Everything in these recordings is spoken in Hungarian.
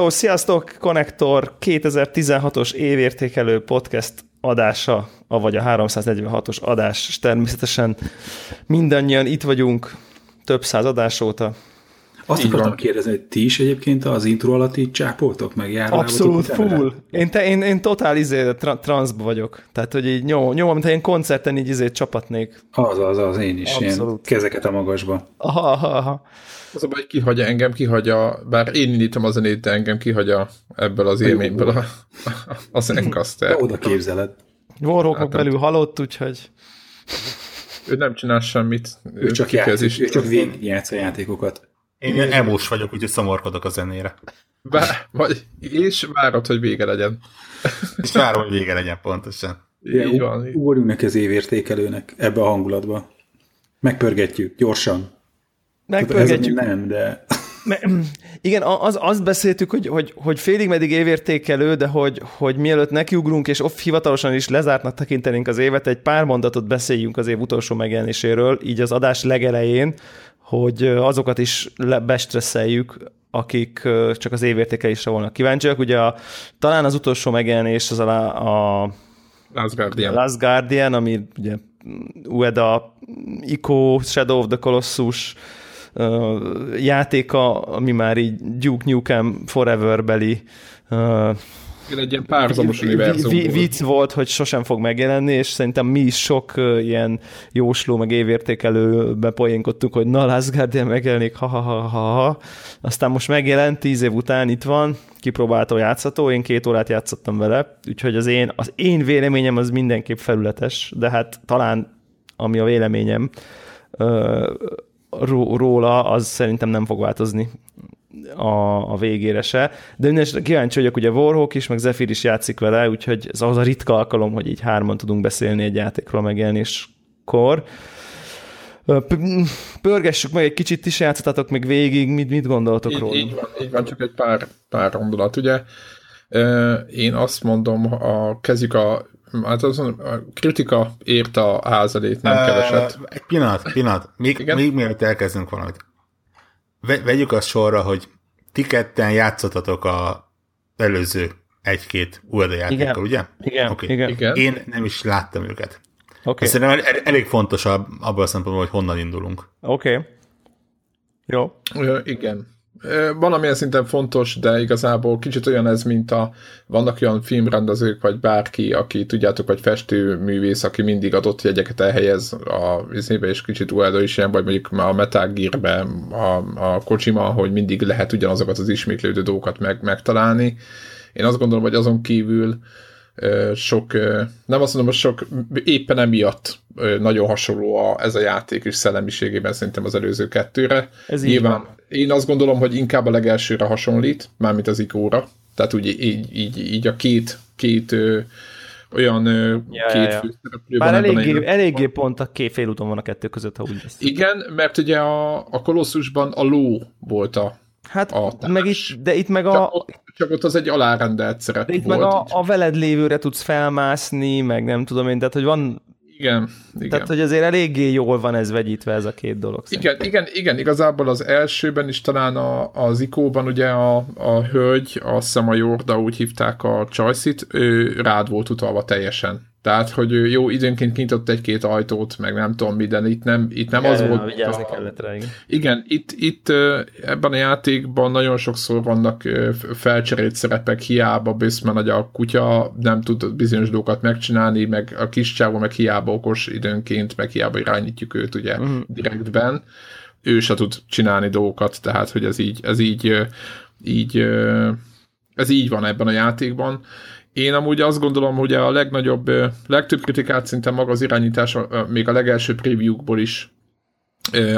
Hello, sziasztok! Connector 2016-os évértékelő podcast adása, avagy a 346-os adás, és természetesen mindannyian itt vagyunk több száz adás óta. Azt Így akartam van. kérdezni, hogy ti is egyébként az intro alatt így csápoltok meg járva? Abszolút, full. Én, te, én, én totál izé, tra, transzba vagyok. Tehát, hogy így nyom, nyom mint én koncerten így izé csapatnék. Az, az, az, én is. Abszolút. Ilyen kezeket a magasba. Aha, aha, aha. Az a baj, hogy kihagyja engem, kihagyja, bár én indítom a zenét, de engem kihagyja ebből az élményből a, a, a Zencaster. Oda képzeled. Warhawknak hát, belül halott, úgyhogy... Ő nem csinál semmit. Ő, ő csak, játszik, ő csak végigjátsz a játékokat. Én emós vagyok, úgyhogy szomorkodok a zenére. Bár, vagy, és várod, hogy vége legyen. És várom, hogy vége legyen pontosan. Ja, Így van. Ugorjunk neki az évértékelőnek ebbe a hangulatba. Megpörgetjük, gyorsan. Megpörgetjük. Ez nem, de... Igen, az, azt beszéltük, hogy, hogy, hogy félig meddig évértékelő, de hogy, hogy mielőtt nekiugrunk, és off hivatalosan is lezártnak tekintenénk az évet, egy pár mondatot beszéljünk az év utolsó megjelenéséről, így az adás legelején, hogy azokat is bestresszeljük, akik csak az évértékelésre volna kíváncsiak. Ugye a, talán az utolsó megjelenés az a, a Last Guardian. Last Guardian, ami ugye Ueda, Ico, Shadow of the Colossus uh, játéka, ami már így Duke Nukem Forever beli uh, egy ilyen párhuzamos univerzum volt. Vicc volt, hogy sosem fog megjelenni, és szerintem mi is sok ilyen jósló, meg évértékelő bepoénkodtuk, hogy na, Last Guardian megjelenik, ha, ha, ha, ha, ha. Aztán most megjelent, tíz év után itt van, kipróbálta játszható, én két órát játszottam vele, úgyhogy az én, az én véleményem az mindenképp felületes, de hát talán ami a véleményem róla, az szerintem nem fog változni a, a végére se. De minden kíváncsi vagyok, ugye Warhawk is, meg Zephyr is játszik vele, úgyhogy ez az a ritka alkalom, hogy így hárman tudunk beszélni egy játékról megjelenéskor. Pörgessük meg egy kicsit, is játszottatok még végig, mit, mit gondoltok róla? Így van, így van, csak egy pár, pár gondolat. Ugye én azt mondom, a, kezdjük a Hát az a kritika ért a házalét, nem keveset. Egy pillanat, pillanat. Még, még mielőtt elkezdünk valamit vegyük azt sorra, hogy ti ketten játszottatok a előző egy-két UED játékkal, ugye? Igen, okay. igen. igen. Én nem is láttam őket. Okay. Szerintem elég fontos abban a szempontból, hogy honnan indulunk. Oké. Okay. Jó. Igen valamilyen szinten fontos, de igazából kicsit olyan ez, mint a vannak olyan filmrendezők, vagy bárki, aki tudjátok, vagy festőművész, aki mindig adott jegyeket elhelyez a vizébe, és kicsit Uedo is ilyen, vagy mondjuk a Metal Gear-be a, a kocsima, hogy mindig lehet ugyanazokat az ismétlődő dolgokat meg, megtalálni. Én azt gondolom, hogy azon kívül sok, nem azt mondom, hogy sok, éppen emiatt nagyon hasonló a, ez a játék is szellemiségében szerintem az előző kettőre. Ez Nyilván. Én azt gondolom, hogy inkább a legelsőre hasonlít, mármint az ikóra. Tehát úgy így, így, így a két, két ö, olyan ö, ja, két ja, főszereplő Bár eléggé, eléggé pont a két félúton van a kettő között, ha úgy lesz. Igen, mert ugye a, a kolosszusban a ló volt a Hát, a meg itt, de itt meg a... Csak ott, csak ott az egy alárendelt szerep de itt volt. meg a, a veled lévőre tudsz felmászni, meg nem tudom én, tehát hogy van... Igen, igen. Tehát, hogy azért eléggé jól van ez vegyítve ez a két dolog. Igen, igen, igen, igazából az elsőben is talán a, az ikóban ugye a, a hölgy, azt hiszem a Jorda úgy hívták a Csajszit, ő rád volt utalva teljesen. Tehát, hogy jó, időnként kinyitott egy-két ajtót, meg nem tudom mi, de itt nem, itt nem az volt. Vigyázni a... kellett rá, igen. Igen, itt, itt ebben a játékban nagyon sokszor vannak felcserélt szerepek, hiába Böszmen, hogy a kutya nem tud bizonyos dolgokat megcsinálni, meg a kis csávó meg hiába okos időnként, meg hiába irányítjuk őt ugye uh-huh. direktben. Ő se tud csinálni dolgokat, tehát, hogy ez így, ez így, így ez így van ebben a játékban én amúgy azt gondolom, hogy a legnagyobb, legtöbb kritikát szinte maga az irányítás, még a legelső preview-ból is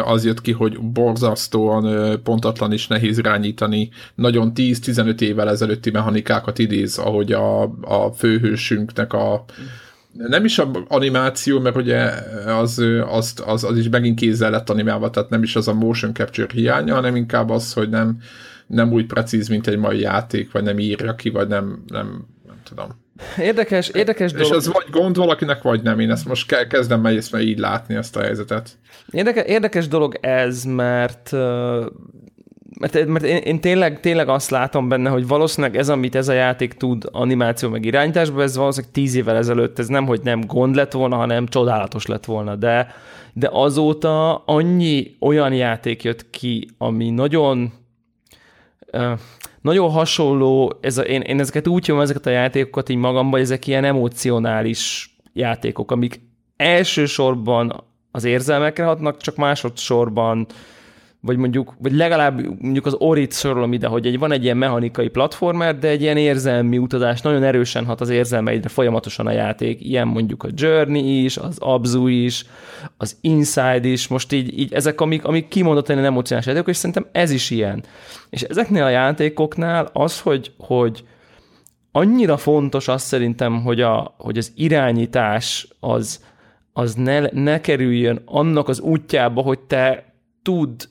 az jött ki, hogy borzasztóan pontatlan és nehéz irányítani. Nagyon 10-15 évvel ezelőtti mechanikákat idéz, ahogy a, a főhősünknek a nem is a animáció, mert ugye az, az, az, az is megint kézzel lett animálva, tehát nem is az a motion capture hiánya, hanem inkább az, hogy nem, nem úgy precíz, mint egy mai játék, vagy nem írja ki, vagy nem, nem tudom. Érdekes, érdekes dolog. És ez vagy gond valakinek, vagy nem. Én ezt most kezdem ezt így látni, ezt a helyzetet. Érdekes, érdekes dolog ez, mert mert, mert én, én tényleg, tényleg azt látom benne, hogy valószínűleg ez, amit ez a játék tud animáció meg irányításban, ez valószínűleg tíz évvel ezelőtt, ez nem, hogy nem gond lett volna, hanem csodálatos lett volna, de, de azóta annyi olyan játék jött ki, ami nagyon nagyon hasonló, ez a, én, én ezeket úgy hívom, ezeket a játékokat így magamban, hogy ezek ilyen emocionális játékok, amik elsősorban az érzelmekre hatnak, csak másodszorban vagy mondjuk, vagy legalább mondjuk az Orit sorolom ide, hogy egy, van egy ilyen mechanikai platformer, de egy ilyen érzelmi utazás nagyon erősen hat az érzelmeidre folyamatosan a játék. Ilyen mondjuk a Journey is, az Abzu is, az Inside is, most így, így ezek, amik, amik kimondottan ilyen emocionális játékok, és szerintem ez is ilyen. És ezeknél a játékoknál az, hogy, hogy annyira fontos az szerintem, hogy, a, hogy az irányítás az, az ne, ne kerüljön annak az útjába, hogy te tud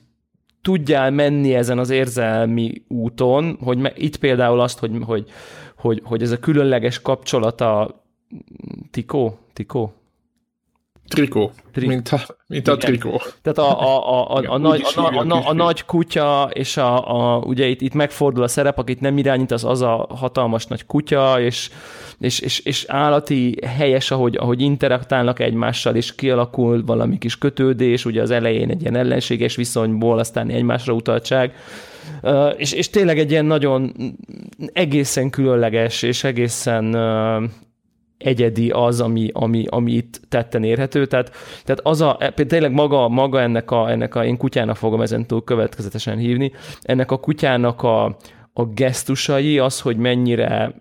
tudjál menni ezen az érzelmi úton, hogy itt például azt, hogy, hogy, hogy, hogy ez a különleges kapcsolata Tikó? Tikó? Trikó, Tri- mint a, mint a trikó. Tehát a, a, a, a, Igen, a, nagy, a, a, a, a nagy kutya, és a, a, ugye itt, itt megfordul a szerep, akit nem irányít, az az a hatalmas nagy kutya, és, és, és, és állati helyes, ahogy, ahogy interaktálnak egymással, és kialakul valami kis kötődés, ugye az elején egy ilyen ellenséges viszonyból, aztán egymásra utaltság, Uh, és, és tényleg egy ilyen nagyon egészen különleges és egészen uh, egyedi az, ami, ami, ami itt tetten érhető. Tehát, tehát az a, e, tényleg maga, maga ennek a, ennek a, én kutyának fogom ezentúl következetesen hívni, ennek a kutyának a, a gesztusai, az, hogy mennyire,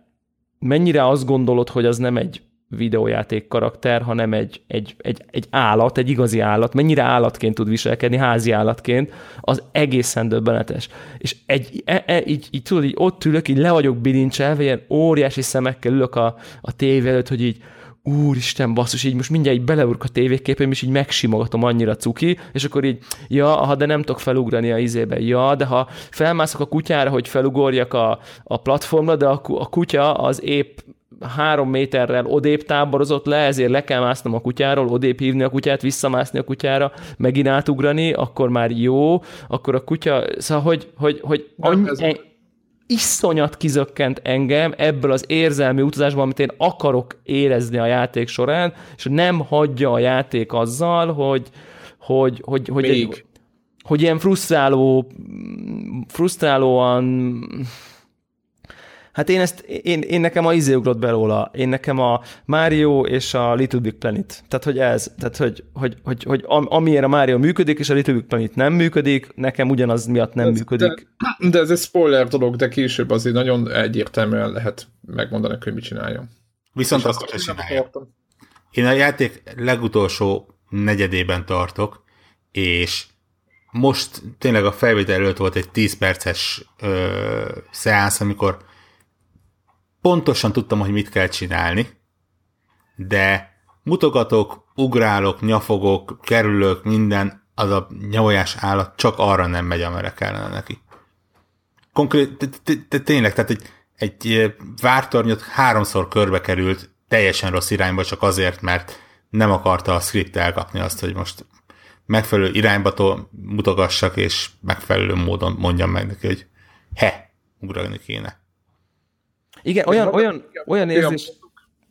mennyire azt gondolod, hogy az nem egy videójáték karakter, hanem egy, egy, egy, egy állat, egy igazi állat, mennyire állatként tud viselkedni, házi állatként, az egészen döbbenetes. És egy, e, e, így, így, tudod, így ott ülök, így le vagyok bilincselve, ilyen óriási szemekkel ülök a, a tévé előtt, hogy így úristen, basszus, így most mindjárt így beleurk a tévéképen, és így megsimogatom annyira cuki, és akkor így, ja, ha de nem tudok felugrani a izébe, ja, de ha felmászok a kutyára, hogy felugorjak a, a platformra, de a, a kutya az épp három méterrel odébb táborozott le, ezért le kell másznom a kutyáról, odébb hívni a kutyát, visszamászni a kutyára, megint átugrani, akkor már jó, akkor a kutya, szóval hogy, hogy, hogy annyi, ez... iszonyat kizökkent engem ebből az érzelmi utazásból, amit én akarok érezni a játék során, és nem hagyja a játék azzal, hogy, hogy, hogy, hogy, Még. egy, hogy ilyen frusztráló, frusztrálóan Hát én ezt, én, én nekem a izé ugrott belóla, én nekem a Mario és a Little Big Planet. Tehát, hogy ez, tehát, hogy, hogy, hogy, hogy amiért a Mario működik, és a Little Big Planet nem működik, nekem ugyanaz miatt nem ez, működik. De, de ez egy spoiler dolog, de később azért nagyon egyértelműen lehet megmondani, hogy mit csináljon. Viszont azt, azt csinálja. Én a játék legutolsó negyedében tartok, és most tényleg a felvétel előtt volt egy 10 perces ö, szeánsz, amikor pontosan tudtam, hogy mit kell csinálni, de mutogatok, ugrálok, nyafogok, kerülök, minden, az a nyavajás állat csak arra nem megy, amerre kellene neki. Konkrét, tényleg, tehát egy, egy vártornyot háromszor körbe került teljesen rossz irányba, csak azért, mert nem akarta a script elkapni azt, hogy most megfelelő irányba mutogassak, és megfelelő módon mondjam meg neki, hogy he, ugrani kéne. Igen, olyan, olyan, olyan érzés...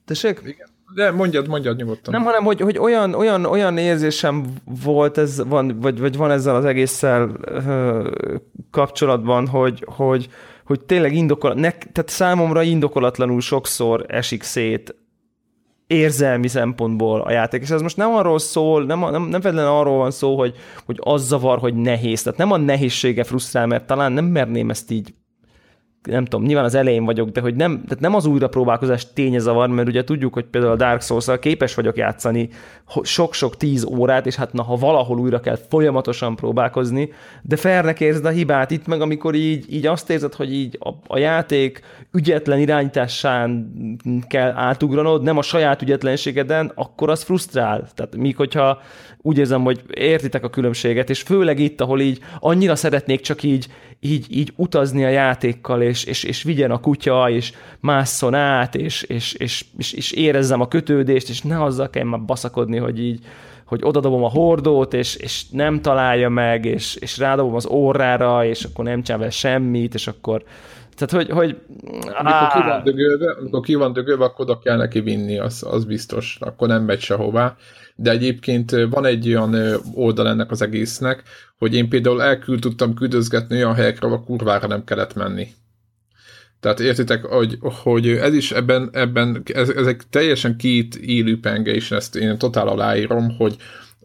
Tessék? Igen. De mondjad, mondjad nyugodtan. Nem, hanem, hogy, hogy olyan, olyan, olyan érzésem volt, ez van, vagy, vagy van ezzel az egésszel ö, kapcsolatban, hogy, hogy, hogy tényleg indokolat, ne, tehát számomra indokolatlanul sokszor esik szét érzelmi szempontból a játék. És ez most nem arról szól, nem, nem, nem feltétlenül arról van szó, hogy, hogy az zavar, hogy nehéz. Tehát nem a nehézsége frusztrál, mert talán nem merném ezt így nem tudom, nyilván az elején vagyok, de hogy nem, tehát nem az újrapróbálkozás ténye zavar, mert ugye tudjuk, hogy például a Dark souls képes vagyok játszani sok-sok tíz órát, és hát na, ha valahol újra kell folyamatosan próbálkozni, de fernek érzed a hibát itt meg, amikor így, így azt érzed, hogy így a, a játék ügyetlen irányításán kell átugranod, nem a saját ügyetlenségeden, akkor az frusztrál. Tehát míg hogyha úgy érzem, hogy értitek a különbséget, és főleg itt, ahol így annyira szeretnék csak így, így, így utazni a játékkal, és, és, és vigyen a kutya, és másszon át, és, és, és, és, és érezzem a kötődést, és ne azzal kell már baszakodni, hogy így, hogy odadobom a hordót, és, és nem találja meg, és, és rádobom az órára, és akkor nem csinál semmit, és akkor tehát, hogy... hogy amikor ki van dögölve, amikor ki van dögölve, akkor oda kell neki vinni, az, az biztos. Akkor nem megy sehová. De egyébként van egy olyan oldal ennek az egésznek, hogy én például elküld tudtam küldözgetni olyan helyekre, ahol kurvára nem kellett menni. Tehát értitek, hogy, hogy ez is ebben, ebben ez, ezek teljesen két élő penge, és ezt én totál aláírom, hogy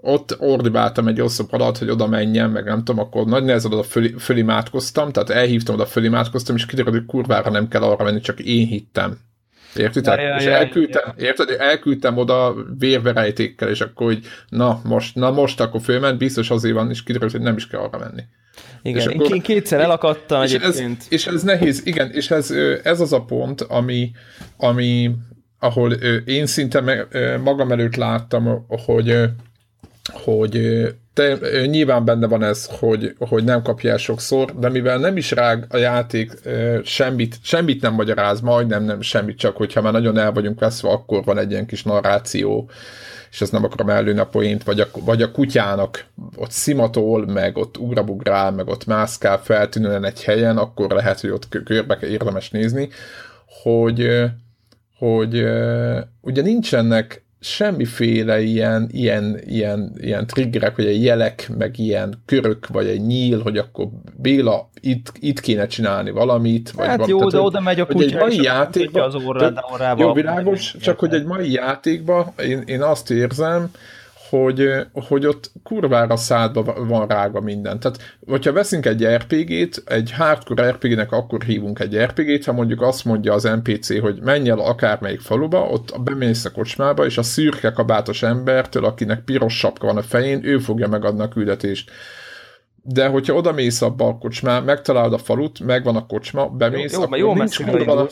ott ordibáltam egy oszlop alatt, hogy oda menjen, meg nem tudom, akkor nagy nehezen oda föl, fölimádkoztam, tehát elhívtam oda fölimádkoztam, és kiderült, hogy kurvára nem kell arra menni, csak én hittem. Értitek? Ja, ja, és elküldtem, ja. érted? Elküldtem oda vérverejtékkel, és akkor, hogy na most, na most akkor fölment, biztos azért van, és kiderült, hogy nem is kell arra menni. Igen, és én akkor, kétszer elakadtam és egyébként. Ez, és ez nehéz, igen, és ez, ez az a pont, ami, ami ahol én szinte magam előtt láttam, hogy hogy te, nyilván benne van ez, hogy, hogy nem kapja el sokszor, de mivel nem is rág a játék semmit, semmit nem magyaráz, majdnem nem semmit, csak hogyha már nagyon el vagyunk veszve, akkor van egy ilyen kis narráció, és ezt nem akarom előni a poént, vagy a, vagy a kutyának ott szimatol, meg ott ugrabugrál, meg ott mászkál feltűnően egy helyen, akkor lehet, hogy ott körbe érdemes nézni, hogy, hogy ugye nincsenek semmiféle ilyen, ilyen, ilyen, ilyen triggerek, vagy egy jelek, meg ilyen körök, vagy egy nyíl, hogy akkor Béla, itt, itt kéne csinálni valamit. Vagy hát van, jó, tehát, de oda megy a kutya, egy mai játékba, az orrád, Jó, világos, csak hogy egy mai játékban én, én azt érzem, hogy, hogy ott kurvára szádba van rága minden. Tehát, hogyha veszünk egy RPG-t, egy hardcore RPG-nek akkor hívunk egy RPG-t, ha mondjuk azt mondja az NPC, hogy menj el akármelyik faluba, ott bemész a kocsmába, és a szürke kabátos embertől, akinek piros sapka van a fején, ő fogja megadni a küldetést. De hogyha oda mész abba a kocsmá, megtalálod a falut, megvan a kocsma, bemész, jó, jó, akkor jó nincs kurva,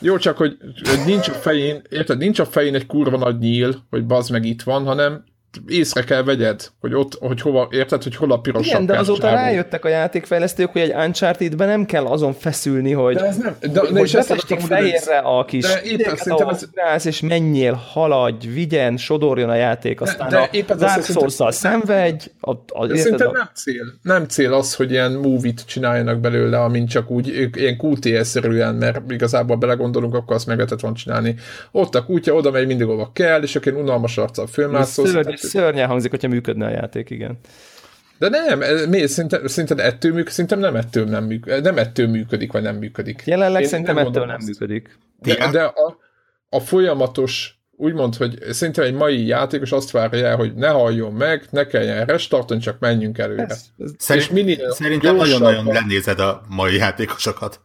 jó, csak hogy, hogy nincs a fején, érted, nincs a fején egy kurva nagy nyíl, hogy bazd meg itt van, hanem észre kell vegyed, hogy ott, hogy hova, érted, hogy hol a piros Igen, de azóta csávó. rájöttek a játékfejlesztők, hogy egy Uncharted-ben nem kell azon feszülni, hogy, de ez nem, de, hogy, de hogy befestik fehérre a kis de éppen szerintem ez... és menjél, haladj, vigyen, sodorjon a játék, aztán de, de a Dark Souls-szal szenvedj. A, a, de szerintem a... nem cél. Nem cél az, hogy ilyen movie-t csináljanak belőle, amint csak úgy, ilyen QTS-szerűen, mert igazából belegondolunk, akkor azt meg lehetett volna csinálni. Ott a kutya oda megy mindig, ahol kell, és akkor unalmas arccal fölmászolsz szörnyen hangzik, hogyha működne a játék, igen. De nem, mi, szinte, szinte ettől működik, szerintem nem ettől, nem, működik, nem ettől működik, vagy nem működik. Jelenleg Én szerintem nem ettől nem működik. De, de a, a folyamatos, úgymond, hogy szerintem egy mai játékos azt várja el, hogy ne halljon meg, ne kelljen restartolni, csak menjünk előre. Ez, ez, Szerint, minél szerintem nagyon-nagyon lenézed a mai játékosokat.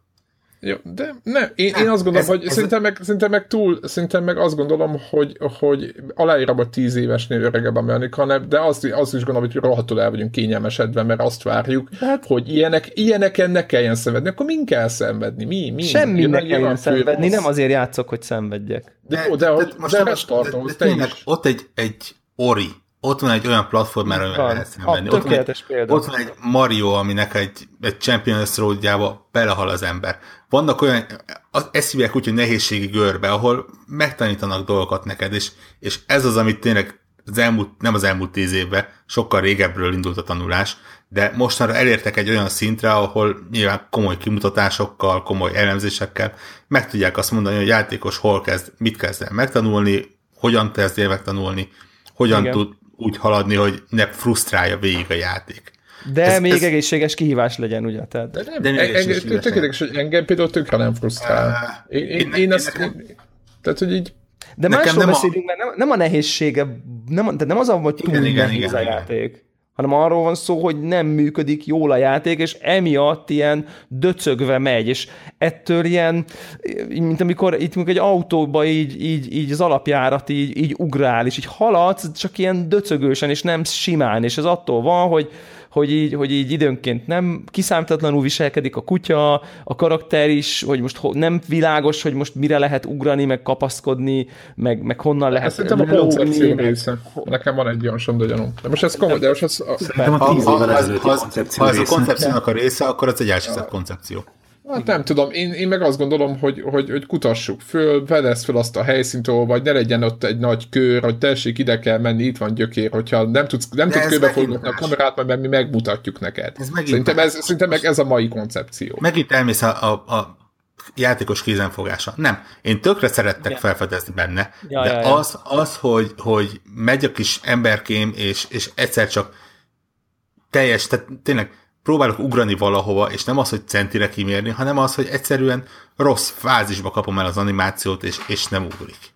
Jó, de ne, én, én azt gondolom, ez, hogy ez szerintem, meg, szerintem meg túl, szerintem meg azt gondolom, hogy, hogy aláírom a tíz évesnél öregebb a mechanika, de azt, azt is gondolom, hogy rohadtul el vagyunk kényelmesedve, mert azt várjuk, hát, hogy ilyenek, ilyeneken ne kelljen szenvedni. Akkor min kell szenvedni? Mi? mi? Semmi ne kelljen szenvedni, nem azért játszok, hogy szenvedjek. De, de, de, de, most de, de, de, de, de ott egy, egy Ori, ott van egy olyan platform, amivel lehet szenvedni. Ott van, egy, ott van egy Mario, aminek egy, egy Champions Road-jába belehal az ember. Vannak olyan, ezt hívják úgy, hogy nehézségi görbe, ahol megtanítanak dolgokat neked, és, és ez az, amit tényleg az elmúlt, nem az elmúlt tíz évben, sokkal régebbről indult a tanulás, de mostanra elértek egy olyan szintre, ahol nyilván komoly kimutatásokkal, komoly elemzésekkel meg tudják azt mondani, hogy a játékos hol kezd, mit kezd el megtanulni, hogyan kezd el megtanulni, hogyan Igen. tud úgy haladni, hogy ne frusztrálja végig a játék. De ez, még ez... egészséges kihívás legyen, ugye? Tehát... De nem, de engem, engem, hogy engem például tökre nem frusztrál. Én, én, én, én ezt... Nekem... Tehát, hogy így... De másról nem beszélünk, a... mert nem, nem a nehézsége, nem, tehát nem az, hogy túl igen, igen, nehéz igen, a játék. Igen hanem arról van szó, hogy nem működik jól a játék, és emiatt ilyen döcögve megy, és ettől ilyen, mint amikor itt egy autóba így, így, így az alapjárat így, így ugrál, és így haladsz, csak ilyen döcögősen, és nem simán, és ez attól van, hogy hogy így, hogy így időnként nem kiszámítatlanul viselkedik a kutya, a karakter is, hogy most nem világos, hogy most mire lehet ugrani, meg kapaszkodni, meg, meg honnan lehet Ezt szerintem a koncepció része. Nekem van egy olyan sondagyanom. De most ez komoly, de most ez... A... Ha, ha, ha, ha, ez a koncepciónak a része, akkor ez egy elsőzett koncepció. Hát nem tudom, én, én meg azt gondolom, hogy, hogy, hogy kutassuk föl, vedesz föl azt a helyszínt, vagy ne legyen ott egy nagy kör, hogy tessék, ide kell menni, itt van gyökér, hogyha nem tudsz, nem tudsz körbeforgatni a kamerát, mert mi megmutatjuk neked. Ez szerintem, ez, szerintem meg ez a mai koncepció. Megint elmész a, a, a játékos kézenfogása. Nem. Én tökre szerettek ja. felfedezni benne, ja, de ja, ja. Az, az hogy, hogy megy a kis emberkém, és, és egyszer csak teljes, tehát tényleg próbálok ugrani valahova, és nem az, hogy centire kimérni, hanem az, hogy egyszerűen rossz fázisba kapom el az animációt, és, és nem ugrik.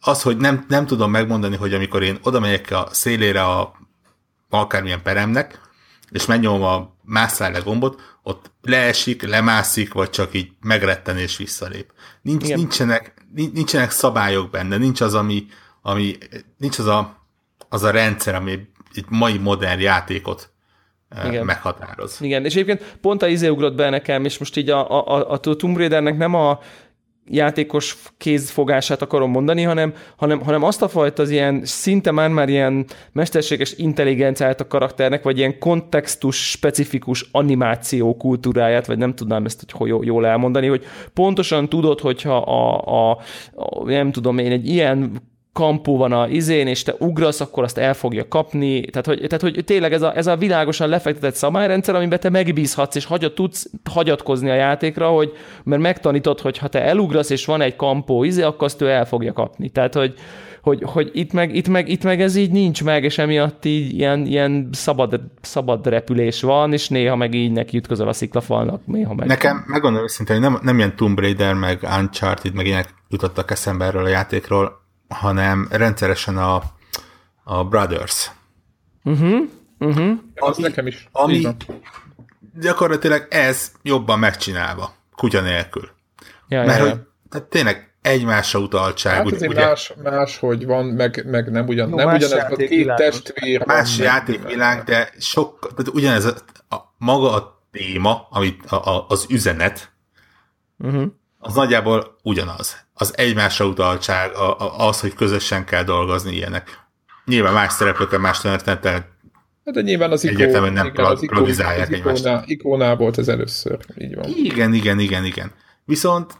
Az, hogy nem, nem tudom megmondani, hogy amikor én oda megyek a szélére a akármilyen peremnek, és megnyomom a másszál le gombot, ott leesik, lemászik, vagy csak így megretten és visszalép. Nincs, nincsenek, nincsenek szabályok benne, nincs az, ami, ami nincs az a, az a rendszer, ami egy mai modern játékot igen. meghatároz. Igen, és egyébként pont a izé ugrott be nekem, és most így a, a, a, a Tomb Raidernek nem a játékos kézfogását akarom mondani, hanem, hanem, hanem azt a fajta az ilyen szinte már már ilyen mesterséges intelligenciát a karakternek, vagy ilyen kontextus specifikus animáció kultúráját, vagy nem tudnám ezt hogy jól elmondani, hogy pontosan tudod, hogyha a, a, a nem tudom én, egy ilyen kampó van a izén, és te ugrasz, akkor azt el fogja kapni. Tehát, hogy, tehát, hogy tényleg ez a, ez a világosan lefektetett szabályrendszer, amiben te megbízhatsz, és hagyat, tudsz hagyatkozni a játékra, hogy, mert megtanítod, hogy ha te elugrasz, és van egy kampó izé, akkor azt ő el fogja kapni. Tehát, hogy, hogy, hogy itt, meg, itt, meg, itt meg ez így nincs meg, és emiatt így ilyen, ilyen szabad, szabad repülés van, és néha meg így neki ütközöl a sziklafalnak, néha meg. Nekem megmondom őszintén, hogy nem, nem ilyen Tomb Raider, meg Uncharted, meg ilyenek jutottak eszembe erről a játékról, hanem rendszeresen a, a Brothers. Uh-huh, uh-huh. Az ami, nekem is. Ami gyakorlatilag ez jobban megcsinálva, kutya nélkül. Ja, Mert ja, ja. hogy tehát tényleg egymásra utaltság. Hát ugye, ugye, más, más, hogy van, meg, meg nem, ugyan, no, nem ugyanez a két testvér. Más játékvilág, de sok, tehát ugyanez a, a, maga a téma, amit a, a, az üzenet, uh-huh. az nagyjából ugyanaz az egymásra utaltság, a, a, az, hogy közösen kell dolgozni ilyenek. Nyilván más szereplőkkel, más történettel Hát de nyilván az ikó, Egyértelműen nem igen, az ikó, az ikóná, ikóná volt ez először, így van. Igen, igen, igen, igen. Viszont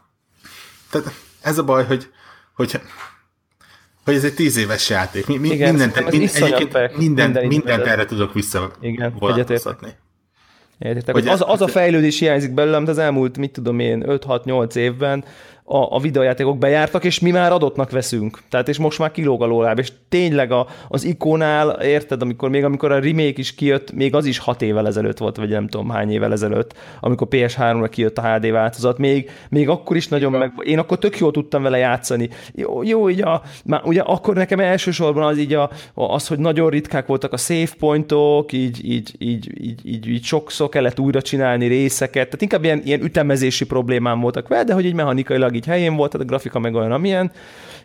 tehát ez a baj, hogy, hogy hogy ez egy tíz éves játék. Mi, mi, igen, mindent, mind, egyébként minden, minden, mindent erre tudok visszavonatkoztatni. Az, az a fejlődés hiányzik belőlem, de az elmúlt, mit tudom én, 5-6-8 évben, a, a videojátékok bejártak, és mi már adottnak veszünk. Tehát és most már kilóg a lóláb, és tényleg a, az ikonál, érted, amikor még amikor a remake is kijött, még az is hat évvel ezelőtt volt, vagy nem tudom hány évvel ezelőtt, amikor PS3-ra kijött a HD változat, még, még akkor is nagyon meg, én akkor tök jól tudtam vele játszani. Jó, jó így a, már ugye akkor nekem elsősorban az így a, az, hogy nagyon ritkák voltak a save pointok, így, így, így, így, így, így sokszor kellett újra csinálni részeket, tehát inkább ilyen, ilyen ütemezési problémám voltak vele, de hogy így mechanikailag így helyén volt, tehát a grafika meg olyan, amilyen,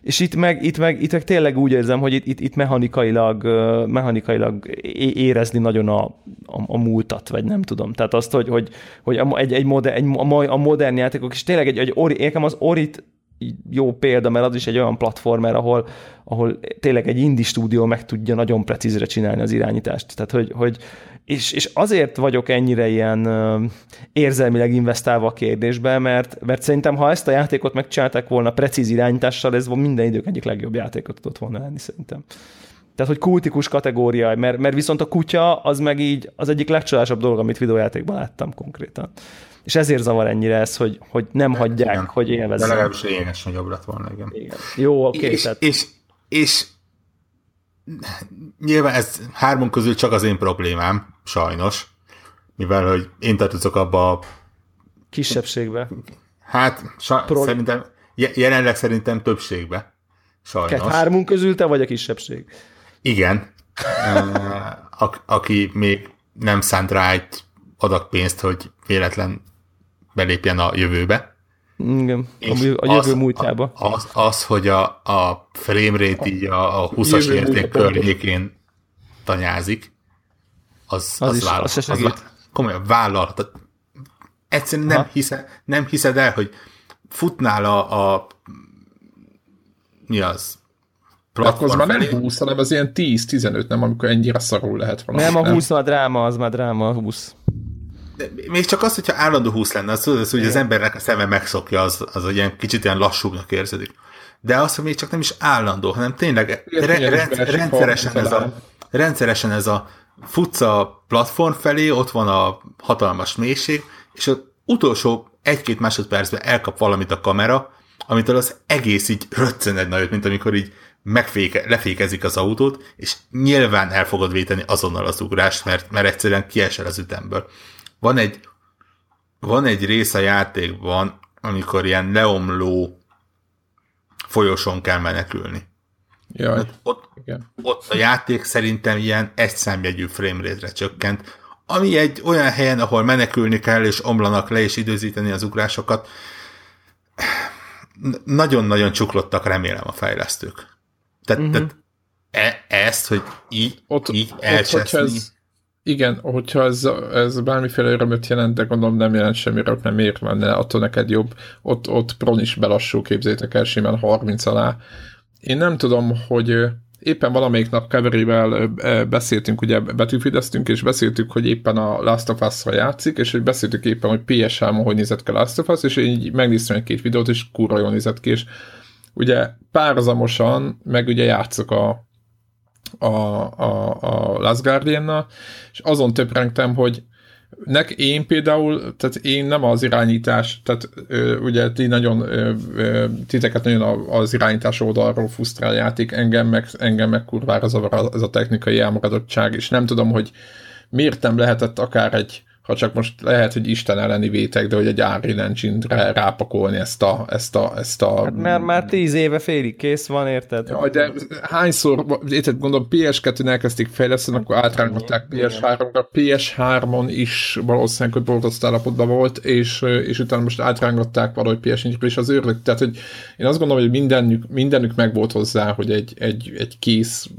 és itt meg, itt meg, itt meg tényleg úgy érzem, hogy itt, itt, itt mechanikailag, mechanikailag érezni nagyon a, a, a múltat, vagy nem tudom. Tehát azt, hogy, hogy, hogy egy, egy, moder, egy, a modern játékok, és tényleg egy, egy ori, nekem az Orit jó példa, mert az is egy olyan platformer, ahol, ahol tényleg egy indie stúdió meg tudja nagyon precízre csinálni az irányítást. Tehát, hogy, hogy és, és azért vagyok ennyire ilyen érzelmileg investálva a kérdésbe, mert, mert szerintem, ha ezt a játékot megcsinálták volna precíz irányítással, ez minden idők egyik legjobb játékot tudott volna lenni szerintem. Tehát, hogy kultikus kategória, mert, mert viszont a kutya az meg így az egyik legcsodásabb dolog, amit videójátékban láttam konkrétan. És ezért zavar ennyire ez, hogy, hogy nem hát, hagyják, igen. hogy élvezzem. De legalábbis lényeges nagyobb lett volna, igen. igen. Jó, oké. Okay, és, tehát... és, és nyilván ez hármon közül csak az én problémám, sajnos, mivel hogy én tartozok abba a kisebbségbe. Hát, sa- Pro... szerintem, jelenleg szerintem többségbe. Sajnos. Kett hármunk közül te vagy a kisebbség. Igen. a- aki még nem szánt rá egy adag pénzt, hogy véletlen belépjen a jövőbe. Igen, a, a jövő múltjába. Az, az, hogy a, a framerate így a, a 20-as érték környékén tanyázik, az, az, az, is, vállal, az, az vállal, komolyan vállalhat. Egyszerűen nem, hisze, nem hiszed el, hogy futnál a, a mi az? Platform az már nem 20, hanem az ilyen 10-15, nem, amikor ennyire szarul lehet valami. Nem, a 20 nem? a dráma, az már dráma, a 20. még csak az, hogyha állandó húsz lenne, az, az hogy az embernek a szeme megszokja, az, az olyan kicsit ilyen lassúbbnak érződik. De az, hogy még csak nem is állandó, hanem tényleg re, rend, rendszeresen, ez a, rendszeresen ez a futsz a platform felé, ott van a hatalmas mélység, és az utolsó egy-két másodpercben elkap valamit a kamera, amitől az egész így röccön egy nagyot, mint amikor így megféke, lefékezik az autót, és nyilván el fogod véteni azonnal az ugrást, mert, mert egyszerűen kiesel az ütemből. Van egy, van egy rész a játékban, amikor ilyen leomló folyosón kell menekülni. Jaj, hát ott, igen. ott a játék szerintem ilyen egy számjegyű framerate-re csökkent, ami egy olyan helyen, ahol menekülni kell, és omlanak le, és időzíteni az ugrásokat, nagyon-nagyon csuklottak remélem a fejlesztők. Tehát, uh-huh. tehát e, ezt, hogy így, ott, így elcseszni... Ott, ez, igen, hogyha ez, ez bármiféle örömöt jelent, de gondolom nem jelent semmi öröm, nem miért van, attól neked jobb. Ott, ott Pron is belassul, képzétek el, simán 30 alá. Én nem tudom, hogy éppen valamelyik nap Keverével beszéltünk, ugye betűfideztünk, és beszéltük, hogy éppen a Last of Us-ra játszik, és hogy beszéltük éppen, hogy ps 3 hogy nézett ki a Last of Us, és én így megnéztem egy-két videót, és kurva jól nézett ki, és ugye párhuzamosan meg ugye játszok a, a, a, a Last guardian és azon töprengtem, hogy nek én például, tehát én nem az irányítás, tehát ö, ugye ti nagyon, ö, ö, titeket nagyon az irányítás oldalról fusztrál játék, engem meg, engem meg kurvára zavar ez a technikai elmaradottság, és nem tudom, hogy miért nem lehetett akár egy ha csak most lehet, hogy Isten elleni vétek, de hogy egy Unreal Engine-re rápakolni ezt a... Ezt a, ezt a hát mert már tíz éve félig kész van, érted? Ja, de hányszor, érted, gondolom PS2-n elkezdték fejleszteni, akkor átrángatták PS3-ra, PS3-on is valószínűleg, hogy borzasztó állapotban volt, és, és utána most átrángatták valahogy ps és az őrlök, tehát hogy én azt gondolom, hogy mindenük, mindenük meg volt hozzá, hogy egy, egy, egy kész,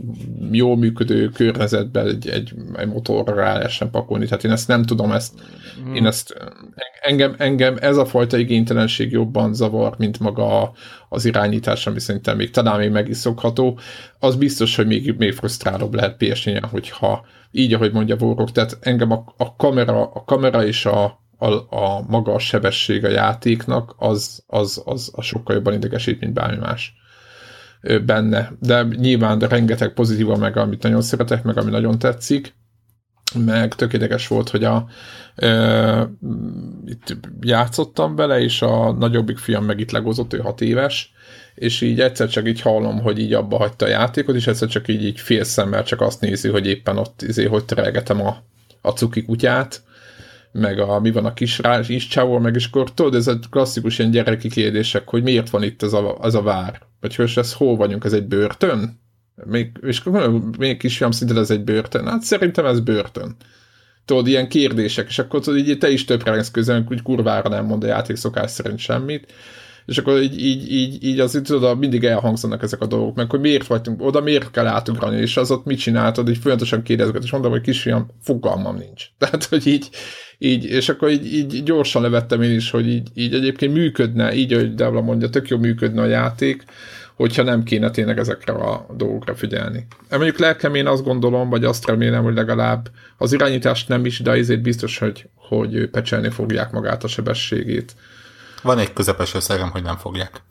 jól működő környezetben egy, egy, egy motorra rá lehessen pakolni, tehát én ezt nem tudom ezt, mm. én ezt, engem, engem ez a fajta igénytelenség jobban zavar, mint maga az irányítás, ami szerintem még talán még meg is szokható, az biztos, hogy még, még frusztrálóbb lehet ps hogyha így, ahogy mondja Vorok, tehát engem a, a, kamera, a kamera és a, a, a maga a sebesség a játéknak, az, az, az, az sokkal jobban idegesít, mint bármi más benne. De nyilván de rengeteg pozitíva meg, amit nagyon szeretek, meg ami nagyon tetszik meg tökéletes volt, hogy a, e, itt játszottam vele, és a nagyobbik fiam meg itt legozott, ő hat éves, és így egyszer csak így hallom, hogy így abba hagyta a játékot, és egyszer csak így, így fél szemmel csak azt nézi, hogy éppen ott izé, hogy terelgetem a, a cuki kutyát, meg a, mi van a kis, rá, kis csávol, meg és akkor tudod, ez a klasszikus ilyen gyereki kérdések, hogy miért van itt ez a, az a vár, vagy hogy ez hol vagyunk, ez egy börtön? Még, és még kisfiam szinte ez egy börtön. Hát szerintem ez börtön. Tudod, ilyen kérdések, és akkor tudod, így te is több közel, hogy kurvára nem mond a játék szokás szerint semmit. És akkor így, így, így, így az tudod, mindig elhangzanak ezek a dolgok, meg hogy miért vagyunk oda, miért kell átugrani, és az ott mit csináltad, így folyamatosan kérdezget, és mondom, hogy kisfiam, fogalmam nincs. Tehát, hogy így, így, és akkor így, így gyorsan levettem én is, hogy így, így egyébként működne, így, ahogy Devla mondja, tök jó működne a játék, hogyha nem kéne tényleg ezekre a dolgokra figyelni. Mondjuk lelkem én azt gondolom, vagy azt remélem, hogy legalább az irányítást nem is, de azért biztos, hogy, hogy pecselni fogják magát a sebességét. Van egy közepes összegem, hogy nem fogják.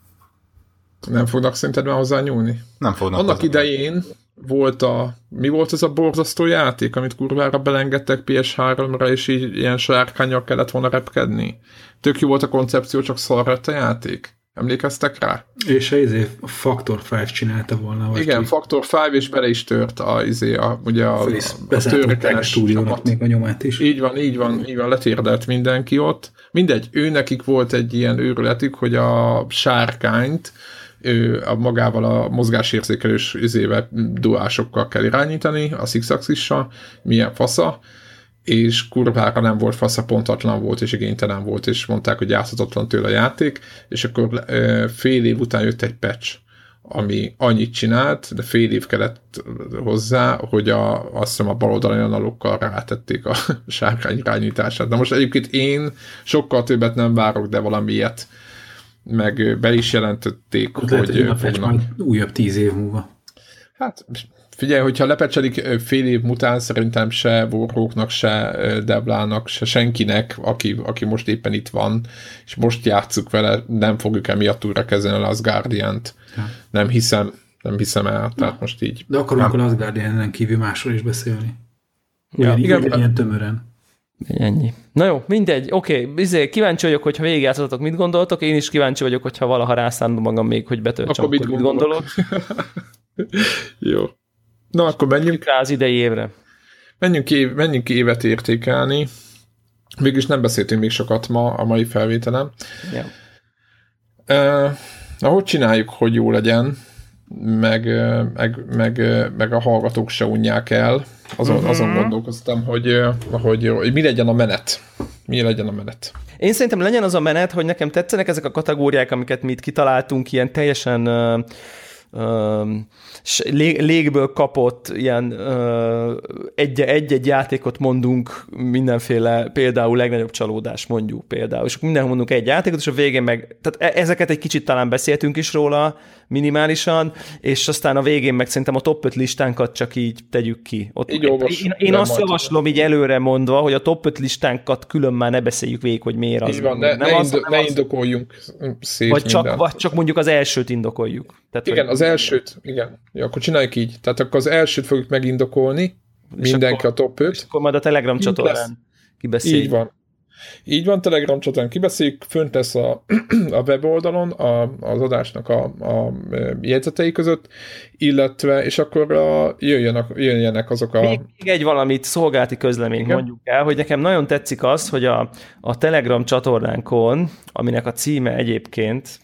Nem fognak szerinted már hozzá nyúlni? Nem fognak. Annak hozzá. idején volt a, mi volt ez a borzasztó játék, amit kurvára belengedtek PS3-ra, és így ilyen sárkányok kellett volna repkedni? Tök jó volt a koncepció, csak szar a játék. Emlékeztek rá? És a izé, Factor 5 csinálta volna. Vagy Igen, ki. Factor 5, és bele is tört a, izé, a, ugye a, a, a törökenes stúdiónak még a nyomát is. Így van, így van, így van, letérdelt mindenki ott. Mindegy, ő nekik volt egy ilyen őrületük, hogy a sárkányt ő, a magával a mozgásérzékelős izével duásokkal kell irányítani, a six milyen fasza, és kurvára nem volt fasza, pontatlan volt, és igénytelen volt, és mondták, hogy játszhatatlan tőle a játék, és akkor fél év után jött egy patch, ami annyit csinált, de fél év kellett hozzá, hogy a, azt hiszem a baloldali analokkal rátették a sárkány irányítását. De most egyébként én sokkal többet nem várok, de valamiért meg be is jelentették, Ott hogy lehet, hogy fognak. Újabb tíz év múlva. Hát Figyelj, hogyha lepecselik fél év után, szerintem se Warhawknak, se Deblának, se senkinek, aki, aki most éppen itt van, és most játsszuk vele, nem fogjuk emiatt újra kezelni az Guardian-t. Ja. Nem hiszem, nem hiszem el, tehát most így. De akarunk a az Guardian-en kívül másról is beszélni. Ugyan, ja, igen, ilyen tömören. Ennyi. Na jó, mindegy, oké, okay. kíváncsi vagyok, hogyha végigjátszottatok, mit gondoltok, én is kíváncsi vagyok, hogyha valaha rászánom magam még, hogy betöltsem, akkor, akkor mit, gondolok. jó. Na, akkor menjünk. Az idei évre. Menjünk, év, menjünk évet értékelni. Mégis nem beszéltünk még sokat ma a mai felvételem. Ja. Uh, na, hogy csináljuk, hogy jó legyen, meg, meg, meg, meg a hallgatók se unják el. Azon, uh-huh. azon gondolkoztam, hogy, hogy, hogy mi legyen a menet. Mi legyen a menet. Én szerintem legyen az a menet, hogy nekem tetszenek ezek a kategóriák, amiket mi itt kitaláltunk, ilyen teljesen uh, lég, légből kapott ilyen egy-egy játékot mondunk mindenféle, például legnagyobb csalódás mondjuk például, és minden mondunk egy játékot, és a végén meg, tehát e, ezeket egy kicsit talán beszéltünk is róla minimálisan, és aztán a végén meg szerintem a top 5 listánkat csak így tegyük ki. Ott így olvas, én, én azt javaslom így előre mondva, hogy a top 5 listánkat külön már ne beszéljük végig, hogy miért az. Így van, ne, nem ne, az, indo, ne az, indokoljunk szét vagy csak, vagy csak mondjuk az elsőt indokoljuk. Tehát, igen, az elsőt, igen. Ja, akkor csináljuk így. Tehát akkor az elsőt fogjuk megindokolni, mindenki akkor, a top 5. És akkor majd a Telegram csatornán kibeszéljük. Így van. Így van, Telegram csatornán kibeszéljük, fönt lesz a, a weboldalon a, az adásnak a, a jegyzetei között, illetve, és akkor a, jöjjenek, jöjjenek azok a... Még, még egy valamit, szolgálati közleményt Igen. mondjuk el, hogy nekem nagyon tetszik az, hogy a, a Telegram csatornánkon, aminek a címe egyébként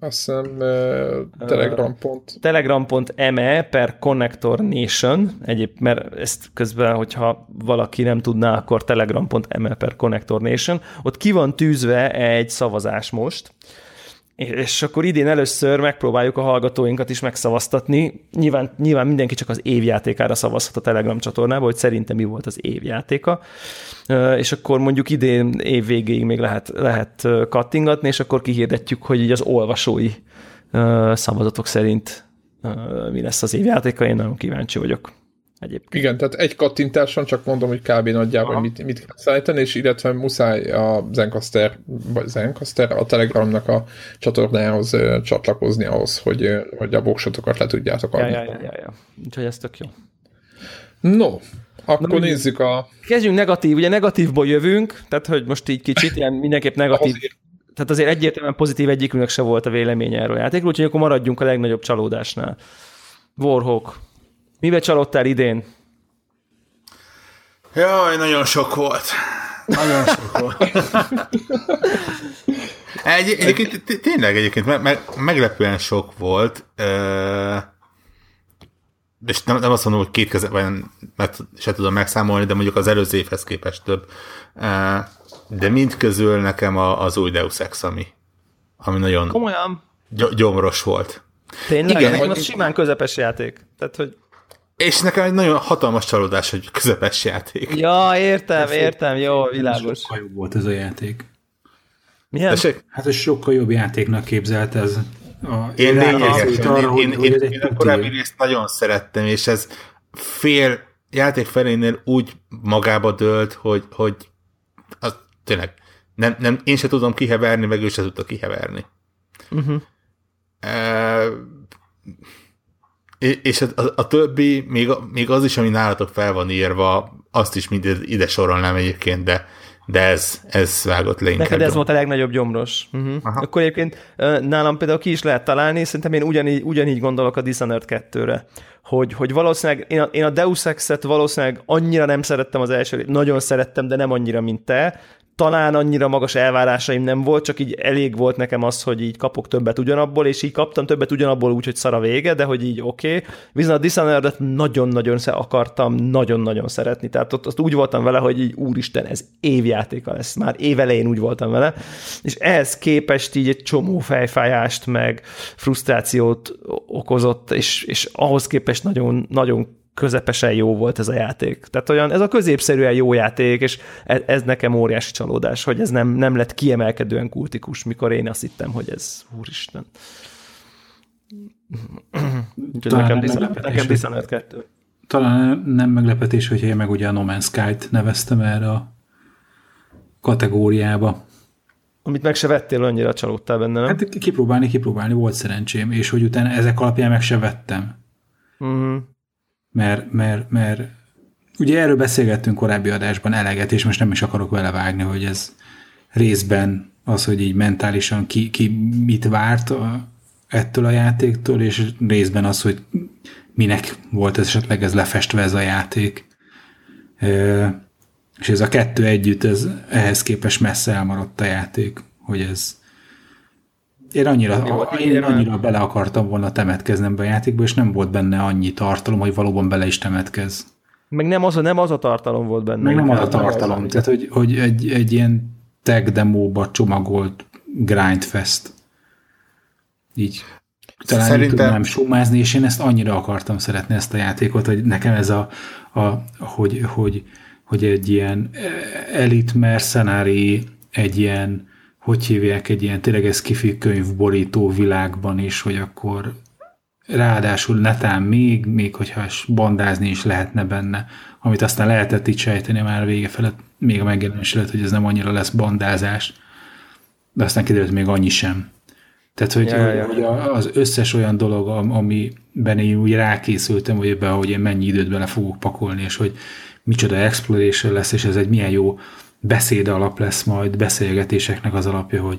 azt hiszem uh, telegram. telegram.me per Connector Nation, egyéb, mert ezt közben, hogyha valaki nem tudná, akkor telegram.me per Connector Nation, ott ki van tűzve egy szavazás most, és akkor idén először megpróbáljuk a hallgatóinkat is megszavaztatni. Nyilván, nyilván mindenki csak az évjátékára szavazhat a Telegram csatornába, hogy szerintem mi volt az évjátéka. És akkor mondjuk idén év végéig még lehet, lehet kattingatni, és akkor kihirdetjük, hogy így az olvasói szavazatok szerint mi lesz az évjátéka. Én nagyon kíváncsi vagyok egyébként. Igen, tehát egy kattintáson csak mondom, hogy kb. nagyjából Aha. mit, mit kell szállítani, és illetve muszáj a Zencaster, vagy Zencaster, a Telegramnak a csatornához csatlakozni ahhoz, hogy, hogy a voksotokat le tudjátok adni. Ja, ja, ja, ja. Úgyhogy ez tök jó. No, akkor Na, nézzük a... Kezdjünk negatív, ugye negatívból jövünk, tehát hogy most így kicsit ilyen mindenképp negatív, azért. tehát azért egyértelműen pozitív egyikünknek se volt a véleménye erről a játékról, úgyhogy akkor maradjunk a legnagyobb csalódásnál. Warhawk. Mibe csalódtál idén? Jaj, nagyon sok volt. Nagyon sok volt. Egy, egyébként tényleg egyébként me, me, meglepően sok volt, és nem, nem azt mondom, hogy két kezeben mert se tudom megszámolni, de mondjuk az előző évhez képest több. De mind közül nekem az új Deus Ex, ami, ami nagyon Komolyan? gyomros volt. Tényleg? Igen, az simán közepes játék. Tehát, hogy és nekem egy nagyon hatalmas csalódás, hogy közepes játék. Ja, értem, értem, jó, világos. Sokkal jobb volt ez a játék. Milyen? Tessék? Hát ez sokkal jobb játéknak képzelt ez. A, én lényegesen, én, én, én, én, én a korábbi részt nagyon szerettem, és ez fél játék felénél úgy magába dőlt, hogy, hogy az, tényleg nem, nem, én se tudom kiheverni, meg ő se tudta kiheverni. Uh-huh. Uh, és a, a, a többi, még, még az is, ami nálatok fel van írva, azt is mind ide sorolnám egyébként, de, de ez, ez vágott le inkább. Neked ez volt a legnagyobb gyomros. Uh-huh. Akkor egyébként nálam például ki is lehet találni, szerintem én ugyanígy, ugyanígy gondolok a Dishonored 2-re, hogy, hogy valószínűleg én a, én a Deus Ex-et valószínűleg annyira nem szerettem az első, nagyon szerettem, de nem annyira, mint te, talán annyira magas elvárásaim nem volt, csak így elég volt nekem az, hogy így kapok többet ugyanabból, és így kaptam többet ugyanabból, úgyhogy szara vége, de hogy így oké. Okay. Viszont a dishonored nagyon-nagyon akartam nagyon-nagyon szeretni. Tehát ott, ott úgy voltam vele, hogy így úristen, ez évjátéka lesz. Már évelején úgy voltam vele. És ehhez képest így egy csomó fejfájást, meg frusztrációt okozott, és, és ahhoz képest nagyon, nagyon közepesen jó volt ez a játék. Tehát olyan, ez a középszerűen jó játék, és ez, ez nekem óriási csalódás, hogy ez nem, nem lett kiemelkedően kultikus, mikor én azt hittem, hogy ez úristen. Úgyhogy nekem, Dishonored, nekem Dishonored 2. Talán nem meglepetés, hogy én meg ugye a No Man's Sky-t neveztem erre a kategóriába. Amit meg se vettél, annyira csalódtál benne, nem? Hát kipróbálni, kipróbálni, volt szerencsém, és hogy utána ezek alapján meg se vettem. Uh-huh. Mert, mert, mert ugye erről beszélgettünk korábbi adásban eleget, és most nem is akarok vele vágni, hogy ez részben az, hogy így mentálisan ki, ki mit várt a, ettől a játéktól, és részben az, hogy minek volt ez esetleg ez lefestve ez a játék. És ez a kettő együtt, ez ehhez képest messze elmaradt a játék, hogy ez én annyira, Jó, én annyira bele akartam volna temetkezni ebbe a játékba, és nem volt benne annyi tartalom, hogy valóban bele is temetkez. Meg nem az a, nem az a tartalom volt benne. Meg nem az a tartalom. Tehát, hogy, hogy egy, egy ilyen tag demóba csomagolt grindfest. Így talán Szerintem... tudnám sumázni, és én ezt annyira akartam szeretni ezt a játékot, hogy nekem ez a, a hogy, hogy, hogy egy ilyen elit mercenary, egy ilyen, hogy hívják, egy ilyen tényleg ez kifi könyvborító világban is, hogy akkor ráadásul netán még, még hogyha bandázni is lehetne benne, amit aztán lehetett itt sejteni már vége felett, még a megjelenés előtt, hogy ez nem annyira lesz bandázás, de aztán kiderült még annyi sem. Tehát, hogy, ja, ja. hogy az összes olyan dolog, amiben én úgy rákészültem, hogy ebben, hogy én mennyi időt bele fogok pakolni, és hogy micsoda exploration lesz, és ez egy milyen jó beszéd alap lesz majd, beszélgetéseknek az alapja, hogy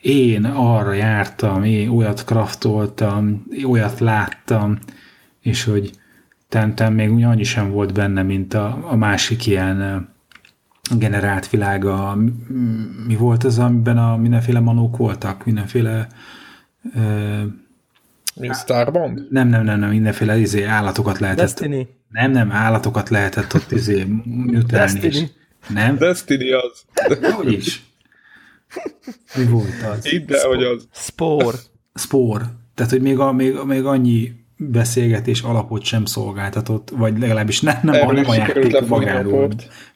én arra jártam, én olyat kraftoltam, olyat láttam, és hogy tentem még úgy annyi sem volt benne, mint a, a másik ilyen generált világa. Mi volt az, amiben a mindenféle manók voltak, mindenféle mi Starbond? Nem, nem, nem, nem, mindenféle izé, állatokat lehetett. Destiny. Nem, nem, állatokat lehetett ott izé mutálni. Destiny. Nem? Destiny az. Hogy is? Mi volt az? Ide, hogy az. Spór. Spór. Tehát, hogy még, a, még, még annyi beszélgetés alapot sem szolgáltatott, vagy legalábbis nem, nem, nem a játék magáról,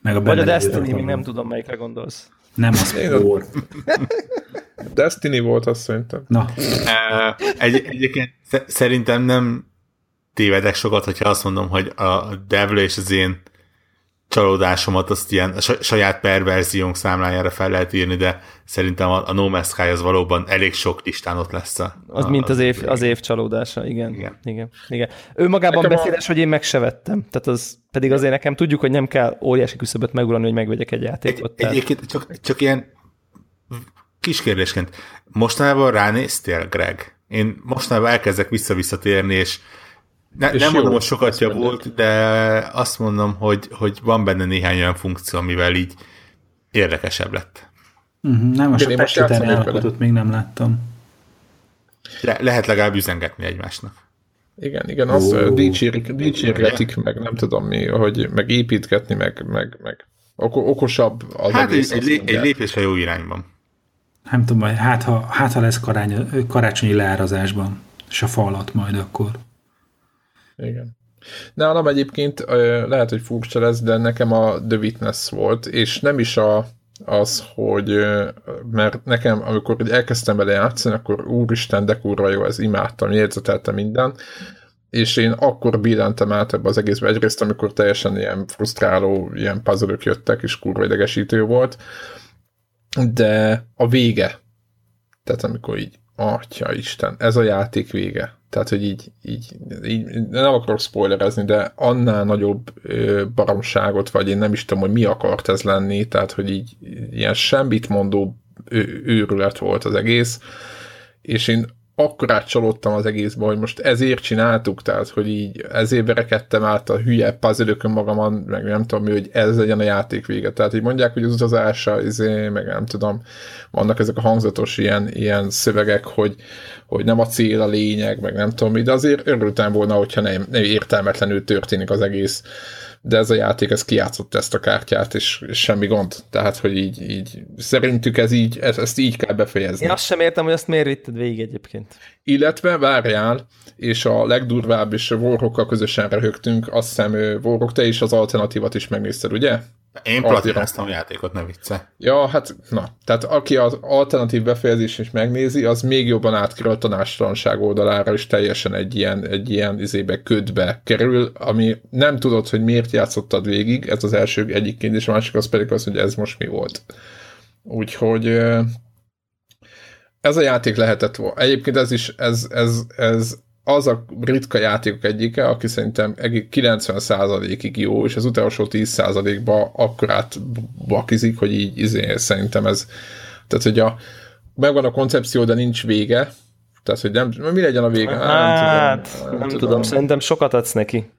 meg a Vagy a Destiny, még nem tudom, melyikre gondolsz. Nem a Spore. Destiny volt, azt szerintem. Na. Egy, egyébként szerintem nem tévedek sokat, hogyha azt mondom, hogy a Devil és az én csalódásomat azt ilyen saját perverziónk számlájára fel lehet írni, de szerintem a, a No Man's Sky az valóban elég sok listán ott lesz. A, az a, mint az év, az év csalódása, igen. Igen. igen, igen. Ő magában nekem beszédes, a... hogy én meg se vettem. Tehát az pedig azért nekem tudjuk, hogy nem kell óriási küszöböt megurani, hogy megvegyek egy játékot. Egy, tehát... Egyébként csak, csak ilyen kis kérdésként. Mostanában ránéztél, Greg? Én mostanában elkezdek vissza-visszatérni, és ne, nem mondom, hogy sokat javult, de azt mondom, hogy, hogy van benne néhány olyan funkció, amivel így érdekesebb lett. Uh-huh, nem, most a Pestéten állapotot még nem láttam. Le, lehet legalább üzengetni egymásnak. Igen, igen, az oh. dicsérik, dicsérgetik, meg nem tudom mi, hogy meg építgetni, meg, meg, meg okosabb az hát egész. Egy, egy, egy lépés a jó irányban. Nem tudom, hát ha, hát ha lesz karány, karácsonyi leárazásban, és a falat majd akkor. Igen. Nálam egyébként lehet, hogy furcsa lesz, de nekem a The Witness volt, és nem is a, az, hogy mert nekem, amikor elkezdtem vele játszani, akkor úristen, de kurva jó, ez imádtam, jegyzeteltem minden, és én akkor billentem át ebbe az egészbe egyrészt, amikor teljesen ilyen frusztráló, ilyen puzzle jöttek, és kurva idegesítő volt, de a vége, tehát amikor így, atya Isten, ez a játék vége. Tehát, hogy így, így, így nem akarok spoilerezni, de annál nagyobb ö, baromságot, vagy én nem is tudom, hogy mi akart ez lenni, tehát, hogy így ilyen semmit mondó őrület volt az egész, és én akkor átcsalódtam az egészben, hogy most ezért csináltuk, tehát, hogy így ezért verekedtem át a hülye puzzle magamon, meg nem tudom mi, hogy ez legyen a játék vége. Tehát így mondják, hogy az utazása, izé, meg nem tudom, vannak ezek a hangzatos ilyen, ilyen szövegek, hogy, hogy nem a cél a lényeg, meg nem tudom mi, de azért örültem volna, hogyha nem, nem értelmetlenül történik az egész de ez a játék, ez kijátszott ezt a kártyát, és, és semmi gond. Tehát, hogy így, így szerintük ez így, ezt, ezt így kell befejezni. Én azt sem értem, hogy ezt miért vitted végig egyébként. Illetve várjál, és a legdurvább, és Warhawkkal közösen röhögtünk, azt hiszem, Warhawk, te is az alternatívat is megnézted, ugye? Én platináztam a játékot, ne vicce. Ja, hát na. Tehát aki az alternatív befejezés is megnézi, az még jobban átkerül a tanástalanság oldalára, és teljesen egy ilyen, egy ilyen izébe, ködbe kerül, ami nem tudod, hogy miért játszottad végig, ez az első egyikként, és a másik az pedig az, hogy ez most mi volt. Úgyhogy ez a játék lehetett volna. Egyébként ez is, ez, ez, ez az a ritka játékok egyike, aki szerintem 90%-ig jó, és az utolsó 10%-ba akkorát bakizik, hogy így izé, szerintem ez, tehát hogy a, megvan a koncepció, de nincs vége, tehát hogy nem, mi legyen a vége? Hát, nem, tudom, nem, nem tudom. tudom, szerintem sokat adsz neki.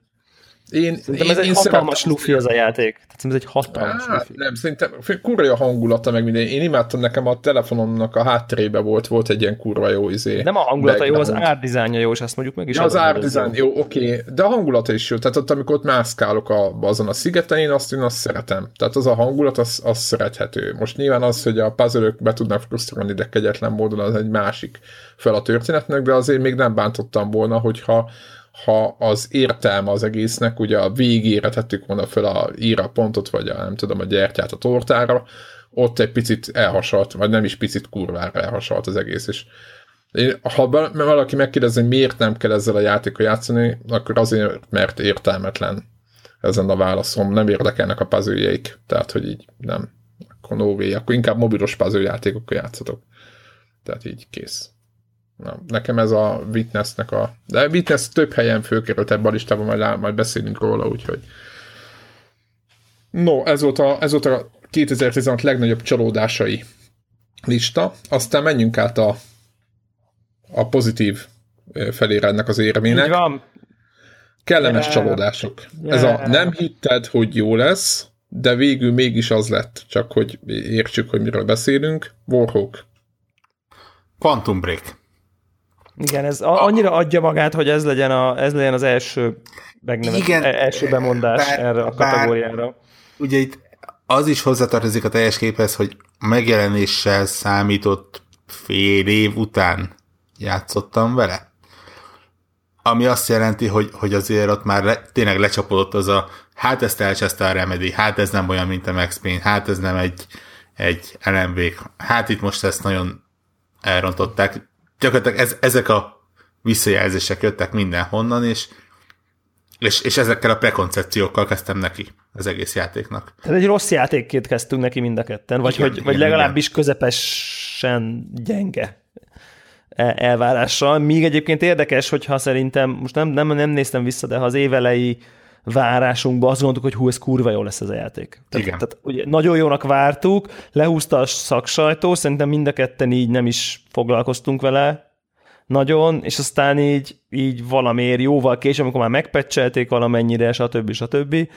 Én, szerintem én, ez egy én hatalmas lufi az a játék. Tehát ez egy hatalmas Á, lufi. Nem, szerintem kurva jó hangulata meg minden. Én imádtam nekem a telefonomnak a hátterébe volt, volt egy ilyen kurva jó izé. Nem a hangulata jó, az árdizájnja jó, és azt mondjuk meg is. Ja, az árdizájn, jó, oké. Okay. De a hangulata is jó. Tehát ott, amikor ott mászkálok a, azon a szigeten, én azt, én azt szeretem. Tehát az a hangulat, az, az szerethető. Most nyilván az, hogy a puzzle be tudnak frusztrálni, de kegyetlen módon az egy másik fel a történetnek, de azért még nem bántottam volna, hogyha ha az értelme az egésznek, ugye a végére tettük volna fel a íra pontot, vagy a, nem tudom, a gyertyát a tortára, ott egy picit elhasalt, vagy nem is picit kurvára elhasalt az egész, és én, ha valaki megkérdezi, hogy miért nem kell ezzel a játékkal játszani, akkor azért, mert értelmetlen ezen a válaszom, nem érdekelnek a puzzle tehát hogy így nem, akkor no way, akkor inkább mobilos puzzle játszatok. Tehát így kész. Na, nekem ez a Witnessnek a... De Witness több helyen fölkerült ebben a listában, majd, majd beszélünk róla, úgyhogy... No, ez volt a, ez volt a 2016 legnagyobb csalódásai lista. Aztán menjünk át a, a pozitív felére ennek az érmének. van. Kellemes yeah. csalódások. Yeah. Ez a nem hitted, hogy jó lesz, de végül mégis az lett, csak hogy értsük, hogy miről beszélünk. Warhawk. Quantum Break. Igen, ez annyira adja magát, hogy ez legyen, a, ez legyen az első megnevezett, Igen, e- első bemondás bár, erre a kategóriára. Bár, ugye itt az is hozzatartozik a teljes képhez, hogy megjelenéssel számított fél év után játszottam vele. Ami azt jelenti, hogy, hogy azért ott már le, tényleg lecsapodott az a hát ezt elcseszte a Remedy, hát ez nem olyan, mint a Max Payne, hát ez nem egy, egy LMV, hát itt most ezt nagyon elrontották gyakorlatilag ez, ezek a visszajelzések jöttek mindenhonnan, és, és, és ezekkel a prekoncepciókkal kezdtem neki az egész játéknak. Tehát egy rossz játékként kezdtünk neki mind a ketten, vagy, igen, hogy, igen, vagy legalábbis igen. közepesen gyenge e, elvárással. Míg egyébként érdekes, hogyha szerintem, most nem, nem, nem néztem vissza, de ha az évelei várásunkban azt gondoltuk, hogy hú, ez kurva jó lesz ez a játék. Tehát, Igen. tehát ugye, nagyon jónak vártuk, lehúzta a szaksajtó, szerintem mind a ketten így nem is foglalkoztunk vele nagyon, és aztán így, így valamiért jóval később, amikor már megpecselték valamennyire, stb. stb.,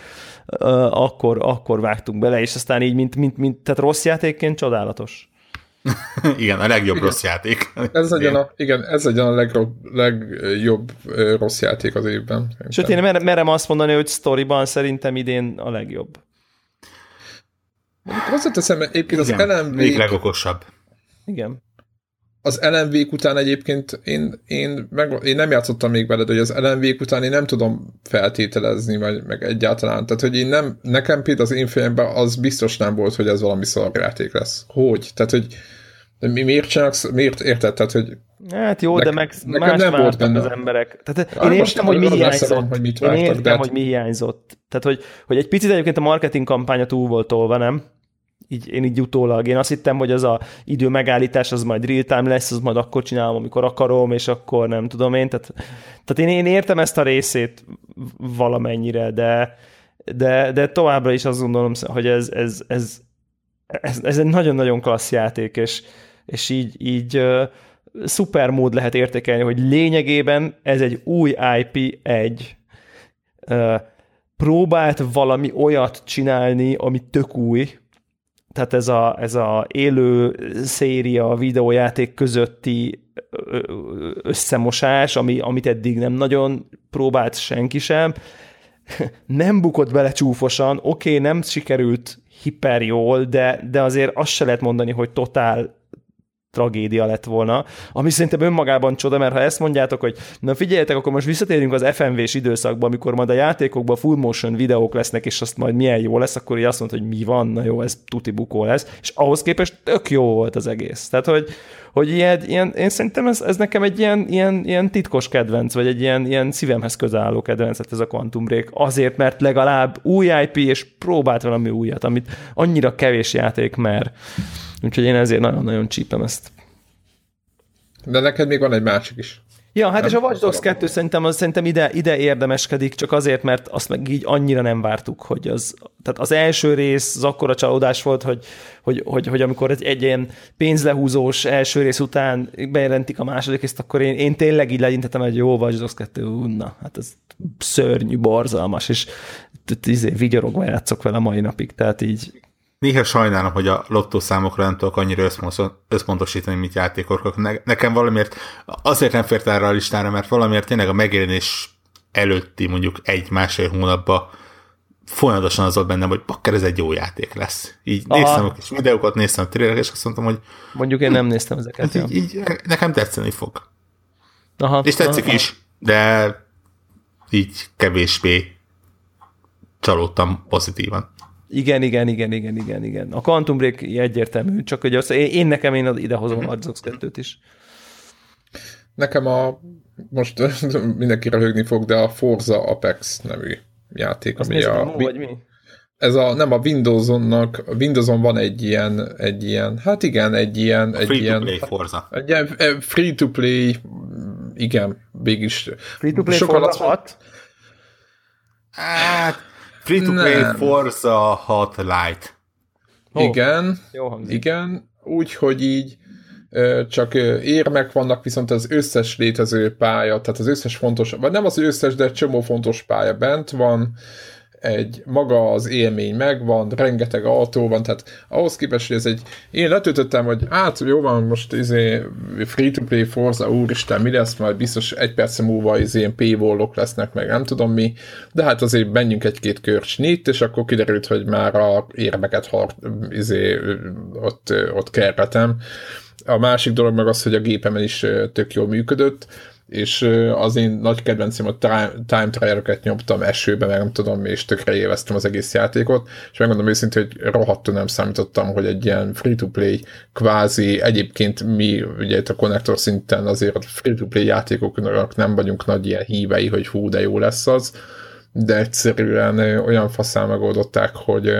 akkor, akkor vágtunk bele, és aztán így, mint, mint, mint tehát rossz játékként csodálatos. igen, a legjobb igen. rossz játék. Ez legyen a, igen, ez legyen a legjobb, legjobb rossz játék az évben. Szerintem. Sőt, én merem, merem azt mondani, hogy sztoriban szerintem idén a legjobb. Azt teszem, egyébként az LMV... Még legokosabb. Igen. Az lmv után egyébként én, én, meg, én nem játszottam még veled, hogy az lmv után én nem tudom feltételezni, vagy meg egyáltalán. Tehát, hogy én nem, nekem például az én fejemben az biztos nem volt, hogy ez valami szarjáték lesz. Hogy? Tehát, hogy mi miért csinálsz, miért érted? Tehát, hogy Hát jó, ne, de meg más nem volt benne. az emberek. Tehát ja, én értem, hogy mi hiányzott. Hogy mit vártak, én értem, de... hogy mi hiányzott. Tehát, hogy, hogy egy picit egyébként a marketing kampánya túl volt tolva, nem? Így, én így utólag. Én azt hittem, hogy az a idő megállítás az majd real time lesz, az majd akkor csinálom, amikor akarom, és akkor nem tudom én. Tehát, tehát én, én értem ezt a részét valamennyire, de, de, de továbbra is azt gondolom, hogy ez, ez, ez, ez, ez egy nagyon-nagyon klassz játék, és, és így, így uh, szuper mód lehet értékelni, hogy lényegében ez egy új IP egy uh, próbált valami olyat csinálni, ami tök új, tehát ez a, ez a élő széria, videójáték közötti összemosás, ami, amit eddig nem nagyon próbált senki sem, nem bukott bele csúfosan, oké, okay, nem sikerült hiper jól, de, de azért azt se lehet mondani, hogy totál tragédia lett volna, ami szerintem önmagában csoda, mert ha ezt mondjátok, hogy na figyeljetek, akkor most visszatérünk az FMV-s időszakba, amikor majd a játékokban full motion videók lesznek, és azt majd milyen jó lesz, akkor így azt mondta, hogy mi van, na jó, ez tuti bukó lesz, és ahhoz képest tök jó volt az egész. Tehát, hogy, hogy ilyen, ilyen, én szerintem ez, ez nekem egy ilyen, ilyen, ilyen titkos kedvenc, vagy egy ilyen, ilyen szívemhez közel álló kedvenc, ez a Quantum Break. Azért, mert legalább új IP, és próbált valami újat, amit annyira kevés játék mer. Úgyhogy én ezért nagyon-nagyon csípem ezt. De neked még van egy másik is. Ja, hát nem és a Watch Dogs 2 szerintem, az, szerintem ide, ide érdemeskedik, csak azért, mert azt meg így annyira nem vártuk, hogy az, tehát az első rész az akkora csalódás volt, hogy, hogy, hogy, hogy amikor egy, egy ilyen pénzlehúzós első rész után bejelentik a második részt, akkor én, én tényleg így legyintettem, hogy jó, Watch Dogs 2, na, hát ez szörnyű, borzalmas, és izé, vigyorogva játszok vele mai napig, tehát így Néha sajnálom, hogy a lottószámokra nem tudok annyira összpontosítani, mint játékok. Ne, nekem valamiért azért nem fért erre a listára, mert valamiért tényleg a megjelenés előtti mondjuk egy-másfél hónapban folyamatosan az volt bennem, hogy bakker, ez egy jó játék lesz. Így Aha. néztem a kis videókat, néztem a trailereket, és azt mondtam, hogy mondjuk én nem néztem ezeket. Hát így, így, nekem tetszeni fog. Aha, és tetszik aha. is, de így kevésbé csalódtam pozitívan. Igen, igen, igen, igen, igen, igen. A Quantum Break egyértelmű, csak hogy azt, én, én nekem én idehozom a Hard 2-t is. Nekem a, most mindenki röhögni fog, de a Forza Apex nevű játék, ami a... Mo, vagy mi? Ez a, nem a Windows-onnak, a Windows-on van egy ilyen, egy ilyen, hát igen, egy ilyen, egy free ilyen, to play Forza. Egy ilyen eh, free to play, igen, végig Free to play Forza 6? Hát, Free-to-play Forza 6 Lite. Oh, igen, jó igen, úgy, hogy így csak érmek vannak, viszont az összes létező pálya, tehát az összes fontos, vagy nem az összes, de csomó fontos pálya bent van, egy maga az élmény megvan, rengeteg autó van, tehát ahhoz képest, hogy ez egy, én letöltöttem, hogy hát jó van, most izé free-to-play Forza, úristen, mi lesz, majd biztos egy perc múlva izé ilyen paywallok lesznek, meg nem tudom mi, de hát azért menjünk egy-két körcsnit, és akkor kiderült, hogy már a érmeket hart, izé, ott, ott kerretem. A másik dolog meg az, hogy a gépemen is tök jól működött, és az én nagy kedvencem a time trial-öket nyomtam esőbe, meg nem tudom, és tökre éveztem az egész játékot, és megmondom őszintén, hogy rohadtul nem számítottam, hogy egy ilyen free-to-play kvázi, egyébként mi ugye itt a konnektor szinten azért a free-to-play játékoknak nem vagyunk nagy ilyen hívei, hogy hú, de jó lesz az, de egyszerűen olyan faszán megoldották, hogy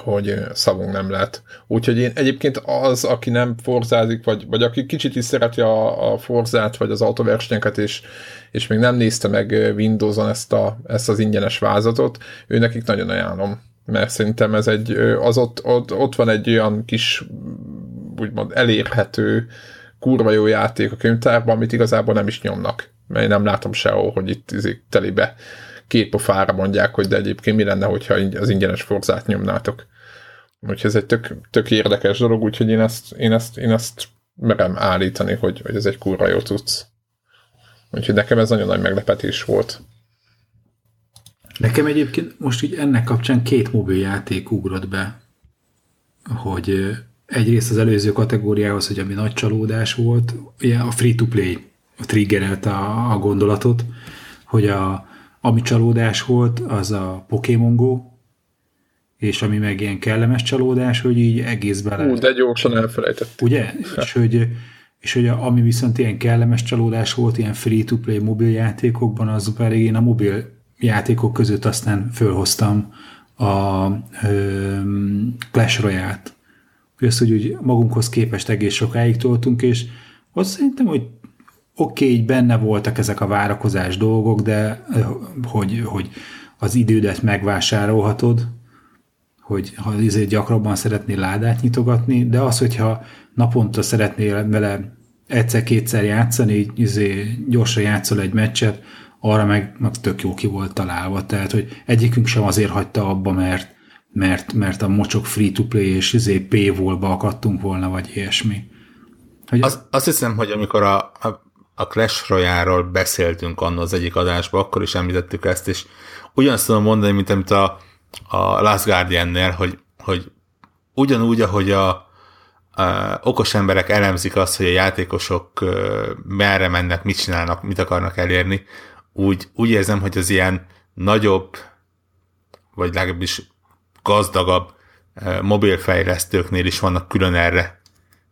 hogy szavunk nem lett. Úgyhogy én egyébként az, aki nem forzázik, vagy, vagy aki kicsit is szereti a, a forzát, vagy az autóversenyeket, és, és még nem nézte meg Windows-on ezt, a, ezt az ingyenes vázatot, ő nekik nagyon ajánlom. Mert szerintem ez egy, az ott, ott, ott van egy olyan kis, úgymond elérhető, kurva jó játék a könyvtárban, amit igazából nem is nyomnak. Mert én nem látom sehol, hogy itt izé telibe két pofára mondják, hogy de egyébként mi lenne, hogyha az ingyenes forzát nyomnátok. Úgyhogy ez egy tök, tök érdekes dolog, úgyhogy én ezt, én ezt, én ezt merem állítani, hogy, hogy ez egy kurva jó tudsz. Úgyhogy nekem ez nagyon nagy meglepetés volt. Nekem egyébként most így ennek kapcsán két mobil játék ugrott be, hogy egyrészt az előző kategóriához, hogy ami nagy csalódás volt, ugye a free-to-play triggerelt a, a gondolatot, hogy a, ami csalódás volt, az a Pokémon Go, és ami meg ilyen kellemes csalódás, hogy így egész bele... Ú, de gyorsan elfelejtett. Ugye? és hogy, és hogy ami viszont ilyen kellemes csalódás volt, ilyen free-to-play mobil játékokban, az pedig én a mobil játékok között aztán fölhoztam a ö, Clash Royale-t. Ezt, hogy úgy magunkhoz képest egész sokáig toltunk, és azt szerintem, hogy oké, okay, így benne voltak ezek a várakozás dolgok, de hogy, hogy az idődet megvásárolhatod, hogy ha azért gyakrabban szeretnél ládát nyitogatni, de az, hogyha naponta szeretnél vele egyszer-kétszer játszani, így izé, gyorsan játszol egy meccset, arra meg, meg tök jó ki volt találva. Tehát, hogy egyikünk sem azért hagyta abba, mert, mert, mert a mocsok free-to-play és izé paywall-ba akadtunk volna, vagy ilyesmi. Hogy azt, azt hiszem, hogy amikor a, a a Clash Royale-ról beszéltünk anno az egyik adásban, akkor is említettük ezt, és ugyanazt tudom mondani, mint amit a, a Last Guardian-nél, hogy, hogy ugyanúgy, ahogy a, uh, okos emberek elemzik azt, hogy a játékosok merre mennek, mit csinálnak, mit akarnak elérni, úgy, úgy érzem, hogy az ilyen nagyobb, vagy legalábbis gazdagabb mobilfejlesztőknél is vannak külön erre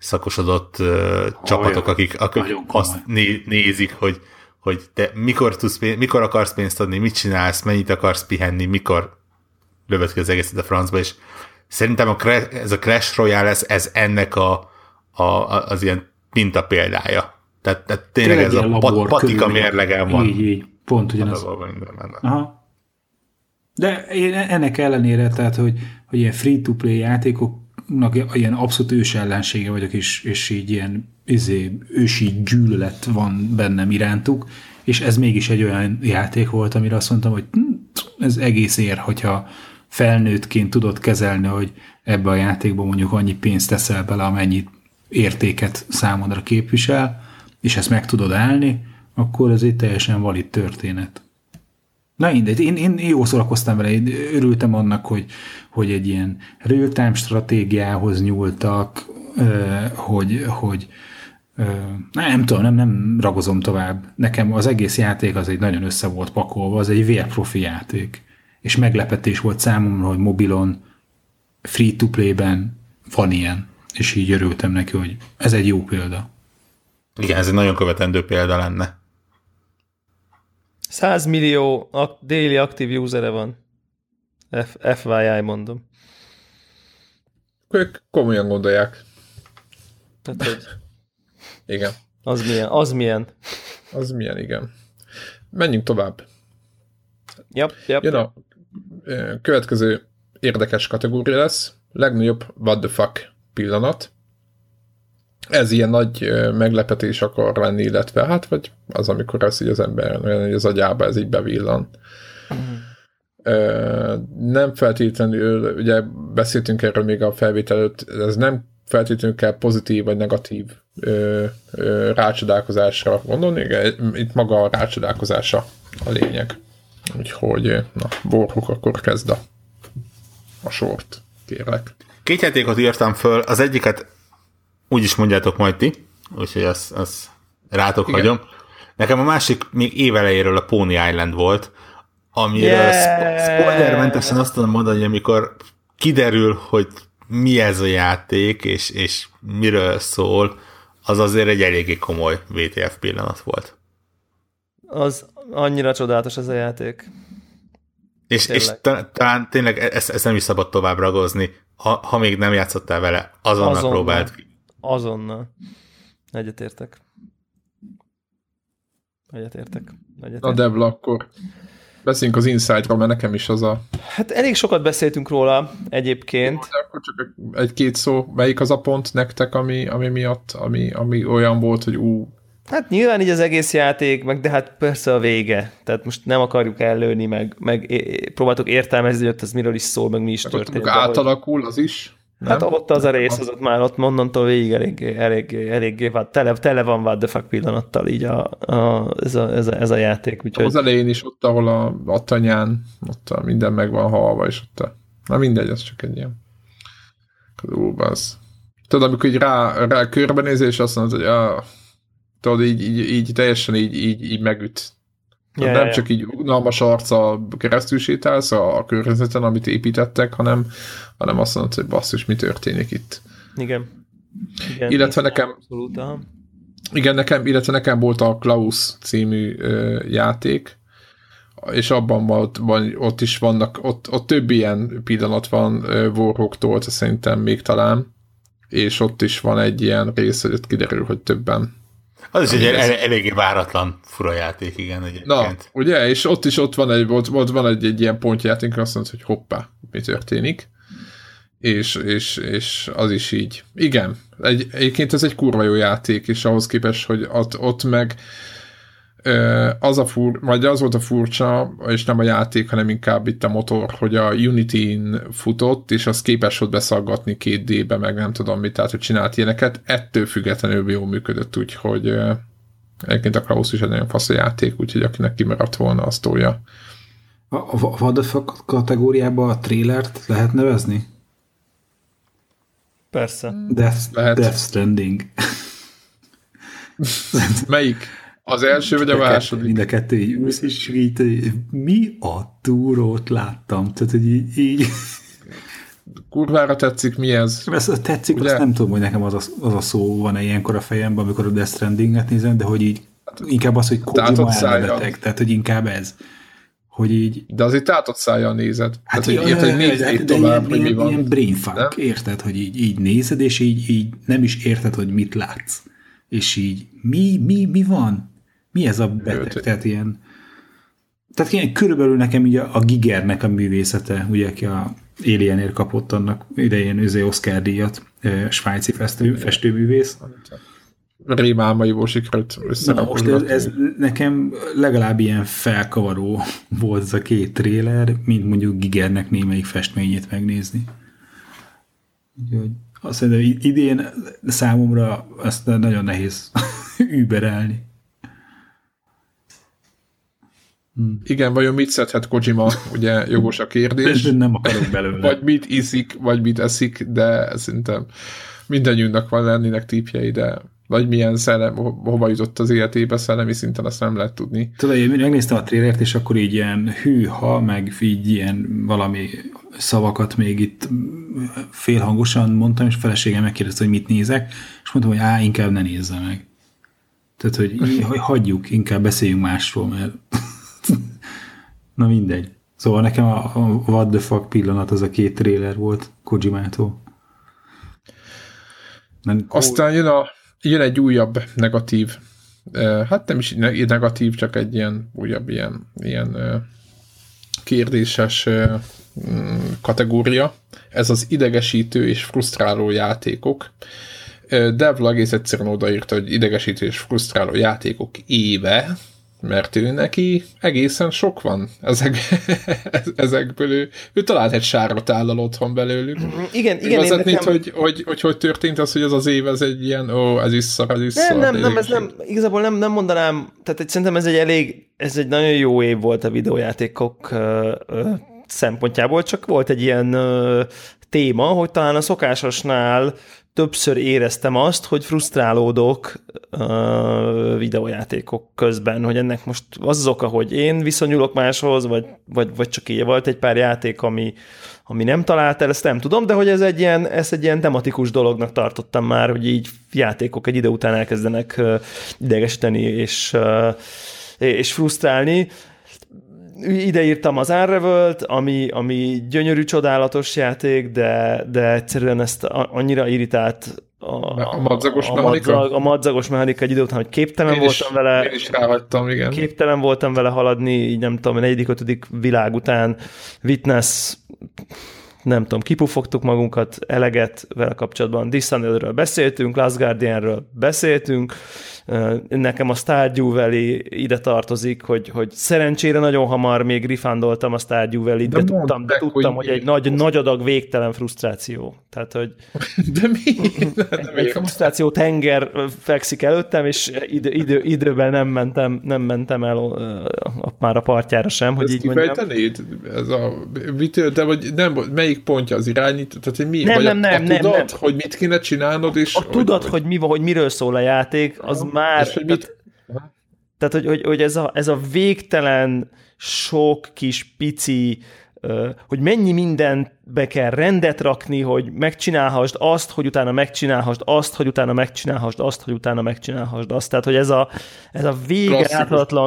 szakosodott uh, csapatok, akik, akik azt né, nézik, hogy, hogy te mikor, tudsz, mikor akarsz pénzt adni, mit csinálsz, mennyit akarsz pihenni, mikor lövöd ki az egészet a francba, és szerintem a, ez a Crash Royale, ez, ez ennek a, a, az ilyen minta példája. Tehát, tehát tényleg, tényleg ez a pat, patika mérlegem van. Így, így, pont ugyanaz. Aha. De én ennek ellenére, tehát, hogy, hogy ilyen free-to-play játékoknak ilyen abszolút ős ellensége vagyok, és, és így ilyen izé, ősi gyűlölet van bennem irántuk, és ez mégis egy olyan játék volt, amire azt mondtam, hogy hm, ez egész ér, hogyha felnőttként tudod kezelni, hogy ebbe a játékban mondjuk annyi pénzt teszel bele, amennyit értéket számodra képvisel, és ezt meg tudod állni, akkor ez egy teljesen valid történet. Na mindegy, én, én jó szórakoztam vele, én örültem annak, hogy, hogy egy ilyen real-time stratégiához nyúltak, hogy, hogy nem tudom, nem, nem ragozom tovább. Nekem az egész játék az egy nagyon össze volt pakolva, az egy vérprofi játék és meglepetés volt számomra, hogy mobilon, free-to-play-ben van ilyen, és így örültem neki, hogy ez egy jó példa. Igen, ez egy nagyon követendő példa lenne. 100 millió ak- déli aktív usere van. F- FYI mondom. Ők komolyan gondolják. Tehát, hogy igen. Az milyen, az milyen. Az milyen, igen. Menjünk tovább. Yep, yep. Jön a következő érdekes kategória lesz, legnagyobb what the fuck pillanat. Ez ilyen nagy meglepetés akar lenni, illetve hát, vagy az, amikor ez így az ember, az agyába ez így bevillan. Mm. Nem feltétlenül, ugye beszéltünk erről még a felvétel előtt, ez nem feltétlenül kell pozitív vagy negatív ö, ö, rácsodálkozásra gondolni, itt maga a rácsodálkozása a lényeg. Úgyhogy, na, Borhuk, akkor kezd a, a sort, kérlek. Két játékot írtam föl, az egyiket úgy is mondjátok majd ti, úgyhogy azt, azt rátok Igen. hagyom. Nekem a másik még évelejéről a Pony Island volt, amiről yeah. spoilermentesen azt tudom mondani, hogy amikor kiderül, hogy mi ez a játék, és, és miről szól, az azért egy eléggé komoly VTF pillanat volt. Az annyira csodálatos ez a játék. És, és talán tényleg e- ezt, ezt nem is szabad tovább ragozni. Ha, ha még nem játszottál vele, azonnal, azonnal. próbáld ki. Azonnal. Egyetértek. Egyetértek. Egyetértek. Na Debla, akkor beszéljünk az Inside-ról, mert nekem is az a... Hát elég sokat beszéltünk róla egyébként. Jó, de akkor csak egy-két szó, melyik az a pont nektek, ami, ami miatt, ami, ami olyan volt, hogy ú, Hát nyilván így az egész játék, meg de hát persze a vége. Tehát most nem akarjuk ellőni, meg, meg próbáltuk értelmezni, hogy ez miről is szól, meg mi is hát történt. átalakul az is? Nem? Hát ott az a rész, az ott már ott mondantól végig elég, elég, elég hát tele, tele van what the fuck pillanattal így a, a, ez, a, ez, a, ez a játék. Úgyhogy... Az elején is ott, ahol a, a tanyán, ott a minden meg van halva, és ott a, na mindegy, az csak egy ilyen az. Tudod, amikor így rá, rá körbenézés, és azt mondod, hogy ah, tudod, így, így, így teljesen így, így, így megüt. Yeah, nem yeah. csak így unalmas arca keresztül sétálsz a, a környezeten, amit építettek, hanem, hanem azt mondod, hogy basszus, mi történik itt. Igen. Igen illetve nekem abszolút, aha. igen, nekem, illetve nekem volt a Klaus című ö, játék, és abban van, van, ott is vannak, ott, ott több ilyen pillanat van Warhawktól, szerintem még talán, és ott is van egy ilyen rész, hogy ott kiderül, hogy többen az is egy el, eléggé váratlan fura játék, igen. Egyébként. Na, ugye, és ott is ott van egy, ott, ott van egy, egy ilyen pontjáték, azt mondod, hogy hoppá, mi történik. És, és, és az is így. Igen, egy, egyébként ez egy kurva jó játék, és ahhoz képest, hogy ott, ott meg az a fur, vagy az volt a furcsa, és nem a játék, hanem inkább itt a motor, hogy a Unity-n futott, és az képes volt beszaggatni két D-be, meg nem tudom mit, tehát hogy csinált ilyeneket, ettől függetlenül jól működött, úgyhogy egyébként a Klaus is egy nagyon fasz a játék, úgyhogy akinek kimaradt volna, azt tolja. A, a kategóriába a trélert lehet nevezni? Persze. Death, Lehet. Death Stranding. Melyik? Az első vagy a második? Mind a kettő így és így, mi a túrót láttam? Tehát, hogy így, így kurvára tetszik, mi ez? Ez tetszik, Ugye? azt nem tudom, hogy nekem az a, az a szó van-e ilyenkor a fejemben, amikor a Death Stranding-et nézem, de hogy így inkább az, hogy Kojima elmebeteg, tehát hogy inkább ez. Hogy így... De az itt tátott szájjal nézed. Hát tehát, hogy érted, nézd de, de tovább, ilyen, hogy mi van. Ilyen brainfuck, nem? érted, hogy így, így nézed, és így, így nem is érted, hogy mit látsz. És így mi, mi, mi van? Mi ez a beteg? Őt. Tehát ilyen... Tehát ilyen körülbelül nekem így a, a Gigernek a művészete, ugye, aki a Alienért kapott annak idején őzé Oscar díjat, svájci festő, festőművész. Rémálmaiból sikerült Na most ez, ez, nekem legalább ilyen felkavaró volt ez a két tréler, mint mondjuk Gigernek némelyik festményét megnézni. Úgyhogy azt mondom, idén számomra ezt nagyon nehéz überelni. Hmm. Igen, vajon mit szedhet Kojima, ugye jogos a kérdés. nem akarok belőle. vagy mit iszik, vagy mit eszik, de szerintem mindannyiunknak van lennének típjei, de vagy milyen szellem, hova jutott az életébe szellemi szinten, azt nem lehet tudni. Tudod, én megnéztem a trélert, és akkor így ilyen hűha, meg így ilyen valami szavakat még itt félhangosan mondtam, és feleségem megkérdezte, hogy mit nézek, és mondtam, hogy á, inkább ne nézze meg. Tehát, hogy, hogy hagyjuk, inkább beszéljünk másról, mert Na mindegy. Szóval nekem a, a what the fuck pillanat az a két trailer volt Kojimától. Nem, Aztán jön, a, jön egy újabb negatív, hát nem is negatív, csak egy ilyen újabb ilyen, ilyen kérdéses kategória. Ez az idegesítő és frusztráló játékok. Devla egész egyszerűen odaírta, hogy idegesítő és frusztráló játékok éve, mert ő neki egészen sok van ezek, ezekből. Ő, ő talált egy sárat állal otthon belőlük. Igen, igen. Igazat, mint nekem... hogy, hogy, hogy, hogy történt az, hogy az az év, ez egy ilyen, ó, ez is szar, ez is nem, szar. Nem, nem, ez nem, igazából nem, nem mondanám, tehát egy, szerintem ez egy elég, ez egy nagyon jó év volt a videójátékok ö, ö, szempontjából, csak volt egy ilyen ö, téma, hogy talán a szokásosnál többször éreztem azt, hogy frusztrálódok uh, videójátékok közben, hogy ennek most az az oka, hogy én viszonyulok máshoz, vagy, vagy, vagy csak így volt egy pár játék, ami, ami nem talált el, ezt nem tudom, de hogy ez egy ilyen, ez egy ilyen tematikus dolognak tartottam már, hogy így játékok egy idő után elkezdenek uh, idegesíteni és, uh, és frusztrálni ide írtam az Unravel-t, ami, ami gyönyörű, csodálatos játék, de, de egyszerűen ezt annyira irritált a, a madzagos a, mechanika? Madzag, a madzagos mechanika egy idő után, hogy képtelen én voltam is, vele. Én is ráhagytam, igen. Képtelen voltam vele haladni, így nem tudom, a negyedik, ötödik világ után Witness nem tudom, kipufogtuk magunkat, eleget vele kapcsolatban. Dishonoredről beszéltünk, Last Guardianről beszéltünk, Nekem a Stardew Valley ide tartozik, hogy, hogy szerencsére nagyon hamar még rifándoltam a Stardew Valley, de, de tudtam, de tudtam, hogy, hogy egy nagy, nagy adag végtelen frusztráció. Tehát, hogy de mi? egy frusztráció tenger fekszik előttem, és idő, idő, időben nem mentem, nem mentem el a, már a partjára sem, hogy Ezt így mondjam. Ez a, mit, de vagy nem, melyik pontja az irányít? Tehát, hogy mi? Nem, vagy nem, nem, a, a nem, tudat, nem. hogy mit kéne csinálnod, és... A tudat, hogy, hogy, mi, hogy miről szól a játék, az már. És hogy mit... Tehát, tehát hogy, hogy, hogy ez, a, ez a végtelen sok kis pici hogy mennyi mindenbe kell rendet rakni, hogy megcsinálhassd azt, hogy utána megcsinálhassd azt, hogy utána megcsinálhassd azt, hogy utána megcsinálhassd azt. Tehát, hogy ez a, ez a vége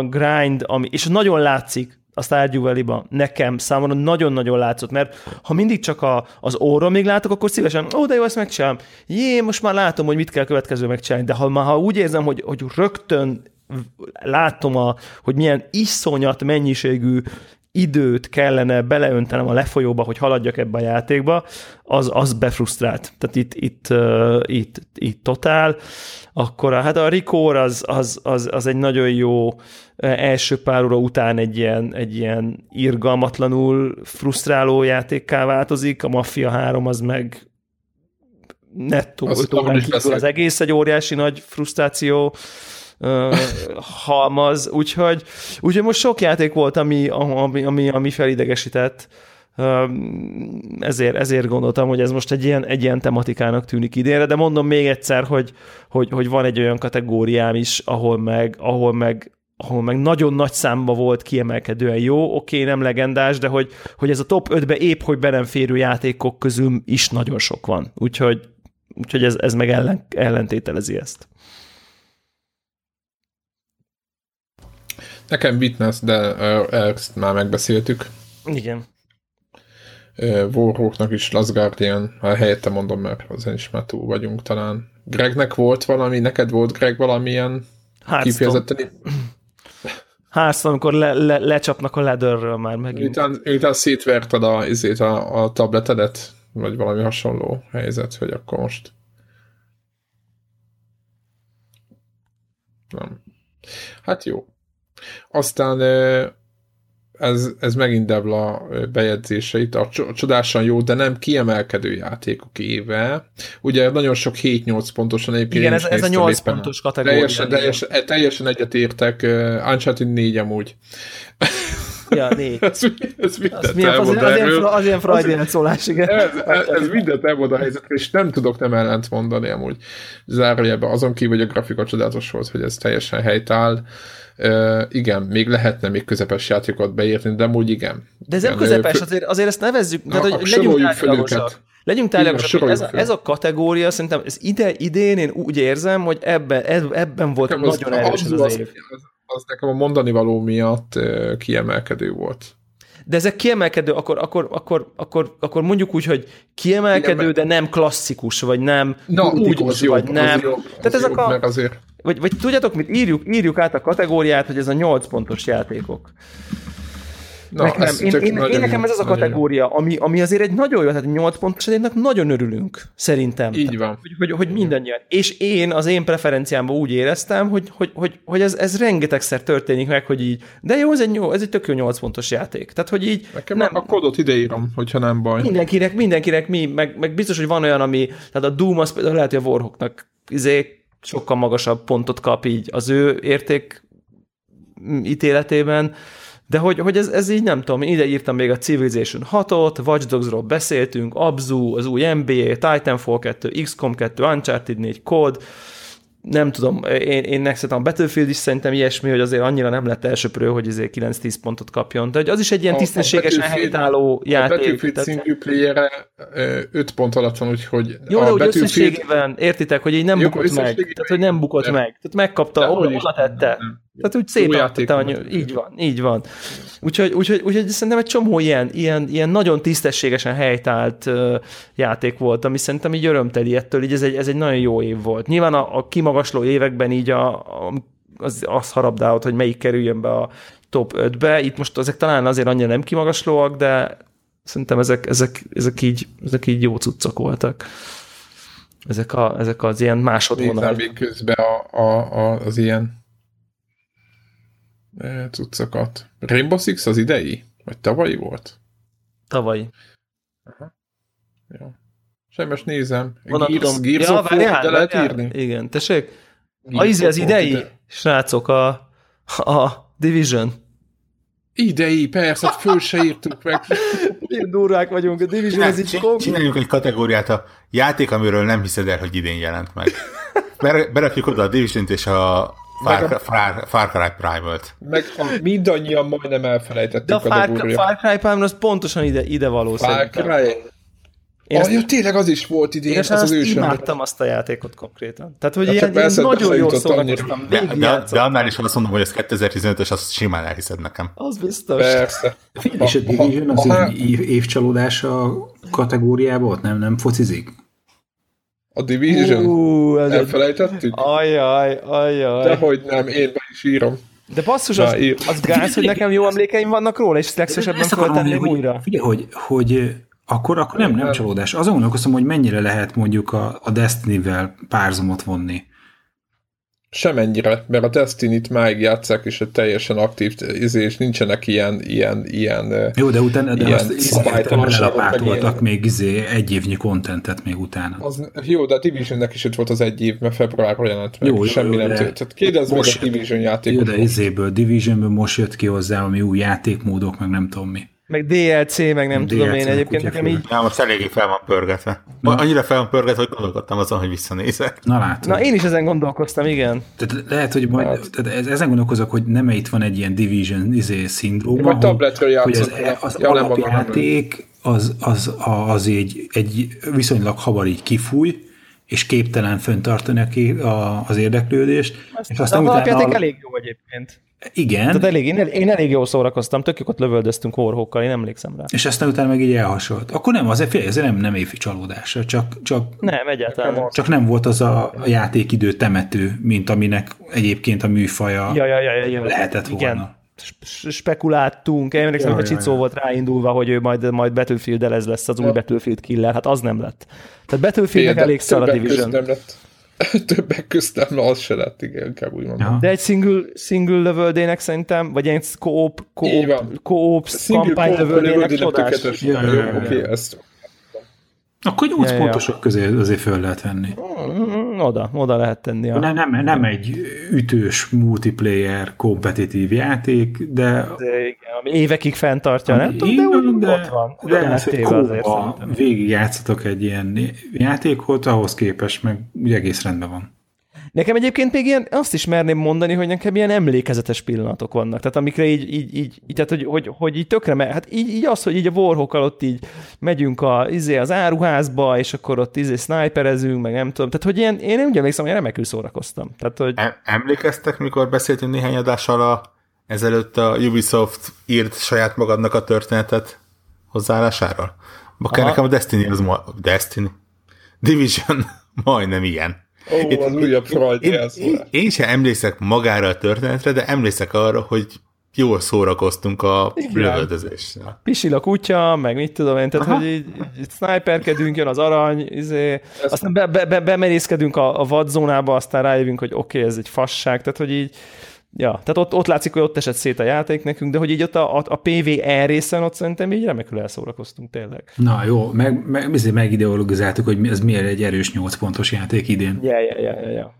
grind, ami, és nagyon látszik, a Stardew valley nekem számomra nagyon-nagyon látszott, mert ha mindig csak a, az óra még látok, akkor szívesen, ó, de jó, ezt megcsinálom. Jé, most már látom, hogy mit kell következő megcsinálni, de ha már ha úgy érzem, hogy, hogy rögtön látom, a, hogy milyen iszonyat mennyiségű időt kellene beleöntenem a lefolyóba, hogy haladjak ebbe a játékba, az, az befrusztrált. Tehát itt, itt, uh, itt, itt totál. Akkor a, hát a Rikor az, az, az, az egy nagyon jó első pár óra után egy ilyen, egy ilyen irgalmatlanul frusztráló játékká változik, a Mafia 3 az meg nettó, az, az egész egy óriási nagy frusztráció halmaz, úgyhogy, úgyhogy most sok játék volt, ami, ami, ami, ami felidegesített, ezért, ezért gondoltam, hogy ez most egy ilyen, egy ilyen tematikának tűnik idénre, de mondom még egyszer, hogy, hogy, hogy van egy olyan kategóriám is, ahol meg, ahol meg ahol meg nagyon nagy számba volt kiemelkedően jó, oké, okay, nem legendás, de hogy, hogy ez a top 5-be épp, hogy be nem férő játékok közül is nagyon sok van. Úgyhogy, úgyhogy ez, ez meg ellen, ellentételezi ezt. Nekem Witness, de ezt már megbeszéltük. Igen. Warhawknak is Last Guardian, ha helyette mondom, mert azon is már túl vagyunk talán. Gregnek volt valami, neked volt Greg valamilyen kifejezetten? Hearthstone, amikor le, le, lecsapnak a ledörről már megint. Miután, miután szétverted a, izét, a, a tabletedet, vagy valami hasonló helyzet, hogy akkor most nem. Hát jó. Aztán ez, ez megint Devla bejegyzéseit, a csodásan jó, de nem kiemelkedő játékok éve. Ugye nagyon sok 7-8 pontosan egyébként. Igen, ez, ez a 8 éppen. pontos kategória. Teljesen, teljesen, teljesen egyetértek, Uncharted 4 amúgy. Ja, négy. ez, ez mindent az, milyen, az, az, az, ilyen, az ilyen Freudian szólás, igen. Ez, ez, ez mindent elmond a helyzetre, és nem tudok nem ellent mondani amúgy. Zárójelben azon kívül, hogy a grafika csodálatos volt, hogy ez teljesen helytáll. Uh, igen, még lehetne még közepes játékot beírni, de úgy igen. De ez nem közepes, azért, azért ezt nevezzük, tehát, hogy legyünk tárgyalágosak. Legyünk tárgyalágosak, ez, ez a kategória, szerintem ez ide, idén én úgy érzem, hogy ebben, ebben volt nekem nagyon erős az, az, az, év. Az, az nekem a mondani való miatt kiemelkedő volt. De ezek kiemelkedő, akkor, akkor, akkor, akkor, akkor mondjuk úgy, hogy kiemelkedő, Kiemel... de nem klasszikus, vagy nem Na, úgy, az jobb, vagy nem. Az jobb, az Tehát ezek a... azért vagy, vagy tudjátok mit, írjuk, írjuk át a kategóriát, hogy ez a 8 pontos játékok. Na, nekem, én, én, én, nekem ez az a kategória, ami, ami azért egy nagyon jó, tehát 8 pontos játéknak nagyon örülünk, szerintem. Így van. Hogy, hogy, hogy mindannyian. És én az én preferenciámban úgy éreztem, hogy, hogy, hogy, hogy ez, ez rengetegszer történik meg, hogy így, de jó, ez egy, jó, ez egy tök jó 8 pontos játék. Tehát, hogy így... Nekem nem, a kodot ideírom, hogyha nem baj. Mindenkinek, mindenkinek mi, meg, meg biztos, hogy van olyan, ami, tehát a Doom az például lehet, hogy a Warhawknak izé sokkal magasabb pontot kap így az ő érték ítéletében, de hogy, hogy ez, ez így nem tudom, én ide írtam még a Civilization 6-ot, Watch Dogs-ról beszéltünk, Abzu, az új NBA, Titanfall 2, XCOM 2, Uncharted 4, Code, nem tudom, én, én szerintem a Battlefield is szerintem ilyesmi, hogy azért annyira nem lett elsőprő, hogy azért 9-10 pontot kapjon. De az is egy ilyen tisztességesen helytálló játék. A Battlefield tehát... single player 5 pont alatt van, úgyhogy Jó, de úgy Battlefield... összességében értitek, hogy így nem Jó, bukott meg. Tehát, hogy nem bukott nem. meg. Tehát megkapta, oda tette. Nem. Tehát úgy szép játék. Így van, így van. Úgyhogy, úgyhogy, úgyhogy szerintem egy csomó ilyen, ilyen, ilyen nagyon tisztességesen helytált uh, játék volt, ami szerintem így örömteli ettől, így ez egy, ez egy nagyon jó év volt. Nyilván a, a kimagasló években így a, a, az, az harabdált, hogy melyik kerüljön be a top 5-be. Itt most ezek talán azért annyira nem kimagaslóak, de szerintem ezek, ezek, ezek, így, ezek így jó cuccok voltak. Ezek, a, ezek az ilyen másodvonal. Még közben a, a, a, az ilyen cuccokat. Rainbow Six az idei? Vagy tavalyi volt? Tavalyi. Aha. Jó. Semmi, most nézem. Gears, tudom. Gears ja, of War, de lehet írni? Igen, tessék. A izi az idei, ide. srácok, a, a Division. Idei, persze, hát föl se írtuk meg. Milyen durvák vagyunk, a Division Csinál, ez így Csináljunk egy kategóriát, a játék, amiről nem hiszed el, hogy idén jelent meg. Berakjuk oda a Division-t és a Far, a... Far, Far Cry Primal-t. Meg a, mindannyian majdnem elfelejtettük De a, Far, a Far Cry Primal az pontosan ide, ide való Far Cry. Én ah, ezt, tényleg az is volt idén, az az ősöm. imádtam azt a játékot konkrétan. Tehát, hogy hát ilyen, ilyen nagyon jól szórakoztam. De, de, de, annál is azt mondom, hogy ez 2015-ös, azt simán elhiszed nekem. Az biztos. Persze. És a Division az év, évcsalódása kategóriába ott nem, nem focizik? A Division? Uh, Elfelejtettük? Ajaj, ajaj. Dehogy nem, én be is írom. De basszus, az, az gáz, hogy nekem jó emlékeim vannak róla, és legszívesebben föltenném újra. Figyelj, hogy, hogy akkor, akkor nem, nem csalódás. Azon gondolkozom, hogy mennyire lehet mondjuk a, a Destiny-vel párzomot vonni. Semennyire, mert a Destiny-t máig játszák, és a teljesen aktív, izé, és nincsenek ilyen, ilyen, ilyen Jó, de utána de azt elapátoltak még izé egy évnyi kontentet még utána. Az, jó, de a Divisionnek is itt volt az egy év, mert februárban jelent meg, jó, semmi jó, nem tört. Tehát kérdezd meg a Division játékot. Jó, de izéből, Divisionből most jött ki hozzá, ami új játékmódok, meg nem tudom mi. Meg DLC, meg nem DLC, tudom én egyébként nekem így... Ja, most eléggé fel van pörgetve. Na. Annyira fel van pörgetve, hogy gondolkodtam azon, hogy visszanézek. Na látod. Na én is ezen gondolkoztam, igen. Tehát lehet, hogy majd, hát. tehát ezen gondolkozok, hogy nem itt van egy ilyen Division izé, szindróma, hogy, tabletről hogy az, az ja, alapjáték az, az, az, az egy, egy viszonylag hamar így kifúj, és képtelen föntartani a, az érdeklődést. Azt, és aztán utána... A... elég jó egyébként. Igen. Tehát elég, én, én elég jól szórakoztam, tök ott lövöldöztünk horhokkal, én emlékszem rá. És aztán utána meg így elhasolt. Akkor nem, azért, fél, azért nem, nem évi csalódásra, csak, csak, nem, egyáltalán nem. Csak nem volt az a, játékidő temető, mint aminek egyébként a műfaja ja, ja, ja, ja, ja. lehetett Igen. volna spekuláltunk, én emlékszem, hogy a Csicó volt ráindulva, hogy ő majd, majd battlefield ez lesz az ja. új Battlefield killer, hát az nem lett. Tehát Battlefieldnek elég szar a Division. Nem lett. Többek közt nem, az se lett, igen, inkább úgy mondom. Ja. De egy single, single lövöldének szerintem, vagy egy co-op, co-op, co-op kampány csodás. Ja, ja, ja. Oké, ezt akkor egy 8 ja, pontosok ja. közé azért föl lehet venni. Mm, oda, oda lehet tenni. A... Nem, nem, nem egy ütős multiplayer kompetitív játék, de... de igen, ami évekig fenntartja, nem tudom, de, úgy de, ott van. De ez, hogy kóba végig játszatok egy ilyen játékot, ahhoz képest meg ugye egész rendben van. Nekem egyébként még ilyen, azt is merném mondani, hogy nekem ilyen emlékezetes pillanatok vannak. Tehát amikre így, így, így, így tehát hogy, hogy, hogy így tökre, me, hát így, így az, hogy így a warhawk ott így megyünk a, izé, az áruházba, és akkor ott izé sniperezünk, meg nem tudom. Tehát, hogy ilyen, én úgy emlékszem, hogy remekül szórakoztam. Tehát, hogy... Emlékeztek, mikor beszéltünk néhány adással a, ezelőtt a Ubisoft írt saját magadnak a történetet hozzáállásáról? Bakár nekem a Destiny az ma... Destiny? Division majdnem ilyen. Ó, az újabb Freud én, én, én sem emlékszek magára a történetre, de emlékszek arra, hogy jól szórakoztunk a lövöldözéssel. Pisil a kutya, meg mit tudom én, tehát Aha. hogy így, így sniperkedünk, jön az arany, izé, aztán be, be, be, bemerészkedünk a, a vadzónába, aztán rájövünk, hogy oké, okay, ez egy fasság, tehát hogy így Ja, tehát ott, ott látszik, hogy ott esett szét a játék nekünk, de hogy így ott a, a, a PVE részen ott szerintem így remekül elszórakoztunk tényleg. Na jó, meg, meg, megideologizáltuk, hogy ez miért egy erős 8 pontos játék idén. Ja, ja, ja, ja, ja.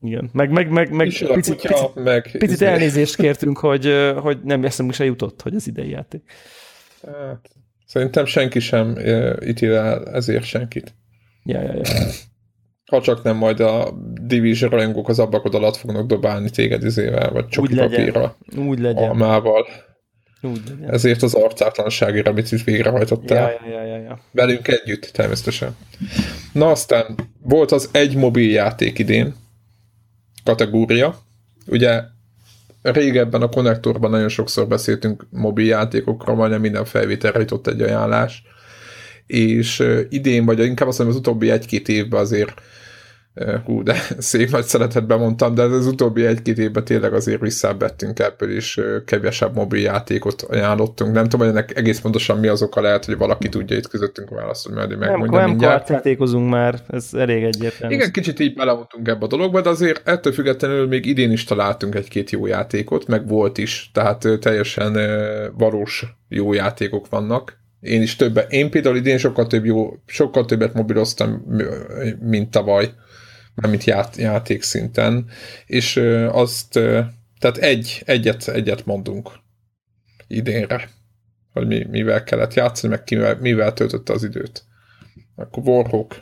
Igen, meg, meg, meg, meg picit, picit, picit, meg picit izé. elnézést kértünk, hogy, hogy nem eszembe se jutott, hogy az idei játék. Hát, szerintem senki sem ítél el ezért senkit. Ja, ja, ja. Ha csak nem majd a Division rajongók az ablakod alatt fognak dobálni téged izével, vagy Úgy papírra. Úgy legyen. Almával. Úgy legyen. Ezért az arcátlanságért, amit is végrehajtottál. Ja, ja, ja, ja. Velünk együtt, természetesen. Na aztán volt az egy mobil játék idén kategória. Ugye régebben a konnektorban nagyon sokszor beszéltünk mobil játékokról, majdnem minden felvételre jutott egy ajánlás, és idén, vagy inkább azt mondom, az utóbbi egy-két évben azért hú, de szép nagy szeretetben mondtam, de az utóbbi egy-két évben tényleg azért visszabettünk ebből, és kevesebb mobil játékot ajánlottunk. Nem tudom, hogy ennek egész pontosan mi az oka lehet, hogy valaki tudja itt közöttünk hogy majd megmondja nem, mindjárt. Nem játékozunk már, ez elég egyértelmű. Igen, kicsit így belevontunk ebbe a dologba, de azért ettől függetlenül még idén is találtunk egy-két jó játékot, meg volt is, tehát teljesen valós jó játékok vannak. Én is többet, én például idén sokkal, több jó, sokkal többet mobiloztam, mint tavaly mármint ját, játék szinten, és azt, tehát egy, egyet, egyet mondunk idénre, hogy mi, mivel kellett játszani, meg kivel, mivel töltötte az időt. Akkor Warhawk.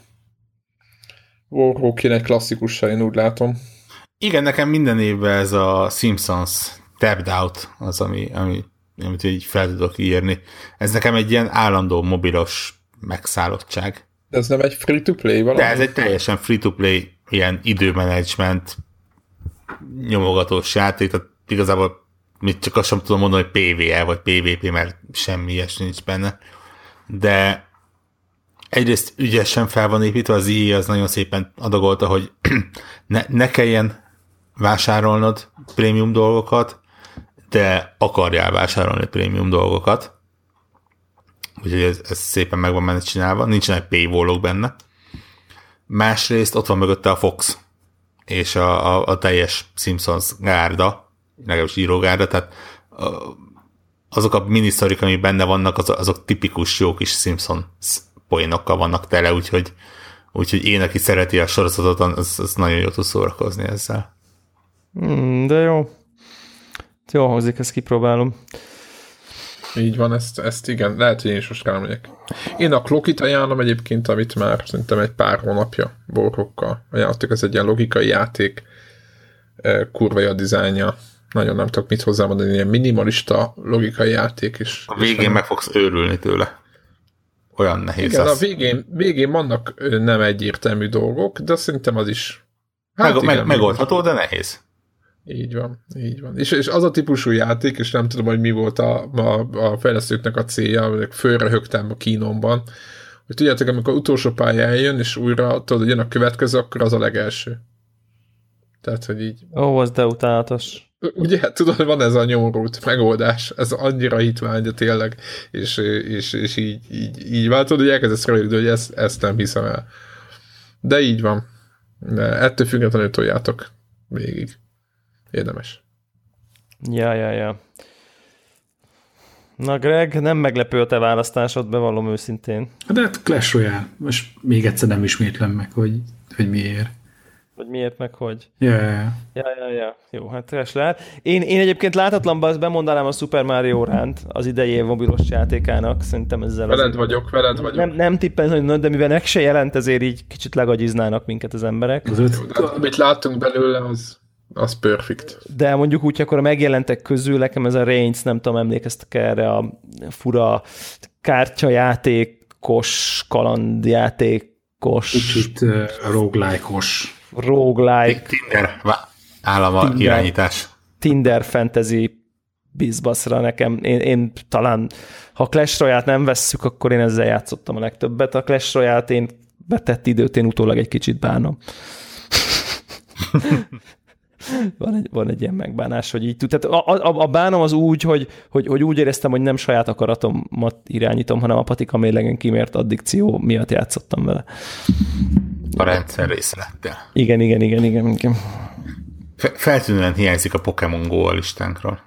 Warhawk egy klasszikussal, én úgy látom. Igen, nekem minden évben ez a Simpsons Tapped Out az, ami, ami amit így fel tudok írni. Ez nekem egy ilyen állandó mobilos megszállottság. De ez nem egy free-to-play valami? De ez egy teljesen free-to-play ilyen időmenedzsment nyomogatós játék, tehát igazából mit csak azt sem tudom mondani, hogy PvE vagy PvP, mert semmi ilyesmi nincs benne. De egyrészt ügyesen fel van építve, az IE az nagyon szépen adagolta, hogy ne, ne kelljen vásárolnod prémium dolgokat, de akarjál vásárolni prémium dolgokat. Úgyhogy ez, ez szépen meg van benne csinálva, nincsenek paywallok benne. Másrészt ott van mögötte a Fox, és a, a, a teljes Simpsons gárda, legalábbis írógárda, tehát azok a minisztorik, amik benne vannak, azok, azok tipikus jó kis Simpson poénokkal vannak tele, úgyhogy, úgyhogy én, aki szereti a sorozatot, az, az nagyon jó tud szórakozni ezzel. Hmm, de jó. Jó hangzik, ezt kipróbálom. Így van, ezt, ezt igen, lehet, hogy én is most rámegyek. Én a Klokit ajánlom egyébként, amit már szerintem egy pár hónapja borrokkal ajánlottuk, ez egy ilyen logikai játék, kurva a dizájnja, nagyon nem tudok mit hozzámondani, ilyen minimalista logikai játék is. A végén meg fogsz őrülni tőle. Olyan nehéz Igen, az. a végén, végén vannak nem egyértelmű dolgok, de szerintem az is hát meg, igen, meg, megoldható, de nehéz. Így van, így van. És, és az a típusú játék, és nem tudom, hogy mi volt a, a, a fejlesztőknek a célja, fölröhögtem a kínomban, hogy tudjátok, amikor utolsó pályán jön, és újra tudod, hogy jön a következő, akkor az a legelső. Tehát, hogy így... Ó, az de utálatos. Ugye, tudod, van ez a nyomorult megoldás, ez annyira hitvány, de tényleg, és, és, és így, így, így váltod, hogy elkezdesz rövidni, hogy ezt, ezt nem hiszem el. De így van. De ettől függetlenül toljátok végig. Érdemes. Ja, ja, ja. Na Greg, nem meglepő a te választásod, bevallom őszintén. De hát Clash Royale. Most még egyszer nem ismétlem meg, hogy, hogy miért. Vagy miért, meg hogy. Ja, ja, ja. Ja. Jó, hát teres lehet. Én, én egyébként látatlanban azt bemondanám a Super Mario Ránt az idei mobilos játékának. Szerintem ezzel Veled az vagyok, veled vagyok. Nem, nem tippen, hogy de mivel meg se jelent, ezért így kicsit legagyiznának minket az emberek. Az öt... Jó, amit láttunk belőle, az az perfect. De mondjuk úgy, akkor a megjelentek közül nekem ez a Reigns, nem tudom, emlékeztek erre a fura kártyajátékos, kalandjátékos. Kicsit uh, roguelike-os. Roguelike. Tinder állama Tinder, irányítás. Tinder fantasy bizbaszra nekem. Én, én talán, ha Clash royale nem vesszük, akkor én ezzel játszottam a legtöbbet. A Clash royale én betett időt én utólag egy kicsit bánom. van, egy, van egy ilyen megbánás, hogy így tud. Tehát a, a, a bánom az úgy, hogy, hogy, hogy úgy éreztem, hogy nem saját akaratomat irányítom, hanem a patika mérlegen kimért addikció miatt játszottam vele. A rendszer része lettél. Igen, igen, igen, igen. igen. Feltűnően hiányzik a Pokémon Go a listánkról.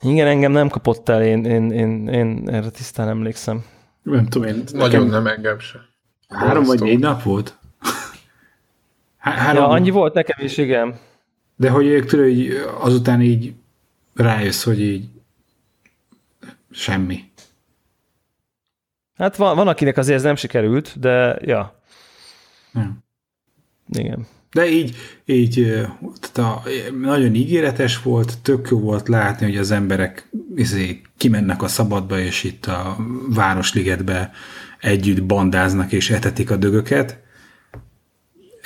Igen, engem nem kapott el, én, én, én, én erre tisztán emlékszem. Nem tudom, én... Nagyon nem engem se. Három vagy négy nap volt? Három... Ja, annyi volt nekem is, igen. De hogy ők tudod, azután így rájössz, hogy így semmi. Hát van, van akinek azért ez nem sikerült, de ja. Nem. Igen. De így, így tehát a, nagyon ígéretes volt, tök jó volt látni, hogy az emberek izé, kimennek a szabadba, és itt a Városligetbe együtt bandáznak és etetik a dögöket,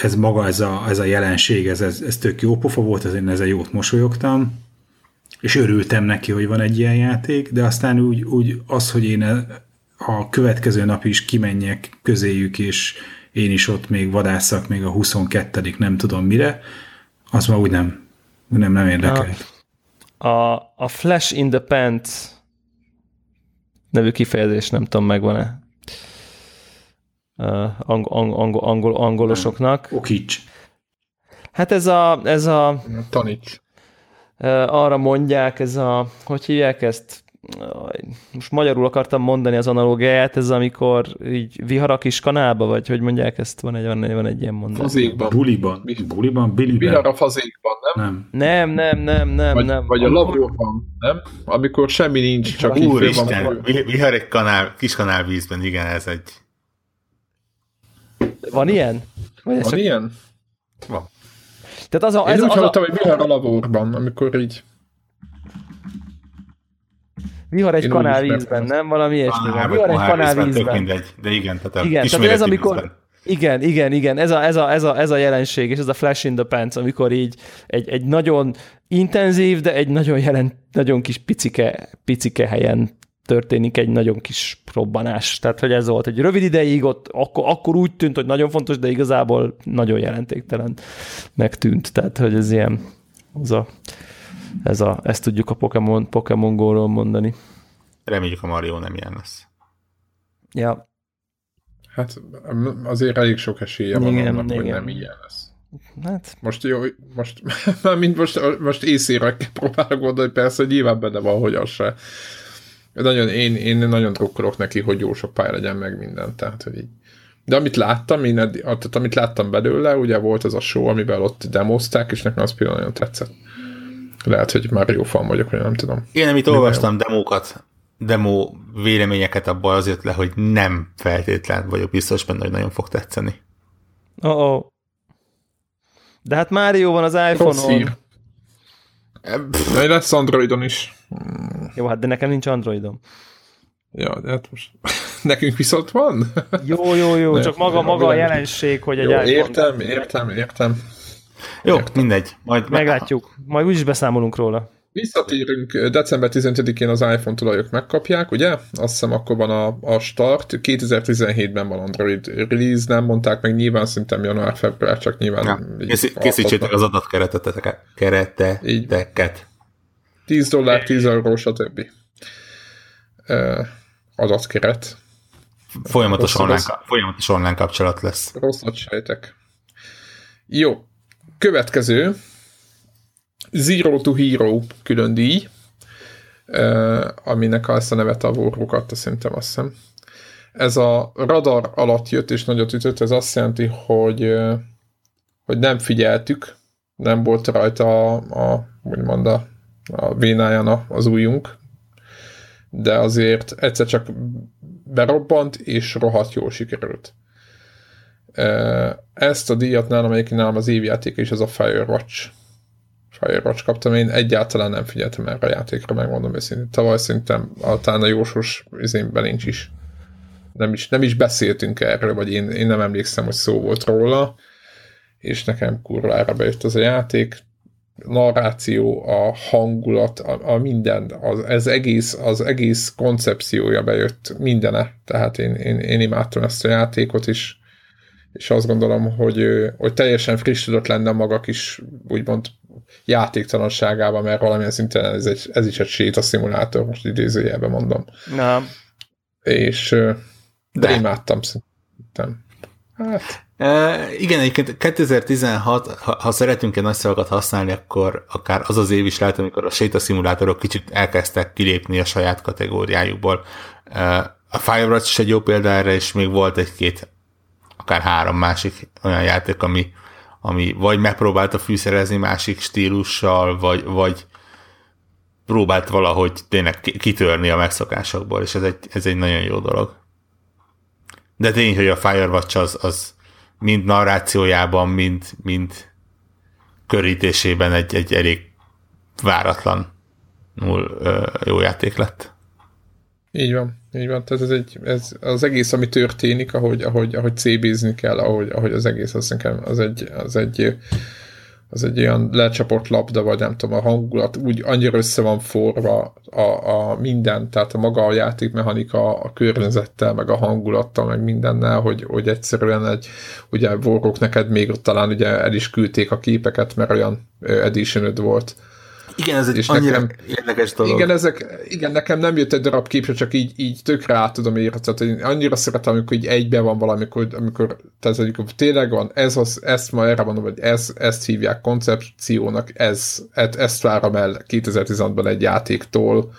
ez maga, ez a, ez a jelenség, ez, ez, ez tök jó pofa volt, ezért én ezzel jót mosolyogtam, és örültem neki, hogy van egy ilyen játék, de aztán úgy, úgy az, hogy én a következő nap is kimenjek közéjük, és én is ott még vadászak, még a 22 nem tudom mire, az ma úgy nem, nem, nem érdekel. A, a, a Flash in the Pants nevű kifejezés, nem tudom, megvan-e angol, angol, angol, angolosoknak. Okics. Hát ez a... Ez a Tanics. Arra mondják, ez a... Hogy hívják ezt? most magyarul akartam mondani az analógiáját, ez amikor így vihar a kis kanálba, vagy hogy mondják ezt, van egy, van egy, van egy ilyen mondás. Fazékban. Buliban. Buliban, biliben. Vihar a fazékban, nem? Nem. Nem, nem, nem, nem. Vagy, nem. vagy a laborban, nem? Amikor semmi nincs, csak így Úristen, van. Vihar egy kanál, kis kanálvízben, igen, ez egy van ilyen? Vagy Van csak... ilyen? Van. Tehát az a, Én ez úgy az hallottam, a... hogy vihar a laborban, amikor így... Vihar egy kanálvízben, nem? Valami ilyesmi van. Vihar egy kanálvízben. mindegy, de igen, tehát igen, tehát ez amikor, igen, igen, igen, ez a, ez, a, ez, a, ez a jelenség, és ez a flash in the pants, amikor így egy, egy nagyon intenzív, de egy nagyon jelent, nagyon kis picike, picike helyen történik egy nagyon kis robbanás. Tehát, hogy ez volt egy rövid ideig, ott akkor, akkor úgy tűnt, hogy nagyon fontos, de igazából nagyon jelentéktelen megtűnt. Tehát, hogy ez ilyen, az a, ez a, ezt tudjuk a Pokémon, Pokémon Go-ról mondani. Reméljük a Mario nem ilyen lesz. Ja. Hát azért elég sok esélye van igen, annak, igen. hogy nem ilyen lesz. Hát. Most jó, most, mint most, most észére próbálok gondolni, persze, hogy nyilván benne van, hogy az se nagyon, én, én nagyon drukkolok neki, hogy jó sok pálya legyen meg minden, tehát hogy így. De amit láttam, én eddig, tehát amit láttam belőle, ugye volt az a show, amiben ott demozták, és nekem az például nagyon tetszett. Lehet, hogy már jó fan vagyok, vagy nem tudom. Én, amit olvastam demókat, demo véleményeket abból azért le, hogy nem feltétlen vagyok biztos benne, hogy nagyon fog tetszeni. Oh, -oh. De hát Mario van az iPhone-on. De lesz Androidon is. Jó, hát de nekem nincs Androidom. Ja, de hát most nekünk viszont van. Jó, jó, jó, ne, csak maga, maga a jelenség, hogy egy jó, iPhone... Értem, értem, értem. Jó, értem. mindegy. Majd Meglátjuk. Majd úgyis beszámolunk róla. Visszatérünk, december 15-én az iPhone tulajok megkapják, ugye? Azt hiszem akkor van a, a start. 2017-ben van Android release, nem mondták meg nyilván szerintem január-február, csak nyilván... Ja. Készítsétek az adatkereteket. Kereteket. 10 dollár, 10 euró, stb. Adatkeret. Folyamatos online, folyamatos online kapcsolat lesz. Rosszat sejtek. Jó. Következő, Zero to Hero külön díj, aminek azt a nevet a Warhawk adta, szerintem azt hiszem. Ez a radar alatt jött és nagyot ütött, ez azt jelenti, hogy, hogy nem figyeltük, nem volt rajta a, a úgymond a, a vénáján az újunk, de azért egyszer csak berobbant, és rohadt jól sikerült. Ezt a díjat nálam, amelyik nálam az évjáték, és ez a Firewatch Firewatch kaptam, én egyáltalán nem figyeltem erre a játékra, megmondom őszintén. Tavaly szerintem a, talán a jósos izénben nincs is. Nem is, nem is beszéltünk erről, vagy én, én nem emlékszem, hogy szó volt róla, és nekem kurvára bejött az a játék. Narráció, a hangulat, a, a minden, az, ez egész, az egész koncepciója bejött mindene. Tehát én, én, én imádtam ezt a játékot, és és azt gondolom, hogy, hogy teljesen friss tudott lenne maga kis, úgymond játéktalanságában, mert valamilyen szinten ez, egy, ez is egy sétaszimulátor, most idézőjelben mondom. Nem. És de, de imádtam szerintem. Hát. E, igen, egyébként 2016, ha, ha szeretünk egy nagy szavakat használni, akkor akár az az év is lehet, amikor a sétaszimulátorok kicsit elkezdtek kilépni a saját kategóriájukból. E, a Firewatch is egy jó példa erre, és még volt egy-két, akár három másik olyan játék, ami ami vagy megpróbálta fűszerezni másik stílussal, vagy, vagy próbált valahogy tényleg kitörni a megszokásokból, és ez egy, ez egy nagyon jó dolog. De tény, hogy a Firewatch az, az mind narrációjában, mind, mind körítésében egy, egy elég váratlan null jó játék lett. Így van, így van. Tehát ez, egy, ez az egész, ami történik, ahogy, ahogy, ahogy CB-zni kell, ahogy, ahogy az egész, az nekem az egy, az egy, az egy olyan lecsapott labda, vagy nem tudom, a hangulat úgy annyira össze van forva a, a minden, tehát a maga a játékmechanika a környezettel, meg a hangulattal, meg mindennel, hogy, hogy egyszerűen egy, ugye vorgok neked még ott talán ugye el is küldték a képeket, mert olyan edition volt, igen, ez egy és annyira nekem, érdekes dolog. Igen, ezek, igen, nekem nem jött egy darab képre, csak így, így tökre át tudom érni. Tehát én annyira szeretem, amikor így egyben van valami, amikor, tehát amikor tényleg van, ez az, ezt ma erre mondom, hogy ez, ezt hívják koncepciónak, ez, ez ezt várom el 2016-ban egy játéktól,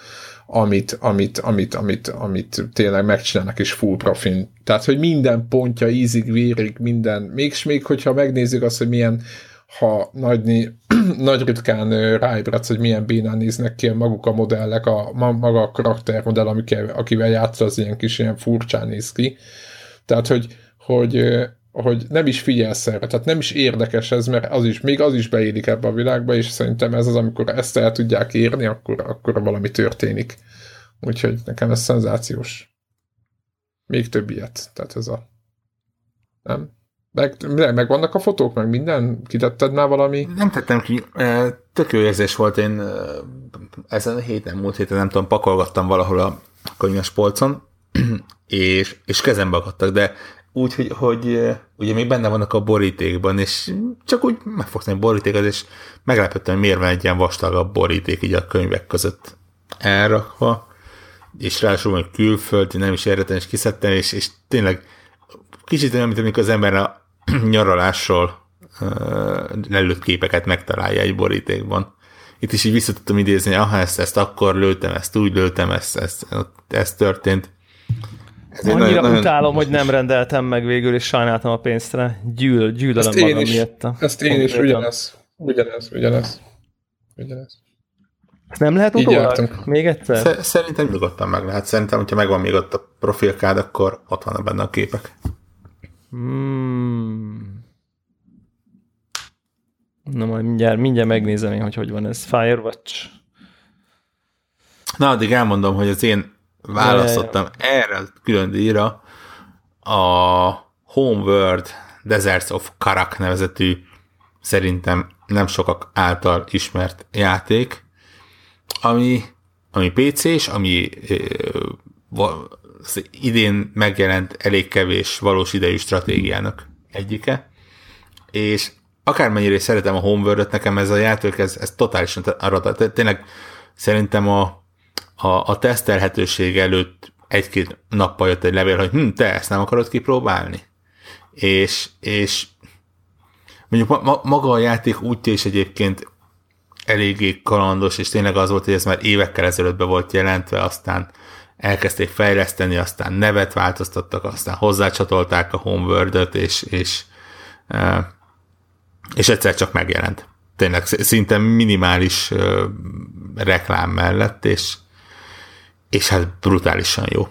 amit, amit, amit, amit, amit tényleg megcsinálnak és full profin. Tehát, hogy minden pontja ízig, vérig, minden, mégis még, hogyha megnézzük azt, hogy milyen ha nagy, nagy ritkán ráébredsz, hogy milyen bénán néznek ki maguk a modellek, a, maga a karaktermodell, amikkel, akivel játszol, az ilyen kis ilyen furcsán néz ki. Tehát, hogy, hogy, hogy nem is figyelsz erre, tehát nem is érdekes ez, mert az is, még az is beérik ebbe a világba, és szerintem ez az, amikor ezt el tudják érni, akkor, akkor valami történik. Úgyhogy nekem ez szenzációs. Még több ilyet. Tehát ez a... Nem? Meg, meg vannak a fotók, meg minden? Kitetted már valami? Nem tettem ki. Tök jó érzés volt. Én ezen a héten, múlt héten, nem tudom, pakolgattam valahol a könyves polcon, és, és kezembe akadtak, de úgy, hogy, hogy ugye még benne vannak a borítékban, és csak úgy megfogtam a borítékot, és meglepettem, hogy miért van egy ilyen vastagabb boríték így a könyvek között elrakva, és ráadásul hogy külföldi, nem is eredeten, és kiszedtem, és, és tényleg kicsit olyan, mint amikor az ember nyaralásról lelőtt képeket megtalálja egy borítékban. Itt is így vissza tudtam idézni, aha, ezt, ezt akkor lőttem, ezt úgy lőttem, ezt, ezt, ez történt. Ez Annyira nagyon, nagyon... utálom, hogy nem rendeltem meg végül, és sajnáltam a pénztre. Gyűl, gyűlölöm magam is, miatt. Ezt én is, ugyanez. Ugyanez, ugyanez. Ugyanez. Ezt nem lehet utólag? Még egyszer? Szerintem nyugodtan meg lehet. Szerintem, hogyha megvan még ott a profilkád, akkor ott vannak benne a képek. Hmm. Na majd mindjárt, mindjárt megnézem hogy hogy van ez. Firewatch. Na, addig elmondom, hogy az én választottam erre a külön díjra a Homeworld Deserts of Karak nevezetű szerintem nem sokak által ismert játék, ami, ami PC-s, ami az idén megjelent elég kevés valós idejű stratégiának egyike, és akármennyire is szeretem a Homeworld-et, nekem ez a játék, ez, ez totálisan arra, tényleg szerintem a, a, a tesztelhetőség előtt egy-két nappal jött egy levél, hogy hm, te ezt nem akarod kipróbálni? És, és mondjuk ma, maga a játék útja is egyébként eléggé kalandos, és tényleg az volt, hogy ez már évekkel ezelőtt be volt jelentve, aztán elkezdték fejleszteni, aztán nevet változtattak, aztán hozzácsatolták a homeworld és, és, és egyszer csak megjelent. Tényleg szinte minimális reklám mellett, és, és hát brutálisan jó.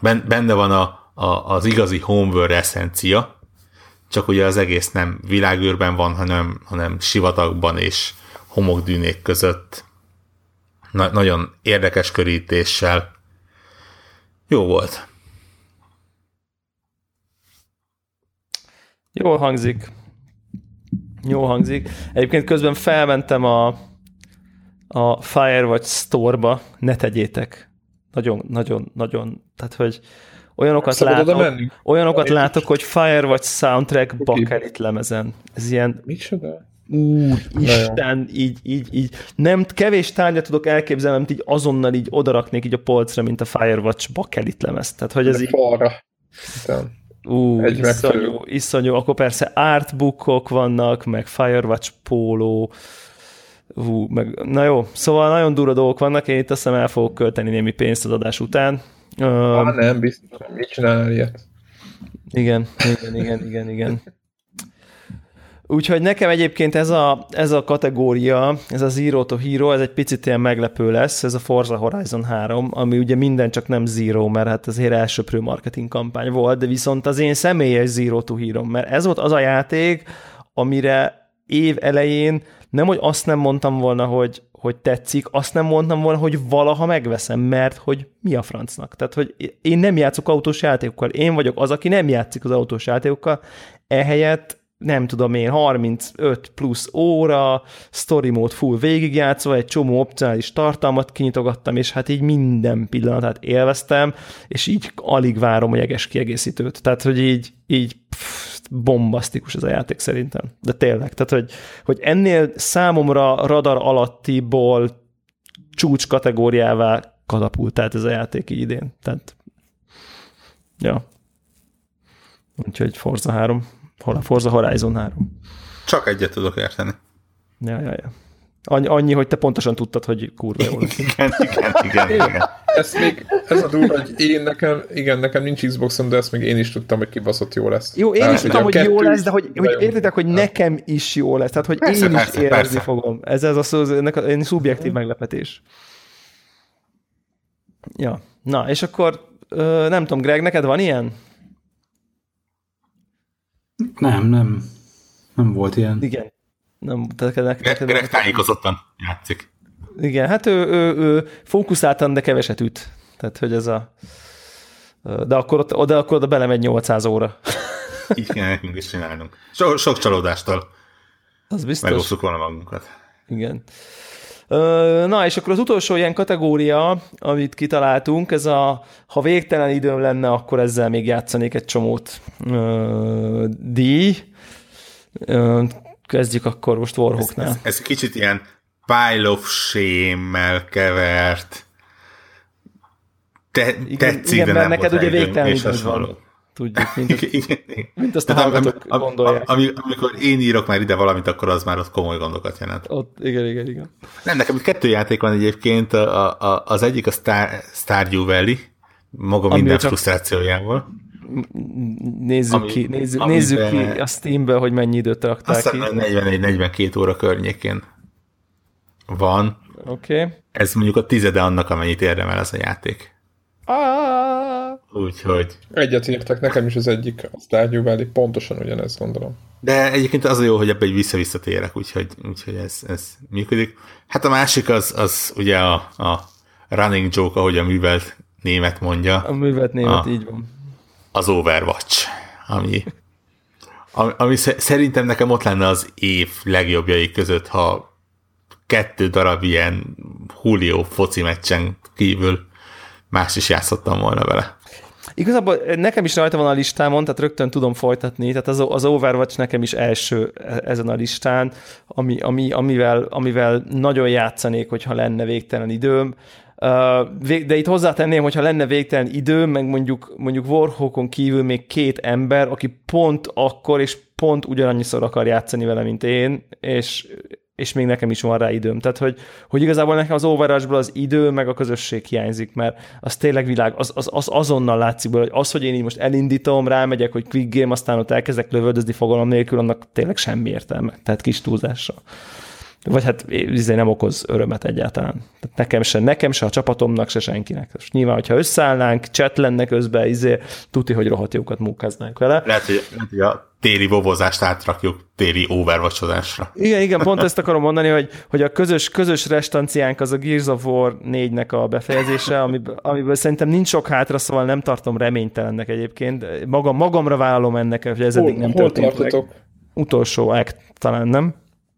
Benne van a, a, az igazi homeworld eszencia, csak ugye az egész nem világűrben van, hanem, hanem sivatagban és homokdűnék között. Na, nagyon érdekes körítéssel. Jó volt. Jól hangzik. Jól hangzik. Egyébként közben felmentem a, a Firewatch Store-ba, ne tegyétek. Nagyon, nagyon, nagyon, tehát hogy olyanokat látok, olyanokat látok, hogy Firewatch soundtrack bakelit lemezen. Ez ilyen... Micsoda? Úr, Isten, így, így, így. Nem, kevés tárgyat tudok elképzelni, amit így azonnal így odaraknék így a polcra, mint a Firewatch bakelit lemez. Tehát, hogy ez így... Falra. Ú, Egy iszonyú, iszonyú. Akkor persze artbookok vannak, meg Firewatch póló, Hú, meg, na jó, szóval nagyon durva dolgok vannak, én itt azt hiszem el fogok költeni némi pénzt az adás után. Ah, nem, biztos, mit csinál ilyet? Igen, igen, igen, igen, igen. Úgyhogy nekem egyébként ez a, ez a kategória, ez a Zero to Hero, ez egy picit ilyen meglepő lesz, ez a Forza Horizon 3, ami ugye minden csak nem Zero, mert hát azért elsőprő marketing kampány volt, de viszont az én személyes Zero to Hero, mert ez volt az a játék, amire év elején nem, hogy azt nem mondtam volna, hogy, hogy tetszik, azt nem mondtam volna, hogy valaha megveszem, mert hogy mi a francnak. Tehát, hogy én nem játszok autós játékokkal, én vagyok az, aki nem játszik az autós játékokkal, ehelyett nem tudom én, 35 plusz óra, story mode full végigjátszva, egy csomó opcionális tartalmat kinyitogattam, és hát így minden pillanatát élveztem, és így alig várom a jeges kiegészítőt. Tehát, hogy így, így pff, bombasztikus ez a játék szerintem. De tényleg, tehát, hogy, hogy ennél számomra radar alattiból csúcs kategóriává katapultált ez a játék így idén. Tehát, ja. Úgyhogy Forza 3. Hol a Forza Horizon 3. Csak egyet tudok érteni. Ja, ja, ja. Annyi, annyi, hogy te pontosan tudtad, hogy kurva jó lesz. igen, igen, igen, igen. Ezt még, ez a durva, hogy én nekem, igen, nekem nincs Xboxom, de ezt még én is tudtam, hogy kibaszott jó lesz. Jó, én Tehát, is tudtam, hogy jó lesz, de hogy, hogy értitek, hogy nekem is jó lesz. Tehát, hogy persze, én persze, is érezni persze. fogom. Ez, ez az, az ennek a, szubjektív meglepetés. Ja. Na, és akkor nem tudom, Greg, neked van ilyen? Nem, nem. Nem volt ilyen. Igen. Nem, neked, neked, Greg tájékozottan játszik. Igen, hát ő, ő, ő fókuszáltan, de keveset üt. Tehát, hogy ez a... De akkor, ott, de akkor oda belemegy 800 óra. Így kell nekünk is csinálnunk. So, sok csalódástól az biztos. megosztuk volna magunkat. Igen. Na, és akkor az utolsó ilyen kategória, amit kitaláltunk, ez a, ha végtelen időm lenne, akkor ezzel még játszanék egy csomót díj. Kezdjük akkor most Warhawknál. Ez, ez, ez kicsit ilyen pile of shame-mel kevert. Te, igen, tetszik, igen, de nem neked ugye végtelen időd van. Tudjuk, mint, igen, igen. mint azt a hallgatók am, gondolják. Am, amikor én írok már ide valamit, akkor az már ott komoly gondokat jelent. Ott, igen, igen, igen. Nem, nekem kettő játék van egyébként, a, a, az egyik a Star, Stardew Valley, maga Ami minden csak... frusztrációjával nézzük ami, ki, nézzük, nézzük ki a Steamből, hogy mennyi időt rakták ki. 41-42 óra környékén van. Oké. Okay. Ez mondjuk a tizede annak, amennyit érdemel ez a játék. Ah! Úgyhogy... Egyetértek, nekem is az egyik, a Stardew Valley, pontosan ugyanezt gondolom. De egyébként az a jó, hogy ebbe egy vissza-visszatérek, úgyhogy, úgyhogy ez, ez működik. Hát a másik az, az ugye a, a running joke, ahogy a művelt német mondja. A művelt német, a, így van. Az Overwatch, ami, ami, ami szerintem nekem ott lenne az év legjobbjai között, ha kettő darab ilyen Julio foci meccsen kívül más is játszottam volna vele. Igazából nekem is rajta van a listámon, tehát rögtön tudom folytatni, tehát az, az Overwatch nekem is első e, ezen a listán, ami, ami, amivel, amivel nagyon játszanék, hogyha lenne végtelen időm. De itt hozzátenném, hogyha lenne végtelen idő, meg mondjuk, mondjuk Warhawkon kívül még két ember, aki pont akkor és pont ugyanannyiszor akar játszani vele, mint én, és és még nekem is van rá időm. Tehát, hogy, hogy igazából nekem az overwatch az idő, meg a közösség hiányzik, mert az tényleg világ, az, az, az azonnal látszik hogy az, hogy én így most elindítom, rámegyek, hogy quick game, aztán ott elkezdek lövöldözni fogalom nélkül, annak tényleg semmi értelme. Tehát kis túlzással vagy hát izé nem okoz örömet egyáltalán. Tehát nekem se, nekem se, a csapatomnak se senkinek. Most nyilván, hogyha összeállnánk, chat lenne közben, izé, tuti, hogy rohadt jókat munkáznánk vele. Lehet, hogy, lehet, hogy a téli vovozást átrakjuk téli overwatchozásra. Igen, igen, pont ezt akarom mondani, hogy, hogy a közös, közös restanciánk az a Gears of War 4-nek a befejezése, amiből, amiből szerintem nincs sok hátra, szóval nem tartom reménytelennek egyébként. Magam, magamra vállalom ennek, hogy ez eddig nem hol történt meg. Utolsó act, talán nem?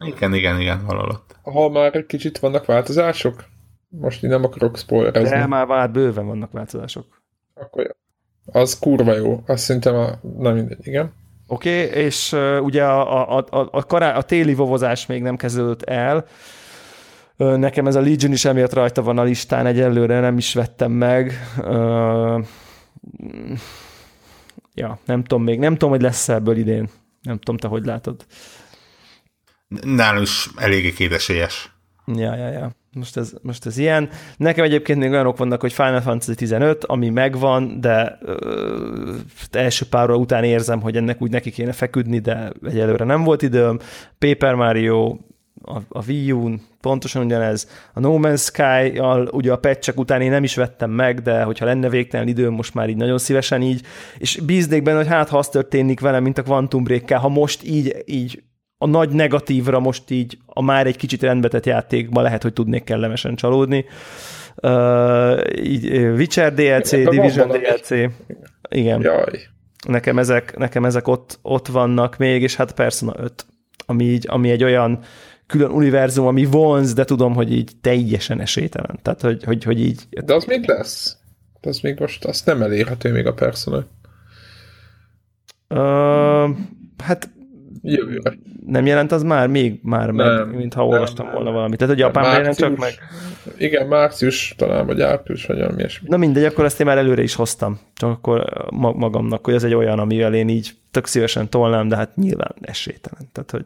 Igen, igen, igen, valahol ott. Ha már egy kicsit vannak változások? Most én nem akarok spoilerezni. De már, már bőven vannak változások. Akkor jó. Az kurva jó. Azt szerintem a... Na mindegy, igen. Oké, okay, és uh, ugye a, a, a, a, kará, a téli vovozás még nem kezdődött el. Uh, nekem ez a Legion is emiatt rajta van a listán, egyelőre nem is vettem meg. Uh, ja, nem tudom még, nem tudom, hogy lesz ebből idén. Nem tudom, te hogy látod. Nálunk is eléggé kétesélyes. Ja, ja, ja. Most ez, most ez ilyen. Nekem egyébként még olyanok vannak, hogy Final Fantasy 15, ami megvan, de ö, első pár óra után érzem, hogy ennek úgy neki kéne feküdni, de egyelőre nem volt időm. Paper Mario, a, a Wii U, pontosan ugyanez. A No Man's sky ugye a patchek után én nem is vettem meg, de hogyha lenne végtelen időm, most már így nagyon szívesen így, és bíznék benne, hogy hát ha az történik velem, mint a Quantum break ha most így, így a nagy negatívra most így a már egy kicsit rendbetett játékban lehet, hogy tudnék kellemesen csalódni. Uh, így Witcher DLC, Division DLC. Igen. Jaj. Nekem ezek, nekem ezek ott, ott vannak még, és hát Persona 5, ami, így, ami egy olyan külön univerzum, ami vonz, de tudom, hogy így teljesen esélytelen. Tehát, hogy, hogy, hogy így... De az még lesz. De az még most, azt nem elérhető még a Persona. Uh, hát Jövőre. Nem jelent az már? Még már nem, meg, mintha olvastam volna valamit. Tehát a Japánban jelent csak meg? Igen, március talán, vagy április, vagy valami ilyesmi. Na mindegy, akkor ezt én már előre is hoztam. Csak akkor magamnak, hogy ez egy olyan, amivel én így tök szívesen tolnám, de hát nyilván esélytelen. Tehát, hogy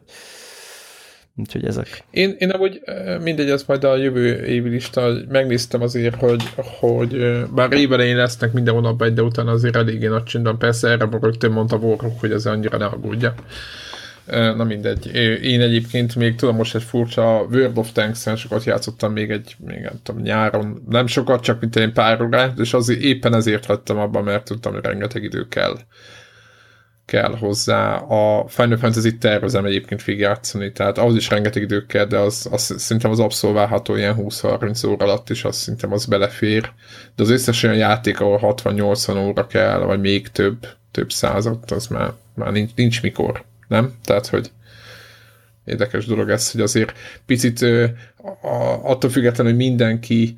Úgyhogy ezek. Én, én amúgy mindegy, ez majd a jövő évi lista, megnéztem azért, hogy, hogy bár évelején lesznek minden hónapban egy, de utána azért eléggé nagy csendben. Persze erre rögtön mondta Warhawk, hogy ez annyira ne aggódja. Na mindegy. Én egyébként még tudom, most egy furcsa World of Tanks-en sokat játszottam még egy, még nem tudom, nyáron, nem sokat, csak mint egy pár órát, és azért éppen ezért vettem abban, mert tudtam, hogy rengeteg idő kell kell hozzá. A Final Fantasy tervezem egyébként végigjátszani, tehát ahhoz is rengeteg idő kell, de az, az szerintem az abszolválható ilyen 20-30 óra alatt is, azt szerintem az belefér. De az összes olyan játék, ahol 60-80 óra kell, vagy még több, több százat, az már, már nincs, nincs mikor nem? Tehát, hogy érdekes dolog ez, hogy azért picit attól függetlenül, hogy mindenki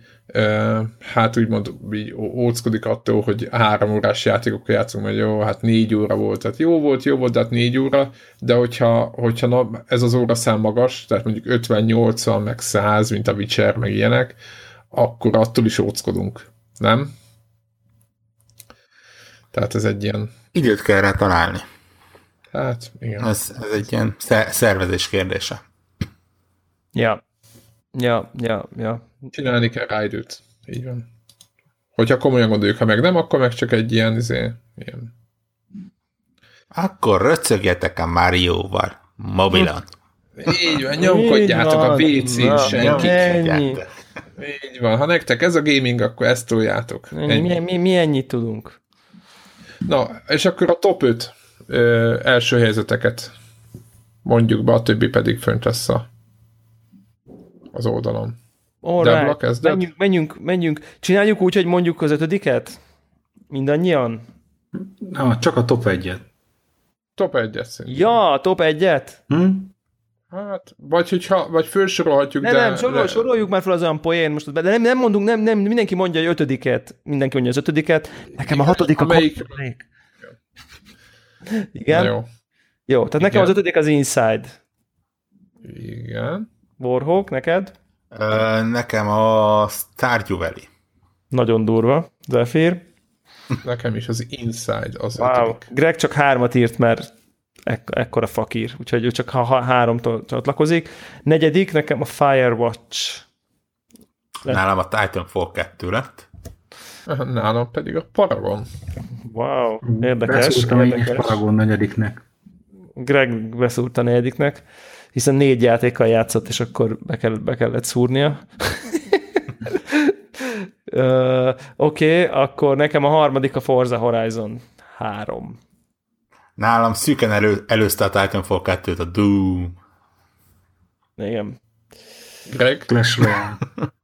hát úgymond így óckodik attól, hogy három órás játékokkal játszunk, mert jó, hát négy óra volt, tehát jó volt, jó volt, de hát négy óra, de hogyha, hogyha na, ez az óra szám magas, tehát mondjuk 50-80, meg 100, mint a Witcher, meg ilyenek, akkor attól is óckodunk, nem? Tehát ez egy ilyen... Időt kell rá találni. Hát, igen. Ez, ez egy ilyen szervezés kérdése. Ja. Ja, ja, ja. Csinálni kell rá időt. Így van. Hogyha komolyan gondoljuk, ha meg nem, akkor meg csak egy ilyen, izé, ilyen. Akkor röcögjetek a Mario-val. Mobilon. Így van, nyomkodjátok a WC-n senki. Így van, ha nektek ez a gaming, akkor ezt toljátok. Mi, mi, mi ennyit tudunk. Na, és akkor a top 5 ö, első helyzeteket mondjuk be, a többi pedig fönt lesz a, az oldalon. Alright, menjünk, menjünk, menjünk. Csináljuk úgy, hogy mondjuk az ötödiket? Mindannyian? Na, csak a top egyet. Top egyet szerintem. Ja, top egyet? Hm? Hát, vagy hogyha, vagy felsorolhatjuk, de... Nem, sorol, de... soroljuk már fel az olyan poén most, de nem, nem mondunk, nem, nem, mindenki mondja, hogy ötödiket, mindenki mondja az ötödiket, nekem a hatodik a Amelyik... Igen? Na jó. Jó, tehát nekem Igen. az ötödik az Inside. Igen. Warhawk, neked? Ö, nekem a Stardew Valley. Nagyon durva. Zephyr? Nekem is az Inside az wow. ötödik. Greg csak hármat írt, mert ek- ekkora fakír, úgyhogy ő csak ha, ha háromtól csatlakozik. Negyedik, nekem a Firewatch. Nálam a Titanfall 2 lett. Nálam pedig a Paragon. Wow, érdekes. Beszúrtam érdekes. Paragon negyediknek. Greg beszúrt a negyediknek, hiszen négy játékkal játszott, és akkor be, kell, be kellett szúrnia. uh, Oké, okay, akkor nekem a harmadik a Forza Horizon 3. Nálam szűken elő, előzte a Titanfall 2-t a Doom. Igen. Greg? Clash Royale.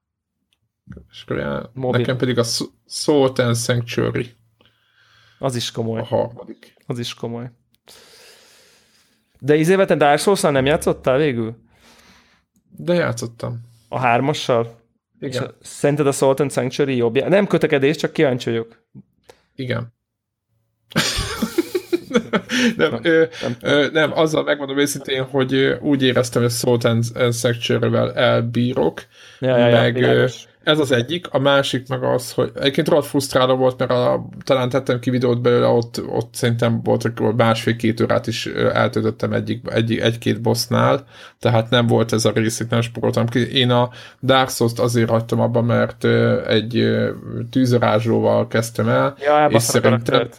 Clash Royale. Nekem pedig a Salt and Sanctuary. Az is komoly. A harmadik. Az is komoly. De izével te Dark souls nem játszottál végül? De játszottam. A hármassal? Igen. És szerinted a Salt and Sanctuary jobb? Nem kötekedés, csak kíváncsi vagyok. Igen. nem, ö, ö, nem, azzal megmondom őszintén, hogy úgy éreztem, hogy Salt and Sanctuary-vel elbírok, ja, ja, meg ja, ez az egyik, a másik meg az, hogy egyébként rohadt frusztráló volt, mert a, talán tettem ki videót belőle, ott, ott szerintem volt, hogy másfél-két órát is eltöltöttem egyik, egy, egy-két bossnál, tehát nem volt ez a rész, itt nem sporoltam ki. Én a Dark Souls-t azért hagytam abba, mert egy tűzarázslóval kezdtem el, ja, és szerintem,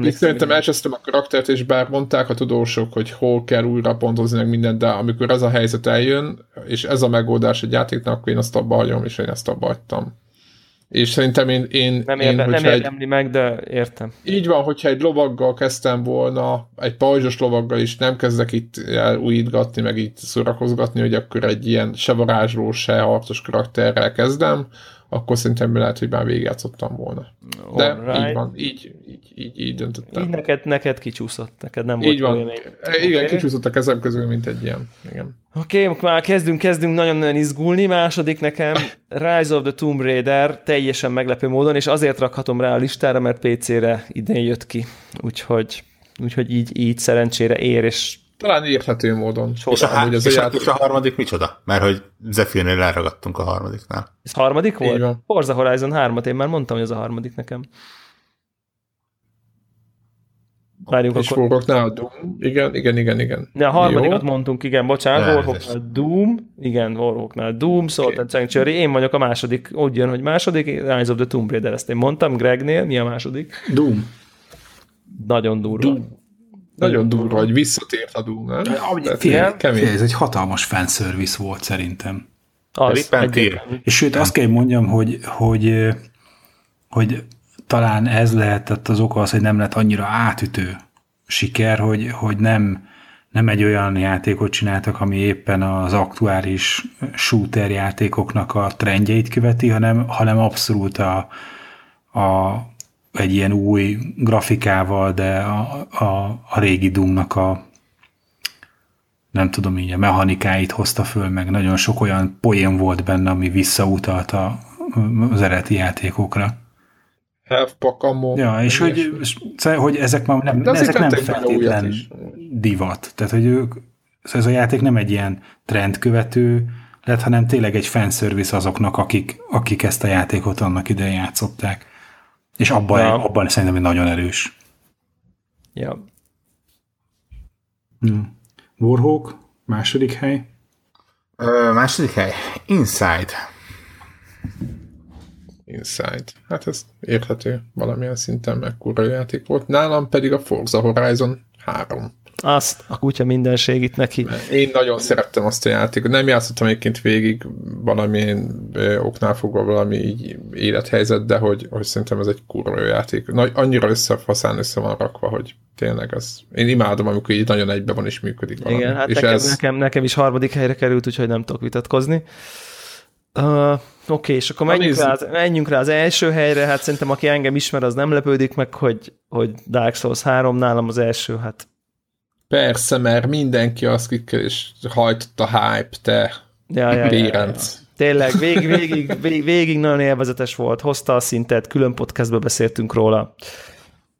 és szerintem elcsesztem a karaktert, és bár mondták a tudósok, hogy hol kell újra pontozni meg mindent, de amikor ez a helyzet eljön, és ez a megoldás egy játéknak, akkor én azt abba hagyom, és én ezt abba hagytam. És szerintem én... én nem, érde, én, nem érdemli egy, meg, de értem. Így van, hogyha egy lovaggal kezdtem volna, egy pajzsos lovaggal is nem kezdek itt újítgatni, meg itt szórakozgatni, hogy akkor egy ilyen se varázsló, se harcos karakterrel kezdem, akkor szerintem lehet, hogy már végigjátszottam volna. De right. így van, így, így, így, így döntöttem. Így neked, neked kicsúszott, neked nem így volt van. Még. Igen, okay. kicsúszott a kezem közül, mint egy ilyen. Igen. Oké, okay, már kezdünk, kezdünk nagyon-nagyon izgulni. Második nekem Rise of the Tomb Raider teljesen meglepő módon, és azért rakhatom rá a listára, mert PC-re idén jött ki. Úgyhogy, úgyhogy így, így szerencsére ér, és talán érthető módon. és, a, há- és, a, és a harmadik micsoda? Mert hogy Zephyrnél leragadtunk a harmadiknál. Ez harmadik volt? Forza Horizon 3 én már mondtam, hogy ez a harmadik nekem. Várjunk és akkor. Warhawknál a Doom. Igen, igen, igen, igen. De a harmadikat Jó. mondtunk, igen, bocsánat, Warhawknál Doom, igen, Warhawknál Doom, Salt okay. and Sanctuary, én vagyok a második, úgy jön, hogy második, Rise of the Tomb Raider, ezt én mondtam, Gregnél, mi a második? Doom. Nagyon durva. Doom. Nagyon durva, hogy visszatért a Doom, nem? Figyelj, ez egy hatalmas fanservice volt szerintem. Az, És sőt, azt kell mondjam, hogy, hogy, hogy talán ez lehetett az oka az, hogy nem lett annyira átütő siker, hogy, hogy nem, nem egy olyan játékot csináltak, ami éppen az aktuális shooter játékoknak a trendjeit követi, hanem, hanem abszolút a, a, egy ilyen új grafikával, de a, a, a régi Doomnak a nem tudom így, a mechanikáit hozta föl, meg nagyon sok olyan poén volt benne, ami visszautalt az eredeti játékokra. Half-pack ammo. Ja, és hogy, hogy ezek már nem, De ezek nem feltétlen divat. Tehát, hogy ők, ez a játék nem egy ilyen trendkövető lett, hanem tényleg egy fanservice azoknak, akik, akik ezt a játékot annak idején játszották. És abban, ja. abban szerintem nagyon erős. Ja. Hmm. Warhawk, második hely. Ö, második hely. Inside. Inside. Hát ez érthető valamilyen szinten, meg kurva játék volt. Nálam pedig a Forza Horizon 3. azt a kutya mindenség itt neki. Én nagyon szerettem azt a játékot. Nem játszottam egyébként végig valamilyen oknál fogva valami így élethelyzet, de hogy, hogy szerintem ez egy kurva jó játék. Nagy, annyira összefaszán össze van rakva, hogy tényleg ez. Én imádom, amikor így nagyon egybe van és működik valami. Igen, hát és nekem, ez... nekem, nekem is harmadik helyre került, úgyhogy nem tudok vitatkozni. Uh, Oké, okay, és akkor menjünk rá, az, menjünk rá az első helyre, hát szerintem aki engem ismer, az nem lepődik meg, hogy, hogy Dark Souls 3 nálam az első, hát Persze, mert mindenki azt kikkel, és hajtott a hype, te ja, ja, ja, ja, ja. Tényleg, végig, végig, végig, végig nagyon élvezetes volt, hozta a szintet, külön podcastbe beszéltünk róla.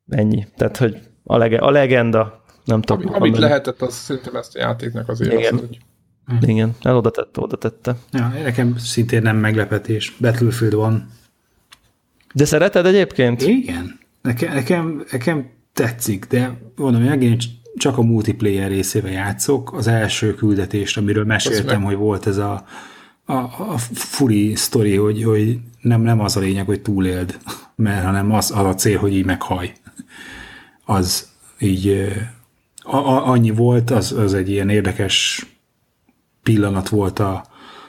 Ennyi. Tehát, hogy a, lege, a legenda, nem tudom. Ami, amit lehetett, az szerintem ezt a játéknak azért Igen. Az, hogy... Igen, el oda tette, oda tette. Ja, nekem szintén nem meglepetés. Battlefield van. De szereted egyébként? Igen. Nekem, nekem, nekem tetszik, de mondom, megint csak a multiplayer részével játszok. Az első küldetést, amiről meséltem, hogy volt ez a, a, a furi sztori, hogy, hogy nem, nem az a lényeg, hogy túléld, mert hanem az, az a cél, hogy így meghaj. Az így a, a, annyi volt, az, az egy ilyen érdekes pillanat volt a,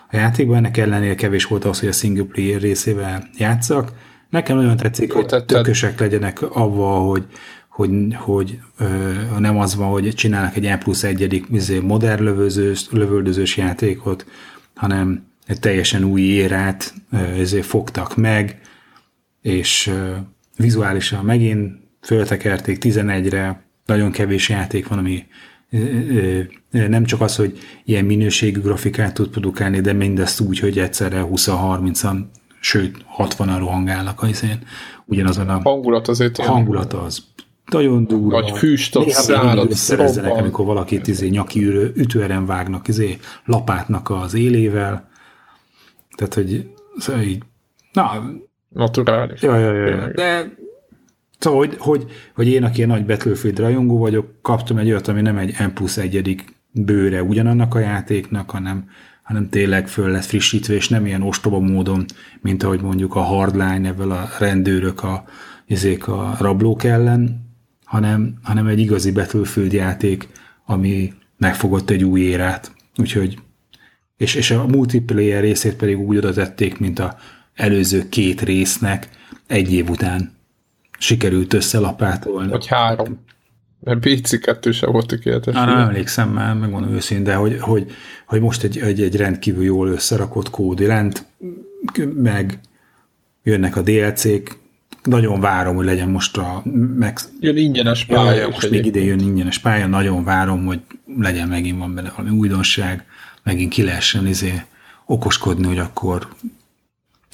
a játékban, ennek ellenére kevés volt az, hogy a single player részével játszak. Nekem nagyon tetszik, hogy tökösek legyenek avval, hogy hogy, hogy ö, nem az van, hogy csinálnak egy E plusz egyedik izé, modern lövözős, lövöldözős játékot, hanem egy teljesen új érát ezért fogtak meg, és ö, vizuálisan megint föltekerték 11-re, nagyon kevés játék van, ami nem csak az, hogy ilyen minőségű grafikát tud produkálni, de mindezt úgy, hogy egyszerre 20-30-an, sőt 60-an rohangálnak az én ugyanazon a hangulat azért hangulat az nagyon durva. Nagy füstot, szállat, szerezzenek, amikor valakit izé, nyaki ütőeren vágnak izé, lapátnak az élével. Tehát, hogy szóval így, na, Naturális. Ja, ja, ja. De szóval, hogy, hogy, hogy én, aki nagy Battlefield rajongó vagyok, kaptam egy olyat, ami nem egy M plusz egyedik bőre ugyanannak a játéknak, hanem, hanem tényleg föl lett frissítve, és nem ilyen ostoba módon, mint ahogy mondjuk a Hardline, ebből a rendőrök a, a rablók ellen, hanem, hanem egy igazi Battlefield játék, ami megfogott egy új érát. Úgyhogy, és, és a multiplayer részét pedig úgy oda tették, mint a előző két résznek egy év után sikerült összelapátolni. Vagy három. Mert PC 2 sem volt tökéletes. nem emlékszem már, megmondom őszintén, de hogy, hogy, hogy most egy, egy, egy rendkívül jól összerakott kód rend, meg jönnek a DLC-k, nagyon várom, hogy legyen most a... Meg... Jön ingyenes pálya. Ja, most még ide jön ingyenes pálya, nagyon várom, hogy legyen megint van benne valami újdonság, megint ki lehessen izé okoskodni, hogy akkor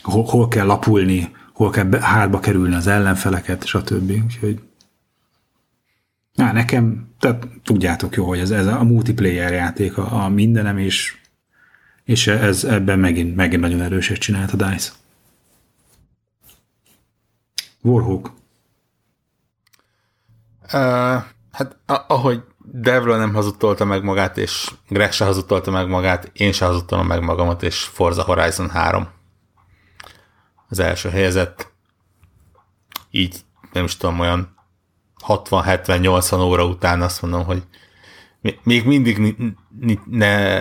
hol, hol kell lapulni, hol kell hátba kerülni az ellenfeleket, stb. Úgyhogy Na, nekem, tehát tudjátok jó, hogy ez, ez a multiplayer játék a, a mindenem, és, és ez ebben megint, megint nagyon erőset csinált a DICE. Warhawk. Uh, hát ahogy Devla nem hazudtolta meg magát, és Greg se hazudtolta meg magát, én se hazudtolom meg magamat, és Forza Horizon 3 az első helyezett. Így nem is tudom, olyan 60-70-80 óra után azt mondom, hogy még mindig ne,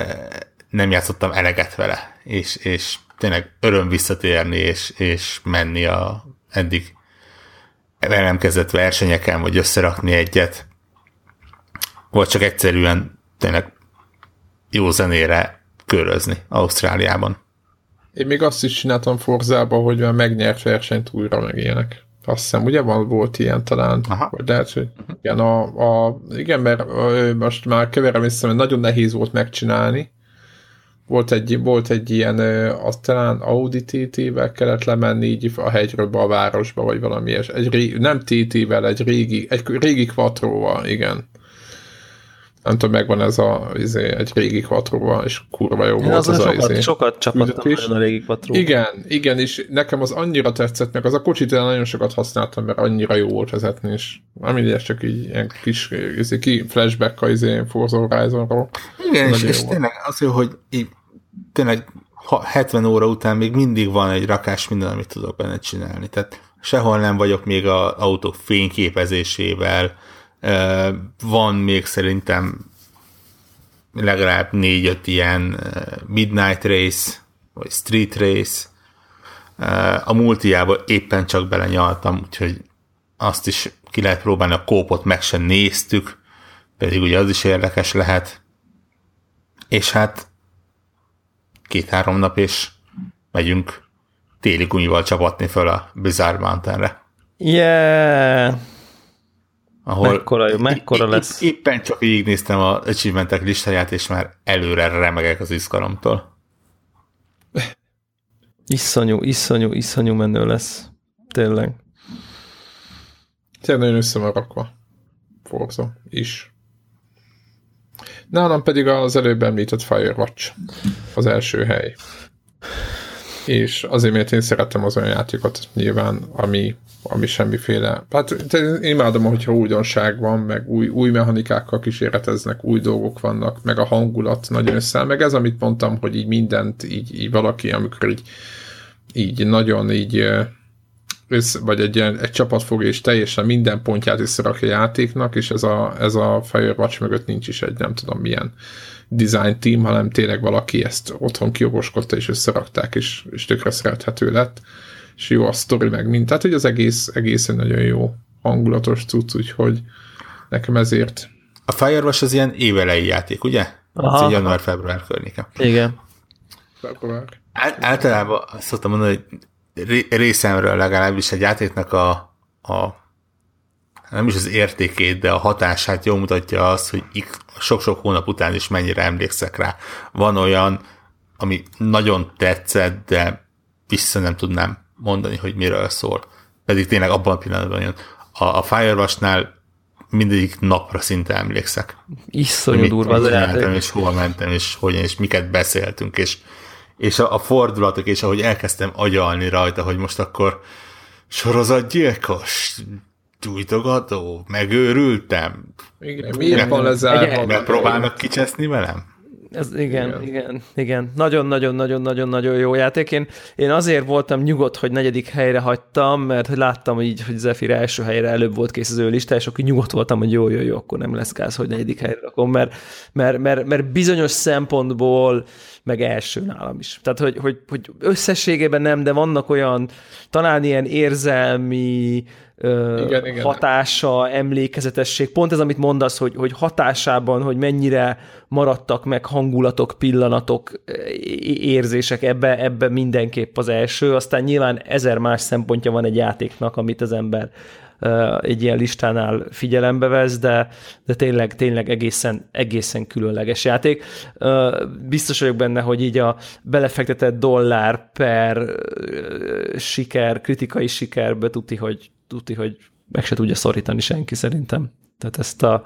nem játszottam eleget vele, és, és tényleg öröm visszatérni, és, és menni a eddig velem kezdett versenyeken, vagy összerakni egyet, vagy csak egyszerűen tényleg jó zenére körözni Ausztráliában. Én még azt is csináltam Forzába, hogy már megnyert versenyt újra meg ilyenek. Azt hiszem, ugye van, volt ilyen talán, Aha. vagy lehet, hogy igen, a, a, igen, mert most már keverem vissza, mert nagyon nehéz volt megcsinálni, volt egy, volt egy ilyen, azt talán Audi TT-vel kellett lemenni így a hegyről a városba, vagy valami ilyes. Egy régi, nem TT-vel, egy régi, egy régi quattro igen. Nem tudom, megvan ez a, izé, egy régi quattro és kurva jó Én volt az, az sokat, a izé. Sokat csapattam a régi quattro Igen, igen, és nekem az annyira tetszett, meg az a kocsit nagyon sokat használtam, mert annyira jó volt vezetni, és ami csak így ilyen kis izé, ki flashback a izé Forza Horizonról. Igen, és, és tényleg az jó, hogy így, tényleg 70 óra után még mindig van egy rakás minden, amit tudok benne csinálni. Tehát sehol nem vagyok még az autó fényképezésével Van még szerintem legalább négy-öt ilyen Midnight Race, vagy Street Race. A multiába éppen csak belenyaltam, úgyhogy azt is ki lehet próbálni, a kópot meg sem néztük, pedig ugye az is érdekes lehet. És hát két-három nap, és megyünk téli gumival csapatni föl a Bizarre Mountainre. Yeah! Ahol mekkora, jó, mekkora lesz. Éppen csak így néztem a achievementek listáját, és már előre remegek az izgalomtól. Iszonyú, iszonyú, iszonyú menő lesz. Tényleg. Tényleg nagyon össze van rakva. Forza is. Nálam pedig az előbb említett Firewatch. Az első hely. És azért, mert én szeretem az olyan játékot nyilván, ami, ami semmiféle... Hát én imádom, hogyha újdonság van, meg új, új mechanikákkal kísérleteznek, új dolgok vannak, meg a hangulat nagyon össze, meg ez, amit mondtam, hogy így mindent, így, így valaki, amikor így, így nagyon így össze, vagy egy, ilyen, egy csapat fog és teljesen minden pontját összerakja a játéknak, és ez a, ez a Firewatch mögött nincs is egy nem tudom milyen design team, hanem tényleg valaki ezt otthon kiokoskodta, és összerakták, és, és tökre szerethető lett, és jó a sztori meg mint. Tehát, hogy az egész, egészen nagyon jó hangulatos cucc, úgyhogy nekem ezért. A Firewatch az ilyen évelei játék, ugye? Ez január-február környéke. Igen. Február. Általában azt szoktam mondani, hogy részemről legalábbis egy játéknak a, a nem is az értékét, de a hatását jól mutatja az, hogy sok-sok hónap után is mennyire emlékszek rá. Van olyan, ami nagyon tetszett, de vissza nem tudnám mondani, hogy miről szól. Pedig tényleg abban a pillanatban jön. A, a Firewatch-nál mindegyik napra szinte emlékszek. Iszonyú durva az játék. És hova mentem, és hogyan, és miket beszéltünk, és és a, a fordulatok, és ahogy elkezdtem agyalni rajta, hogy most akkor sorozatgyilkos, gyújtogató, megőrültem. Igen, miért van lezárva? Megpróbálnak kicseszni velem? Ez igen, igen, igen, igen. Nagyon-nagyon-nagyon-nagyon-nagyon jó játék. Én, én azért voltam nyugodt, hogy negyedik helyre hagytam, mert láttam így, hogy Zephyr első helyre előbb volt kész az ő lista, és akkor nyugodt voltam, hogy jó, jó, jó, akkor nem lesz gáz, hogy negyedik helyre rakom, mert, mert, mert, mert bizonyos szempontból meg első nálam is. Tehát, hogy, hogy, hogy összességében nem, de vannak olyan talán ilyen érzelmi, igen, igen. hatása, emlékezetesség, pont ez, amit mondasz, hogy, hogy hatásában, hogy mennyire maradtak meg hangulatok, pillanatok, érzések, ebbe, ebbe mindenképp az első, aztán nyilván ezer más szempontja van egy játéknak, amit az ember egy ilyen listánál figyelembe vesz, de, de tényleg, tényleg egészen, egészen különleges játék. Biztos vagyok benne, hogy így a belefektetett dollár per siker, kritikai sikerbe tuti, hogy, tuti, hogy meg se tudja szorítani senki szerintem. Tehát ezt a,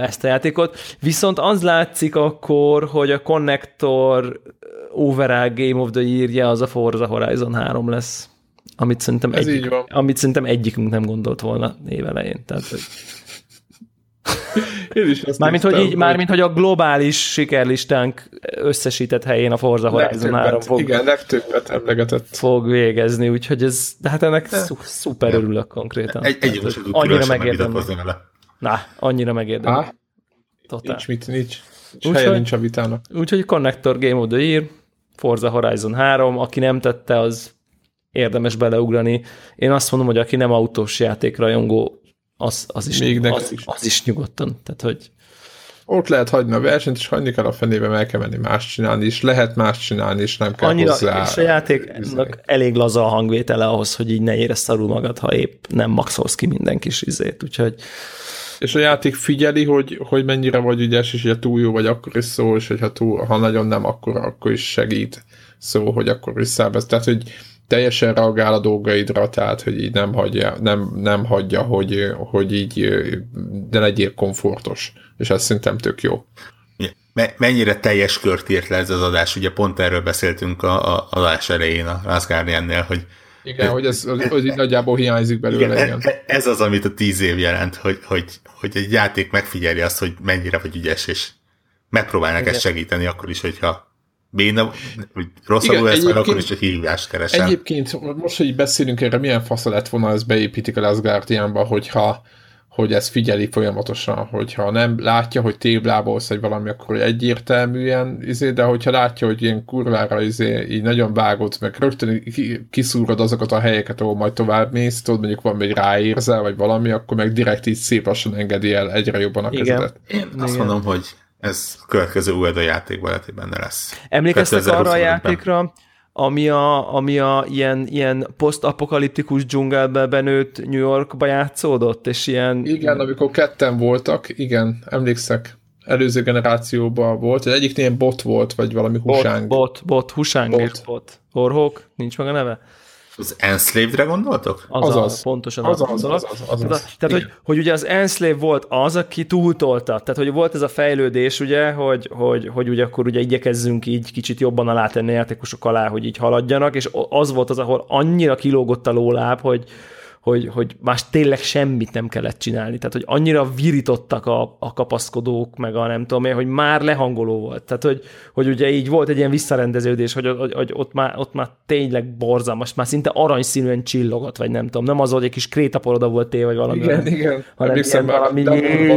ezt a játékot. Viszont az látszik akkor, hogy a Connector overall Game of the Year-je az a Forza Horizon 3 lesz amit szerintem, Ez egyik, amit szerintem egyikünk nem gondolt volna évelején. Tehát, hogy... Én is azt mármint, hogy, így, hogy... mármint, hogy a globális sikerlistánk összesített helyén a Forza Horizon 3 fog, igen, legtöbbet emlegetett. fog végezni, úgyhogy ez, de hát ennek de, szuper ja. örülök konkrétan. Egy, egy Tehát, annyira megérdemli. Na, annyira megérdemli. Ah, Totál. Nincs mit, nincs. nincs úgy, helye nincs a vitának. Úgyhogy Connector Game of the Year, Forza Horizon 3, aki nem tette, az érdemes beleugrani. Én azt mondom, hogy aki nem autós játékrajongó, az, az, is, Még az, is. az is nyugodtan. Tehát, hogy ott lehet hagyni a versenyt, és hagyni kell a fenébe, el kell menni más csinálni, és lehet más csinálni, és nem kell Annyira, hozzá. És a játéknak elég laza a hangvétele ahhoz, hogy így ne érezd szarul magad, ha épp nem maxolsz ki minden kis izét, úgyhogy és a játék figyeli, hogy, hogy mennyire vagy ügyes, és hogyha túl jó vagy, akkor is szól, és hogyha túl, ha nagyon nem, akkor, akkor is segít szó, hogy akkor visszavesz. Tehát, hogy teljesen reagál a dolgaidra, tehát hogy így nem hagyja, nem, nem hagyja hogy, hogy így de legyél komfortos, és ez szerintem tök jó. Mennyire teljes kört írt le ez az adás, ugye pont erről beszéltünk a, a adás elején a Last Guardian-nél, hogy igen, hogy ez az, az nagyjából hiányzik belőle. Igen, igen. E- ez az, amit a tíz év jelent, hogy, hogy, hogy egy játék megfigyeli azt, hogy mennyire vagy ügyes, és megpróbálnak ezt segíteni akkor is, hogyha béna, hogy rosszabbul lesz, mert akkor is egy hívást keresem. Egyébként most, hogy beszélünk erre, milyen fasza lett volna, ez beépítik a Last Guardianba, hogyha, hogy ez figyeli folyamatosan, hogyha nem látja, hogy téblábolsz egy valami, akkor egyértelműen, izé, de hogyha látja, hogy ilyen kurvára izé, így nagyon vágod, meg rögtön kiszúrod azokat a helyeket, ahol majd tovább mész, tudod, mondjuk van még ráérzel, vagy valami, akkor meg direkt így szép lassan engedi el egyre jobban a kezedet. Én azt Igen. mondom, hogy ez a következő Ueda játékban lehet, hogy benne lesz. Emlékeztek arra a játékra, ami a, ami a ilyen, ilyen posztapokaliptikus dzsungelbe benőtt New Yorkba játszódott, és ilyen... Igen, amikor ketten voltak, igen, emlékszek. Előző generációban volt, egyik ilyen bot volt, vagy valami husáng. Bot, bot, bot husáng bot. bot. Horhók, nincs meg a neve? Az Enslaved-re gondoltok? Az az, az, pontosan az. Az, az, az, az, az, az, az. Tehát, hogy, hogy ugye az Enslave volt az, aki túltolta. Tehát, hogy volt ez a fejlődés, ugye, hogy, hogy, hogy ugye akkor ugye igyekezzünk így kicsit jobban alátenni játékosok alá, hogy így haladjanak, és az volt az, ahol annyira kilógott a lóláb, hogy, hogy, hogy más tényleg semmit nem kellett csinálni. Tehát, hogy annyira virítottak a, a kapaszkodók, meg a nem tudom én, hogy már lehangoló volt. Tehát, hogy, hogy ugye így volt egy ilyen visszarendeződés, hogy, hogy, hogy ott, már, ott már tényleg borzalmas, már szinte aranyszínűen csillogott, vagy nem tudom. Nem az, hogy egy kis krétaporoda volt téve, vagy valami. Igen, igen. Hanem ilyen valami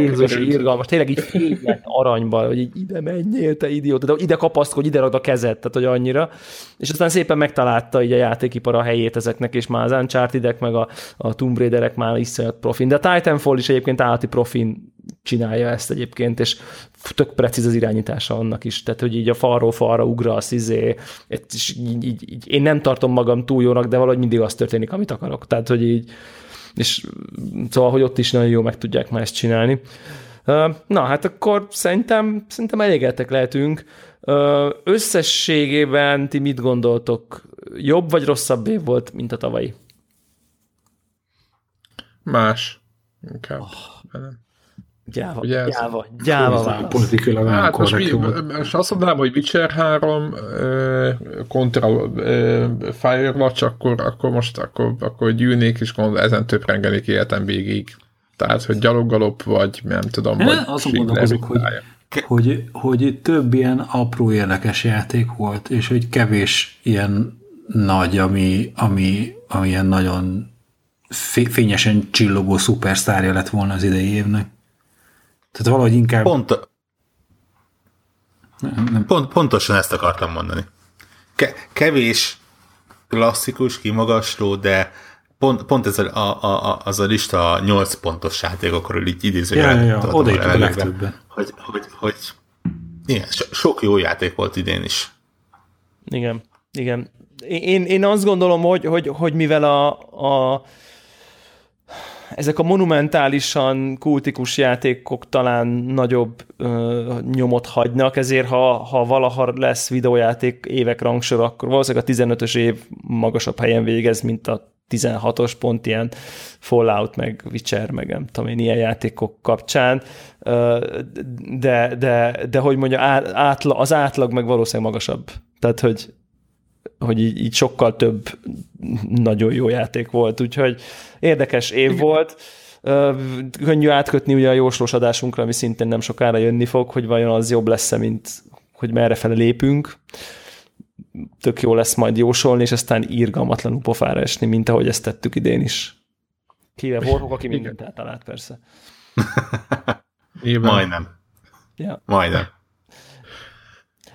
Jézus, irgalmas. Tényleg így fénylett aranyban, hogy így ide menjél, te idióta, de ide kapaszkodj, ide ragd a kezed, tehát hogy annyira. És aztán szépen megtalálta így a játékipar a helyét ezeknek, és már az uncharted meg a, a Tomb Raiderek már iszonyat profin, de a Titanfall is egyébként állati profin csinálja ezt egyébként, és tök precíz az irányítása annak is, tehát hogy így a falról falra ugrasz, izé, és így, így, így, én nem tartom magam túl jónak, de valahogy mindig az történik, amit akarok, tehát hogy így, és szóval, hogy ott is nagyon jó meg tudják már ezt csinálni. Na, hát akkor szerintem, szerintem elégedtek lehetünk. Összességében ti mit gondoltok? Jobb vagy rosszabb év volt, mint a tavalyi? Más. Inkább. Oh. Gyáva, Ugye ez gyáva, gyáva válasz. Politikailag hát most, mi, most azt mondanám, hogy Witcher 3 kontra Firewatch, akkor, akkor most akkor, akkor gyűlnék, és ezen több rengelik életem végig. Tehát, hogy gyaloggalop, vagy nem tudom, vagy azon gondolkozok, hogy, hogy, hogy több ilyen apró érdekes játék volt, és hogy kevés ilyen nagy, ami, ami, ami ilyen nagyon fényesen csillogó szupersztárja lett volna az idei évnek. Tehát valahogy inkább... Pont, nem, nem. Pont, pontosan ezt akartam mondani. Ke, kevés klasszikus, kimagasló, de pont, pont ez a, a, a, az a lista 8 pontos játékokról így idézőjelben. Ja, ja, ja. oda a legtöbben. Hogy, hogy, hogy igen, so, sok jó játék volt idén is. Igen, igen. Én, én azt gondolom, hogy, hogy, hogy mivel a, a ezek a monumentálisan kultikus játékok talán nagyobb ö, nyomot hagynak, ezért ha, ha valaha lesz videójáték évek rangsor, akkor valószínűleg a 15-ös év magasabb helyen végez, mint a 16-os pont ilyen Fallout, meg Witcher, meg nem tudom én, ilyen játékok kapcsán, de, de, de hogy mondja, átla, az átlag meg valószínűleg magasabb. Tehát, hogy, hogy így, így sokkal több nagyon jó játék volt, úgyhogy érdekes év Igen. volt. Könnyű átkötni ugye a jóslós adásunkra, ami szintén nem sokára jönni fog, hogy vajon az jobb lesz-e, mint hogy merre fele lépünk. Tök jó lesz majd jósolni, és aztán írgalmatlanul pofára esni, mint ahogy ezt tettük idén is. Kive Warhawk, aki mindent eltalált persze. Majdnem. Ja. Majdnem.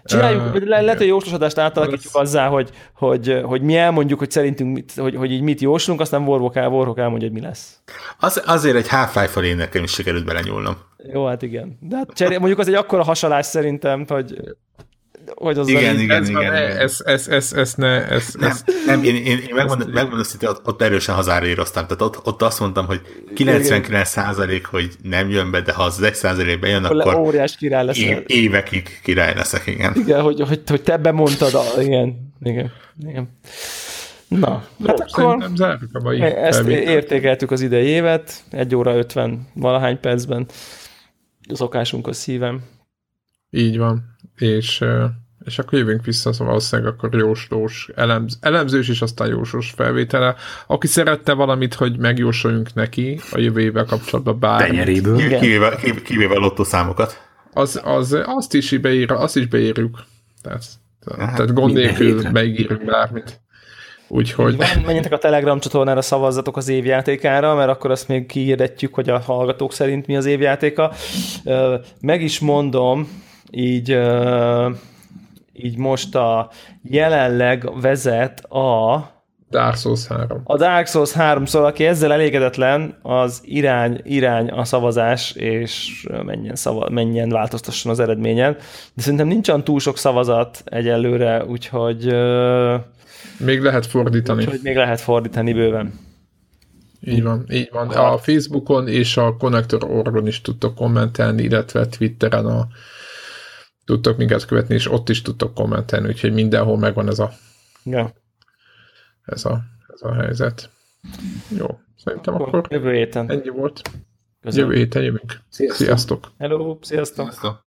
Csináljuk, uh, le, lehet, hogy jóslasodást átalakítjuk azzá, hogy, hogy, hogy mi elmondjuk, hogy szerintünk, mit, hogy, hogy így mit jóslunk, aztán Warhawk, el, Warhawk elmondja, hogy mi lesz. Az, azért egy Half-Life-val én nekem is sikerült belenyúlnom. Jó, hát igen. De hát cserél, mondjuk az egy akkora hasalás szerintem, hogy hogy az igen, igen, ez, igen, igen. Ez, ez, ez, ez ne, ez, nem, ez, nem, én, én, én megmondom, megmondom hogy ott, erősen hazára íroztam. Tehát ott, ott azt mondtam, hogy 99 százalék, hogy nem jön be, de ha az 1 százalék bejön, akkor, akkor óriás király lesz. Év, évekig király leszek, igen. Igen, hogy, hogy, hogy te bemondtad, a, igen, igen, igen. Na, Jó, hát akkor a ezt felvétel. értékeltük az idei évet, egy óra 50 valahány percben, szokásunkhoz szívem. Így van és, és akkor jövünk vissza, szóval valószínűleg akkor jóslós elemz, elemzős, és aztán jósós felvétele. Aki szeretne valamit, hogy megjósoljunk neki a jövő évvel kapcsolatban bár. Tenyeréből. Kivéve, kivéve lottószámokat. Az, az, azt is beír, azt is beírjuk. Tehát, hát, tehát gond nélkül beígírjuk bármit. Úgyhogy... Van, menjetek a Telegram csatornára, szavazzatok az évjátékára, mert akkor azt még kihirdetjük, hogy a hallgatók szerint mi az évjátéka. Meg is mondom, így, így most a jelenleg vezet a Dark Souls 3. A Dark Souls 3, szóval aki ezzel elégedetlen, az irány, irány a szavazás, és menjen, szava, menjen változtasson az eredményen. De szerintem nincsen túl sok szavazat egyelőre, úgyhogy... Még lehet fordítani. Úgyhogy még lehet fordítani bőven. Így van, így van. A Facebookon és a Connector Orgon is tudtok kommentelni, illetve Twitteren a tudtok minket követni, és ott is tudtok kommentelni, úgyhogy mindenhol megvan ez a ja ez a, ez a helyzet. Jó, szerintem akkor, akkor jövő héten. Ennyi volt. Köszönöm. Jövő héten jövünk. Sziasztok. Sziasztok. Hello, sziasztok. sziasztok.